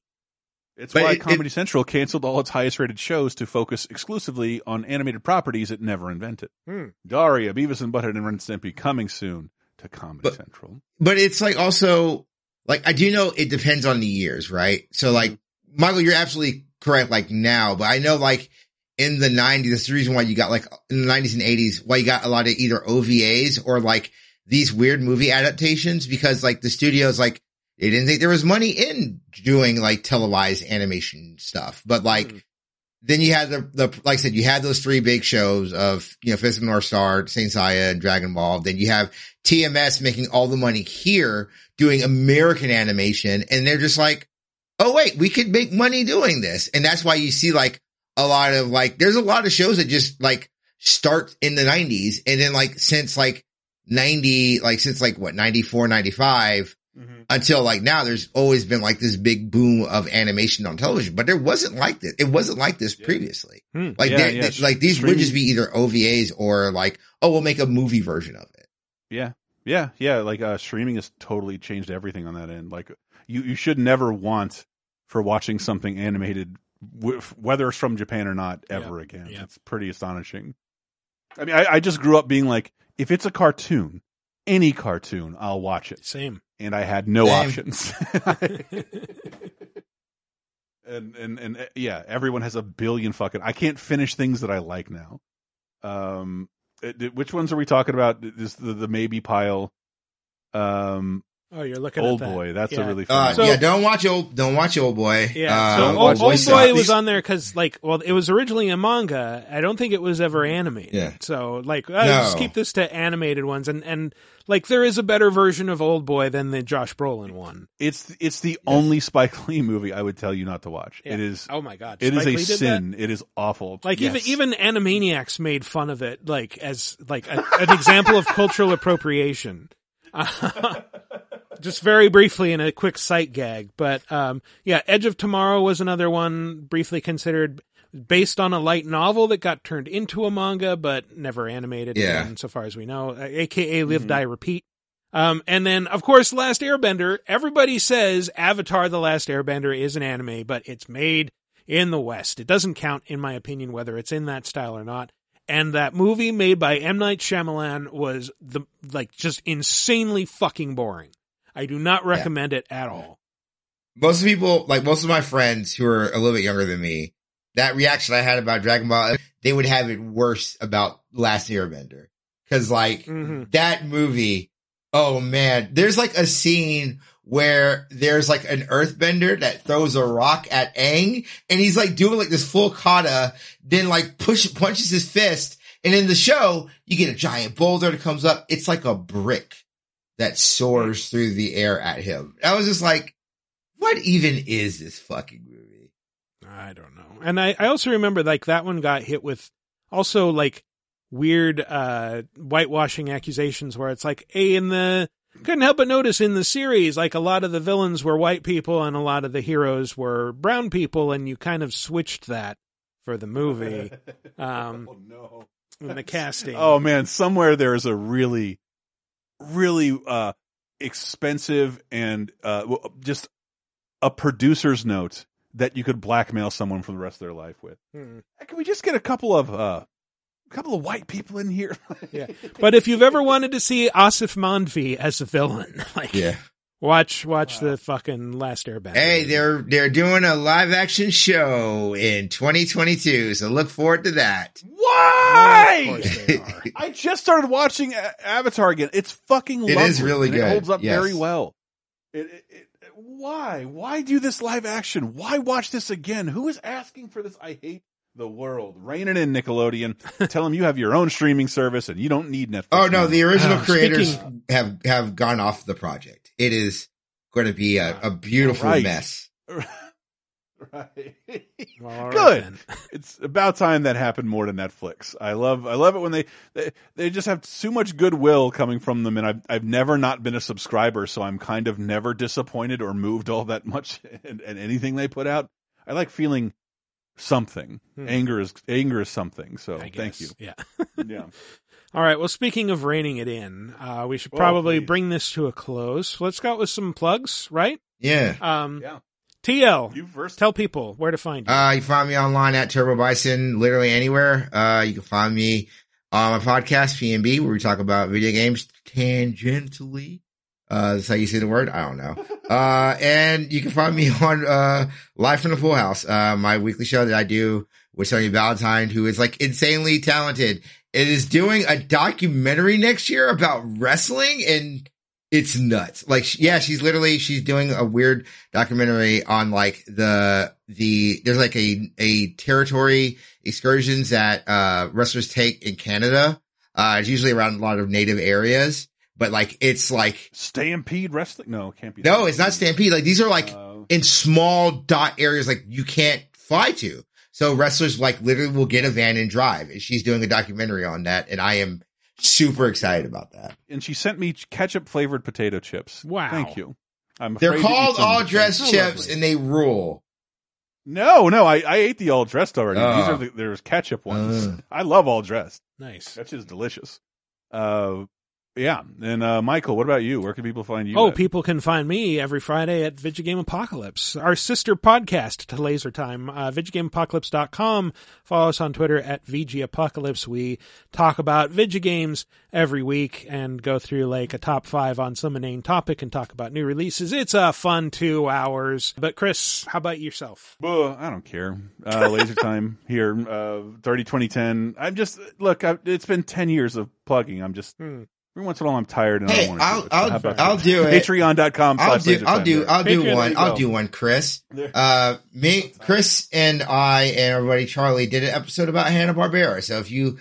It's But why it- Comedy Central canceled all its highest rated shows to focus exclusively on animated properties it never invented. Hmm. Daria, Beavis and Butthead and Ren and Stimpy coming soon to Comedy Central. but it's like also like I do know it depends on the years, right? So like Michael, you're absolutely correct. Like now, but I know like in the '90s, that's the reason why you got like in the '90s and '80s, why you got a lot of either OVAs or like these weird movie adaptations because like the studios like they didn't think there was money in doing like televised animation stuff, but like. Hmm. Then you had the, the, like I said, you had those three big shows of, you know, Fist of North Star, Saint Seiya, and Dragon Ball. Then you have TMS making all the money here doing American animation. And they're just like, oh, wait, we could make money doing this. And that's why you see like a lot of like, there's a lot of shows that just like start in the 90s. And then like since like 90, like since like what, 94, 95 until like now, there's always been like this big boom of animation on television, but there wasn't like this. It wasn't like this previously. Hmm. Like, Yeah, yeah, they- like these would just be either OVAs or like, oh, we'll make a movie version of it. Yeah. Yeah. Yeah. Like, uh, streaming has totally changed everything on that end. Like, you, you should never want for watching something animated, w- whether it's from Japan or not, ever again. It's pretty astonishing. I mean, I, I just grew up being like, if it's a cartoon, any cartoon, I'll watch it. Same. And I had no Same. options. and, and, and uh, yeah, everyone has a billion fucking, I can't finish things that I like now. Um, it- which ones are we talking about? Is the, the maybe pile? Um, Oh, you're looking Old at Old Boy. That's Yeah. a really Uh, fun. So- yeah, don't watch old, don't watch old boy. Yeah, Uh, so Old Old, Boy Old. Boy was on there because, like, well, it was originally a manga. I don't think it was ever animated. Yeah. So, like, uh, No. just keep this to animated ones, and and like, there is a better version of Old Boy than the Josh Brolin one. It's it's the only Spike Lee movie I would tell you not to watch. Yeah. It is. Oh my God, It is Spike a Lee did sin. It is awful. Like Yes. even even Animaniacs made fun of it, like as like a, an example of cultural appropriation. just very briefly in a quick sight gag, but um, yeah, Edge of Tomorrow was another one briefly considered based on a light novel that got turned into a manga, but never animated. Yeah. again, so far as we know, uh, aka Live Mm-hmm. Die Repeat. Um, and then of course, Last Airbender. Everybody says Avatar: The Last Airbender is an anime, but it's made in the West. It doesn't count, in my opinion, whether it's in that style or not. And that movie made by M Night Shyamalan was the like just insanely fucking boring. I do not recommend it at all. most people, like most of my friends who are a little bit younger than me, that reaction I had about Dragon Ball, they would have it worse about Last Airbender. Cause like Mm-hmm. that movie, oh man, there's like a scene where there's like an earthbender that throws a rock at Aang and he's like doing like this full kata, then like push, punches his fist. And in the show, you get a giant boulder that comes up. It's like a brick that soars through the air at him. I was just like, what even is this fucking movie? I don't know. And I, I also remember like that one got hit with also like weird uh whitewashing accusations where it's like, hey, in the couldn't help but notice in the series, like a lot of the villains were white people and a lot of the heroes were brown people, and you kind of switched that for the movie. Um, oh no! In the casting. Oh man, somewhere there is a really, really uh expensive and uh just a producer's note that you could blackmail someone for the rest of their life with. Hmm. Can we just get a couple of uh a couple of white people in here? Yeah. But if you've ever wanted to see Asif Mandvi as a villain, like Yeah. watch watch the fucking Last Airbender. Hey, they're, they're doing a live action show in 2022. So look forward to that. Why? I just started watching Avatar again. It's fucking It lovely. is really good, It holds up yes. very well. It, it, it, why? Why do this live action? Why watch this again? Who is asking for this? I hate the world. Rein it in, Nickelodeon. Tell them you have your own streaming service and you don't need Netflix. Oh no, the original Uh, creators speaking- have, have gone off the project. It is going to be a, a beautiful Right. mess. right. Well, Good. then. It's about time that happened more to Netflix. I love I love it when they they, they just have so much goodwill coming from them and I've I've never not been a subscriber, so I'm kind of never disappointed or moved all that much in, in anything they put out. I like feeling something. Hmm. Anger is anger is something. So thank you. Yeah. yeah. All right. Well, speaking of reining it in, uh, we should Oh, probably please. bring this to a close. Let's go out with some plugs, right? Yeah. Um, yeah. TL, You first. tell people where to find you. Uh, you find me online at Turbo Bison, literally anywhere. Uh, you can find me on my podcast, PNB, where we talk about video games tangentially. Uh, that's how you say the word. I don't know. Uh, and you can find me on, uh, Life from the Full House, uh, my weekly show that I do with Sonya Valentine, who is like insanely talented. It is doing a documentary next year about wrestling and it's nuts. Like, yeah, she's literally, she's doing a weird documentary on like the, the, there's like a, a territory excursions that, uh, wrestlers take in Canada. Uh, it's usually around a lot of native areas, but like, it's like, Stampede Wrestling? No, it can't be. no, it's not Stampede. Like these are like in small dot areas, like you can't fly to. So wrestlers like literally will get a van and drive. And she's doing a documentary on that. And I am super excited about that. And she sent me ketchup flavored potato chips. Wow. Thank you. I'm They're afraid to eat called all dressed chips lovely. and they rule. No, no, I, I ate the all dressed already. These Oh. are the, there's ketchup ones. Uh. I love all dressed. Nice. That's just delicious. Uh, yeah. And uh, Michael, what about you? Where can people find you? Oh, at? people can find me every Friday at Vigigame Apocalypse, our sister podcast to Laser Time, uh, VigigameApocalypse.com. Follow us on Twitter at VG Apocalypse. We talk about Vigigames every week and go through like a top five on some inane topic and talk about new releases. It's a fun two hours. But Chris, how about yourself? Well, I don't care. Uh, laser time here, uh, 30, 2010. I'm just, look, I, it's been 10 years of plugging. I'm just, Hmm. Every once in a while I'm tired and I Hey, don't want to I'll, do it. I'll, how I'll do it. Patreon.com I'll do, I'll do, I'll do Patreon, one. I'll do one, Chris. Uh, me, Chris and I and everybody, Charlie did an episode about Hanna-Barbera. So if you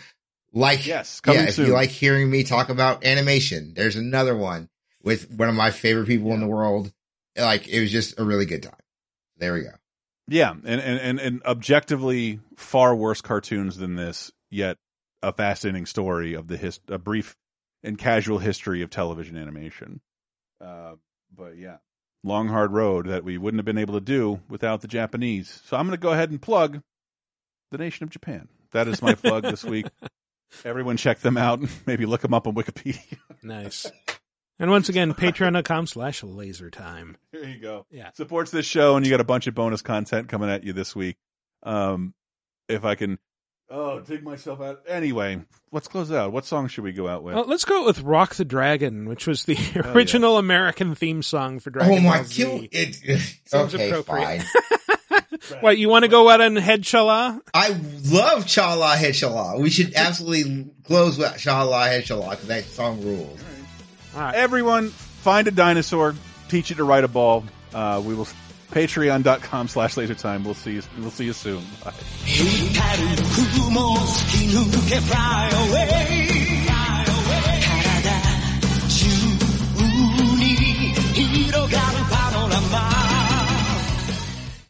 like, Yes, coming yeah, if soon. you like hearing me talk about animation, there's another one with one of my favorite people in the world. Like, it was just a really good time. There we go. Yeah, and, and, and, and objectively far worse cartoons than this, yet a fascinating story of the his, a brief and casual history of television animation. Uh, but yeah, long hard road that we wouldn't have been able to do without the Japanese. So I'm going to go ahead and plug the nation of Japan. That is my plug this week. Everyone check them out. And maybe look them up on Wikipedia. Nice. And once again, patreon.com slash laser time. There you go. Yeah. Supports this show, and you got a bunch of bonus content coming at you this week. Um, if I can, oh, dig myself out. Anyway, let's close out. What song should we go out with? Well, let's go with Rock the Dragon, which was the yeah. original American theme song for Dragon oh my, Ball Z. kill it. Seems okay, appropriate. fine. What, you want to go out on Head Shala? I love Cha-La Head-Cha-La. We should absolutely close with Cha-La Head-Cha-La because that song rules. Everyone, find a dinosaur, teach it to ride a ball. Uh, we will Patreon.com slash lasertime. We'll see you, we'll see you soon. Bye.